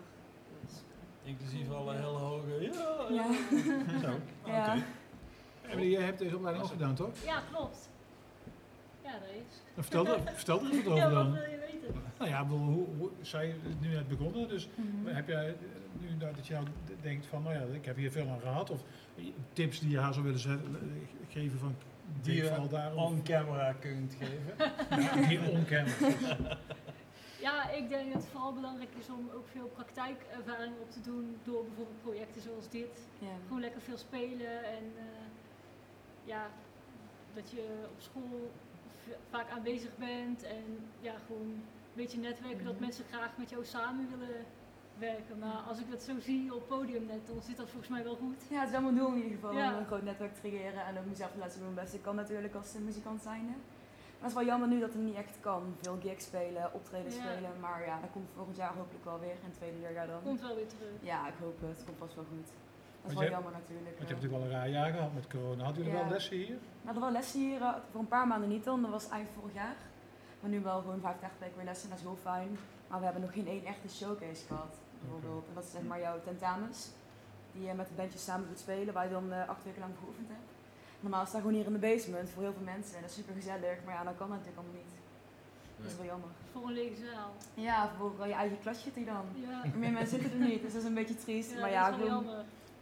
S11: Dus,
S1: Inclusief alle hele hoge. Ja,
S11: Ja.
S1: Zo.
S11: Ja.
S1: Oké.
S3: Emily, jij hebt deze opleiding ook gedaan toch?
S6: Ja, klopt. Ja, dat is.
S3: Nou, Vertel er, vertel er eens wat
S6: Ja,
S3: over
S6: wat
S3: dan.
S6: wil je weten?
S3: Nou ja, ik bedoel, hoe, hoe, zij is nu net begonnen, dus
S11: Mhm.
S3: heb jij eh, nu dat je nou denkt van, nou ja, ik heb hier veel aan gehad, of tips die je haar zou willen eh, geven van,
S1: die je
S3: vooral daarom.
S1: on camera kunt geven.
S3: Ja, die on-camera.
S6: Ja, ik denk dat het vooral belangrijk is om ook veel praktijkervaring op te doen door bijvoorbeeld projecten zoals dit.
S11: Ja.
S6: Gewoon lekker veel spelen en eh, ja, dat je op school vaak aanwezig bent en ja, gewoon een beetje netwerken dat
S11: Mhm.
S6: mensen graag met jou samen willen werken. Maar als ik dat zo zie op podium net, dan zit dat volgens mij wel goed.
S11: Ja, het is wel mijn doel in ieder geval
S6: Ja.
S11: om een groot netwerk te creëren en ook mezelf te laten zien hoe mijn beste kan natuurlijk als muzikant zijnde. Maar het is wel jammer nu dat het niet echt kan. Veel gigs spelen, optreden
S6: Ja.
S11: spelen, maar ja, dat komt volgend jaar hopelijk wel weer in het tweede leerjaar dan.
S6: Komt wel weer terug.
S11: Ja, ik hoop het. Het komt vast wel goed. Dat is wel jammer natuurlijk.
S3: Want je hebt natuurlijk wel een raar jaar gehad met corona. Hadden jullie
S11: Ja.
S3: wel lessen hier?
S11: We hadden wel lessen hier, eh, voor een paar maanden niet dan, dat was eind vorig jaar. Maar nu wel gewoon vijf dagen per week weer lessen, dat is heel fijn. Maar we hebben nog geen één echte showcase gehad, bijvoorbeeld. En dat is zeg maar jouw tentamens, die je met de bandjes samen doet spelen, waar je dan eh, acht weken lang geoefend hebt. Normaal staat gewoon hier in de basement voor heel veel mensen en dat is super gezellig, maar ja, dat kan natuurlijk allemaal niet. Dat is wel jammer.
S6: Voor een lege zaal.
S11: Ja, voor eh, je eigen klasje zit hier dan.
S6: Ja,
S11: Meer mensen zitten er niet, dus dat is een beetje triest.
S6: ja
S11: maar ja, gewoon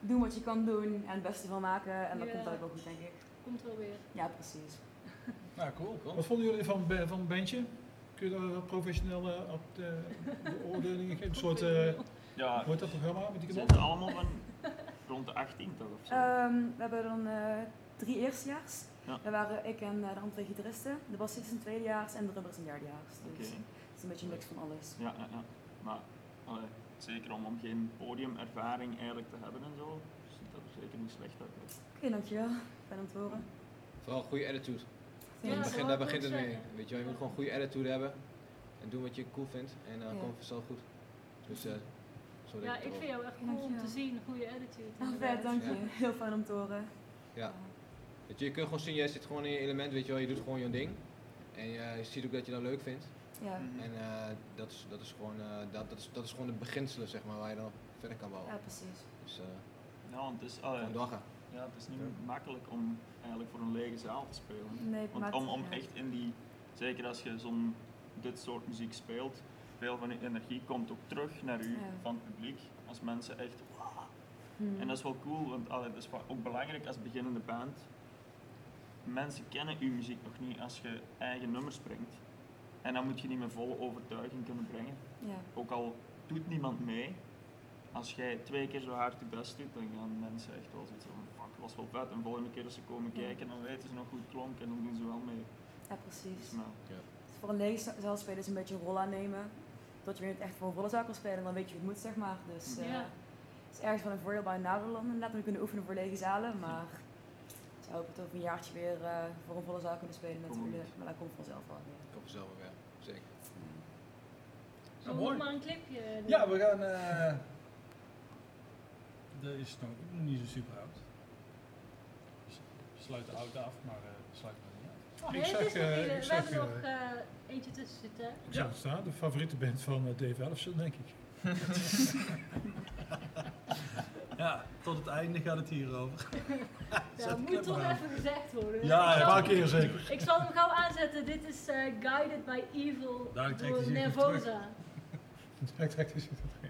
S11: doen wat je kan doen en het beste van maken en dat
S6: Ja.
S11: komt ook wel goed, denk ik.
S6: Komt wel weer.
S11: Ja, precies.
S1: Nou, cool.
S3: Wat vonden jullie van, van het bandje? Kun je daar wel professionele op de beoordelingen geven? Een soort, eh
S2: Ja,
S3: hoe heet dat programma met die
S2: ze
S3: knop?
S2: zitten allemaal van rond de 18 toch of zo?
S11: Ehm, we hebben dan eh, drie eerstejaars.
S2: Ja.
S11: Dat waren ik en eh, de andere gitaristen. De bassist is een tweedejaars en de drummer is een derdejaars. Dus het is een beetje een mix van alles.
S2: Ja, ja, ja. Maar allee, zeker om, om geen podiumervaring eigenlijk te hebben en zo, ziet dat er zeker niet slecht uit.
S11: Oké, dankjewel. Fijn om te horen.
S4: Vooral goede attitude.
S6: Ja,
S4: Daar
S6: dat
S4: begint, daar
S6: ik
S4: begint het mee. Weet je, wel, je moet gewoon een goede attitude hebben. En doen wat je cool vindt. En dan
S11: Ja.
S4: komt het vanzelf goed. Dus eh zo
S6: Ja,
S4: ik
S6: vind jou echt cool om te zien. Goede attitude.
S11: Nou,
S6: inderdaad.
S11: vet, dank je.
S4: Ja.
S11: Heel fijn om te horen.
S4: Ja. Weet je, je kunt gewoon zien, jij zit gewoon in je element, weet je wel, je doet gewoon je ding. En je, je ziet ook dat je dat leuk vindt.
S11: Ja,
S2: Mhm.
S4: En eh, dat, is, dat, is gewoon, eh, dat, dat, is, dat is gewoon de beginselen, zeg maar, waar je dan verder kan bouwen.
S11: ja precies.
S4: Dus eh
S2: Ja, want het is, allee,
S4: gewoon doorgaan.
S2: Ja, het is niet makkelijk om eigenlijk voor een lege zaal te spelen.
S11: Nee,
S2: Want om, om echt in die, zeker als je zo'n dit soort muziek speelt, veel van je energie komt ook terug naar u van het publiek. Als mensen echt, wow.
S11: Hmm.
S2: En dat is wel cool, want allee, dat is ook belangrijk als beginnende band. Mensen kennen uw muziek nog niet als je eigen nummers brengt. En dan moet je die met volle overtuiging kunnen brengen.
S11: Ja.
S2: Ook al doet niemand mee, als jij twee keer zo hard je best doet, dan gaan mensen echt wel zoiets van, was wel vet. En volgende keer als ze komen kijken, dan weten ze nog hoe het klonk en dan doen ze wel mee.
S11: ja, precies.
S2: Dus, nou,
S11: Dus voor een lege zaal spelen is een beetje een rol aannemen. Dat je weer niet echt voor een volle zaal kan spelen, dan weet je hoe het moet, zeg maar. Dus eh,
S6: Ja.
S11: het is ergens van een voordeel bij een naderland inderdaad, om te kunnen oefenen voor lege zalen. Maar ik zou hopen het over een jaartje weer eh, voor een volle zaal kunnen spelen
S2: goed.
S11: Maar dat komt vanzelf wel weer.
S4: Hoop vanzelf wel weer, zeker.
S6: We
S1: mooi.
S6: nog maar een clipje doen?
S1: Ja, we gaan. eh dat is nog niet zo super oud. Sluiten oud af, maar eh sluiten we niet af.
S6: Oh,
S3: Ik
S6: nee,
S3: zag,
S6: het is nog
S3: eh,
S6: niet,
S3: ik
S6: eh, we hebben nog
S3: eh,
S6: eh, eentje tussen zitten.
S3: Ik zag het staan, de favoriete band van Dave Ellefson, denk ik.
S1: Ja, tot het einde gaat het hierover.
S6: Ja,
S1: de
S6: moet toch
S1: aan.
S6: even gezegd worden.
S1: Ja,
S6: Ik
S1: een
S6: zal-
S3: paar keer zeker.
S6: Ik zal hem gauw aanzetten. Dit is eh, Guided by Evil
S1: Daar trekt hij
S6: door
S1: zich
S6: Nervosa.
S3: Direct, direct is het ja.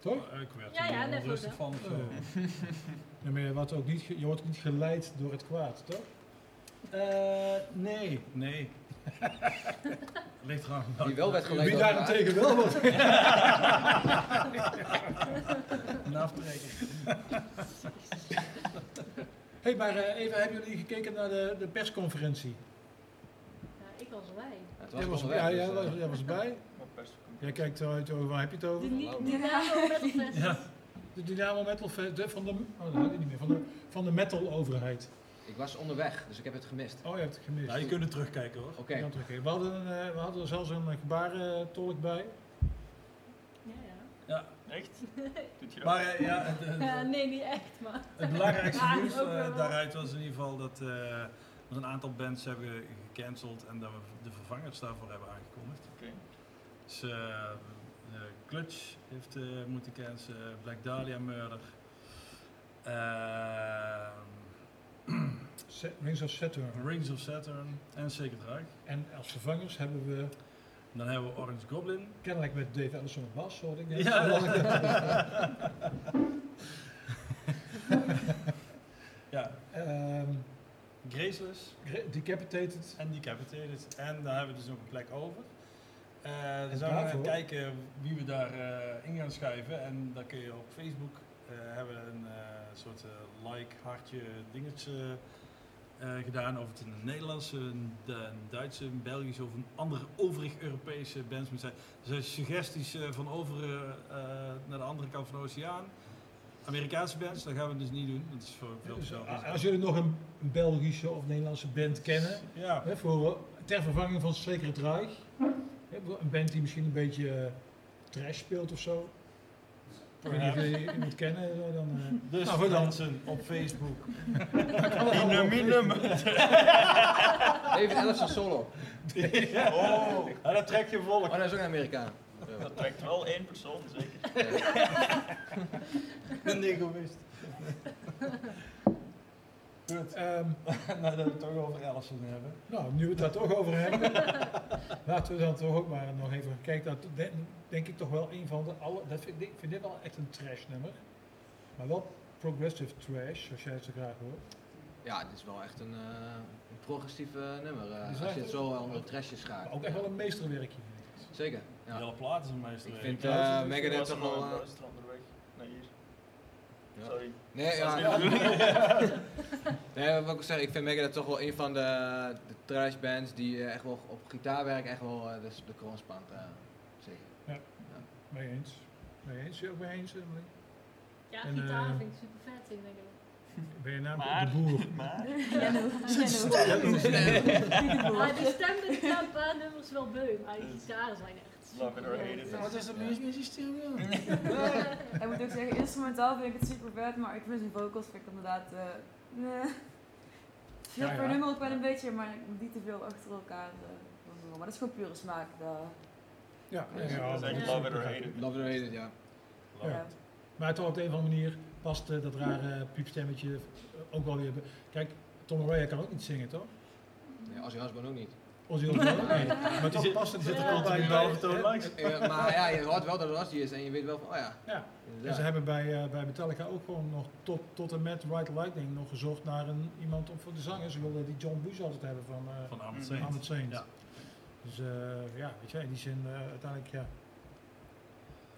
S3: Toch?
S1: Ik werd
S6: Ja,
S1: er
S6: ja,
S1: onrustig
S6: ook,
S1: van. of zo.
S3: Oh. Ja, maar je wordt, ook niet, je wordt ook niet geleid door het kwaad, toch?
S1: Eh, nee, nee. Ligt er aan.
S4: Die wel werd geleid
S3: Wie daarentegen wel wordt.
S1: Een aftrekker.
S3: hey, maar eh, even, hebben jullie gekeken naar de, de persconferentie?
S6: Ja, ik was erbij.
S4: Het
S3: Jij
S4: was
S3: ja,
S4: dus,
S3: jij
S4: eh,
S3: was, jij was erbij. Jij kijkt eruit over, waar heb je het over?
S6: De Dynamo Metal Fest.
S1: Ja.
S3: De Dynamo Metal Fest, de, van de, oh, dat niet meer, van de, van de metal overheid.
S4: Ik was onderweg, dus ik heb het gemist.
S3: Oh, je hebt het gemist.
S1: Ja, je kunt het terugkijken hoor.
S4: Oké.
S3: We hadden, een, eh, we hadden er zelfs een gebarentolk bij.
S6: Ja, ja.
S1: Ja.
S2: Echt? Doet je dat?
S1: Maar eh, ja, het, het-
S6: Ja, nee, niet echt, maar...
S1: het belangrijkste
S6: Ja,
S1: nieuws eh, daaruit was in ieder geval dat eh, we een aantal bands hebben gecanceld en dat we de vervangers daarvoor hebben aangekondigd. Dus Clutch heeft eh, moeten cancelen, Black Dahlia Murder. Ehm,
S3: Rings of Saturn.
S1: Rings of Saturn en Sacred Reich.
S3: En als vervangers hebben we
S1: Dan hebben we Orange Goblin.
S3: kennelijk met Dave Ellison op bas, hoorde ik net.
S1: Ja. ja,
S3: Ehm,
S1: Graceless
S3: Gra- Decapitated.
S1: en Decapitated. En daar hebben we dus nog een plek over. Eh dan zijn we gaan kijken wie we daar eh, in gaan schuiven. En dan kun je op Facebook eh, hebben een soort like, hartje, dingetje gedaan. Of het een Nederlandse, een, Du- een Duitse, een Belgische of een andere overig Europese bands moet zijn. Er zijn suggesties van over naar de andere kant van de oceaan. Amerikaanse bands, dat gaan we dus niet doen. Dat is voor veel
S3: Dus,
S1: veel.
S3: a- als jullie nog een Belgische of Nederlandse band kennen,
S1: Ja,
S3: hè, voor, ter vervanging van Reich, hè, een band die misschien een beetje eh, trash speelt of zo. Ik weet niet of jullie iemand kennen, eh, dan... eh,
S1: dus
S3: Nou, goed dan.
S1: mensen op Facebook.
S2: Minum.
S4: David Ellison solo.
S2: Oh,
S1: dat trek je volk.
S4: Oh, dat is ook een Amerikaan.
S2: dat trekt wel één persoon, zeker.
S1: Een egoïst. Goed.
S3: ehm,
S1: nou, dat we het toch over Allison hebben.
S3: nou, nu we het daar toch over hebben, laten we dan toch ook maar nog even kijken. Dat denk, ik toch wel een van de alle. Dat vind, ik vind dit wel echt een trash nummer. Maar wel progressive trash, zoals jij het zo graag hoort.
S4: Ja, dit is wel echt een, eh, een progressief nummer. eh, als je het zo onder de trashjes gaat.
S3: ook echt wel een meesterwerkje.
S4: Zeker.
S1: Ja. Hele plaat is een meester.
S4: Ik vind eh
S2: ik
S4: Megadeth toch wel...
S2: het naar hier.
S4: Ja.
S2: Sorry.
S4: Nee, ja,
S2: Dat
S4: nee, wat ik zeg, ik vind Megadeth toch wel een van de, de trash bands die eh, echt wel op gitaarwerk echt wel eh, de, de kroon spant. eh, zeker.
S3: Mee eens. Mee eens? Je ook mee eens? Emily?
S6: Ja,
S3: En,
S6: gitaar vind ik super vet, denk ik.
S3: Ben je namelijk
S2: Maar-
S3: de boer?
S2: Maar.
S6: Maar die stem met een paar nummers wel beu, maar die gitaren zijn echt
S2: Love it or hate it.
S1: Wat is stem, joh?
S11: Ik moet ook zeggen, instrumentaal vind ik het super vet, maar ik vind zijn vocals vind ik inderdaad... eh nee. Veel
S3: Ja,
S11: per nummer ook wel een beetje, maar niet te veel achter elkaar eh. Maar dat is gewoon pure smaak. Dat,
S3: Ja,
S2: Dat is love it or hate it.
S4: Love it or hate it, ja.
S3: Ja. Maar toch op de een of andere manier past eh, dat rare piepstemmetje ook wel weer. Kijk, Tom Araya kan ook niet zingen, toch?
S4: Nee, Ozzy Osbourne ook niet.
S3: Ozzy Osbourne ook niet. Maar toch past het, zit er
S6: Ja.
S3: altijd
S1: Een
S3: bij.
S1: halve toon.
S4: Eh, maar ja, je hoort wel dat het Ozzy is en je weet wel van, oh ja.
S3: Ja. En
S4: inderdaad.
S3: ze hebben bij, eh, bij Metallica ook gewoon nog tot, tot en met White Lightning nog gezocht naar een, iemand om voor de zanger. Ze wilden die John Bush altijd hebben van eh
S1: Van. Saint.
S3: Saint.
S1: Ja.
S3: Dus eh, ja, weet je, in die zin eh, uiteindelijk ja.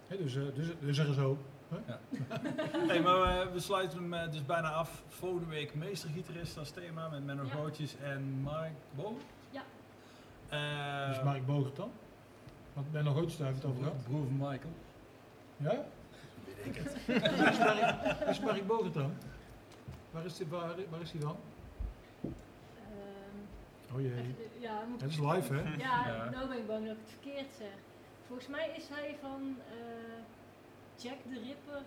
S3: Hè, dus, eh, dus, dus er is hoop. hè?
S1: Hey, maar we sluiten hem dus bijna af. Volgende week meestergitarist als thema met Menno
S6: Ja.
S1: Gootjes en Mark Bo. Eh,
S3: Dus Mark Bogert dan? Want Ben nog ooit daar over gehad.
S1: broer van Michael.
S3: Ja?
S1: Weet ik het.
S3: Waar is Mark, waar is Mark Bogert dan? Waar is die, waar, waar is die dan?
S6: Ehm,
S3: Oh jee.
S6: ja, moet
S3: Het is live hè?
S6: Ja,
S1: Ja.
S6: nou ben ik bang dat ik het verkeerd zeg. Volgens mij is hij van eh, Jack the Ripper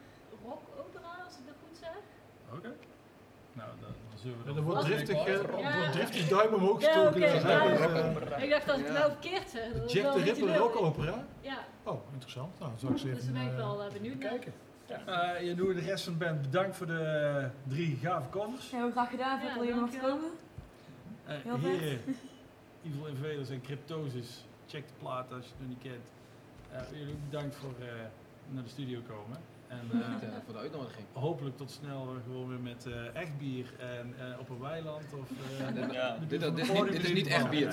S6: Rock Opera, als ik dat goed zeg.
S1: Oké. Nou, dan, dan zullen we
S3: Ja,
S1: dat
S3: er wordt driftig, eh,
S6: Ja.
S3: wordt driftig duim omhoog
S6: Ja,
S3: gestoken. Dus,
S6: ja.
S3: eh, eh,
S6: Ik dacht dat ik het
S4: Ja.
S6: nou verkeerd zeg. is
S3: Jack
S6: beetje
S3: Ripper. Rock Opera?
S6: Ja,
S3: Oh, interessant. Nou, dan zal ik ze
S6: dus
S3: even
S6: daar ben ik
S3: eh,
S6: wel eh, benieuwd naar.
S3: kijken.
S1: Eh, je doet de rest van de band bedankt voor de eh, drie gave covers.
S11: Heel graag gedaan,
S6: Ja,
S11: voor dat je komen.
S1: Eh,
S11: Heel
S1: heren, Evil Invaders en Cryptosis. Check de plaat als je het nog niet kent. Eh, jullie ook bedankt voor eh, naar de studio komen. En eh,
S4: eh, voor de uitnodiging.
S1: hopelijk tot snel gewoon weer met eh, echt bier en eh, op een weiland. Of, eh,
S4: dit-
S2: Ja.
S4: dit- is niet- dit is niet echt bier.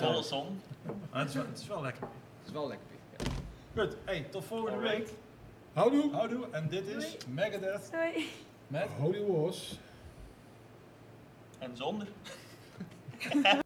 S1: Maar het, is wel, het is wel lekker.
S4: Het is wel lekker bier. ja.
S1: Goed, hey, tot volgende
S2: Alright.
S1: week.
S3: Houdoe.
S1: Houdoe. En dit is Megadeth
S11: Doei.
S1: met
S3: Holy Wars.
S2: En zonder.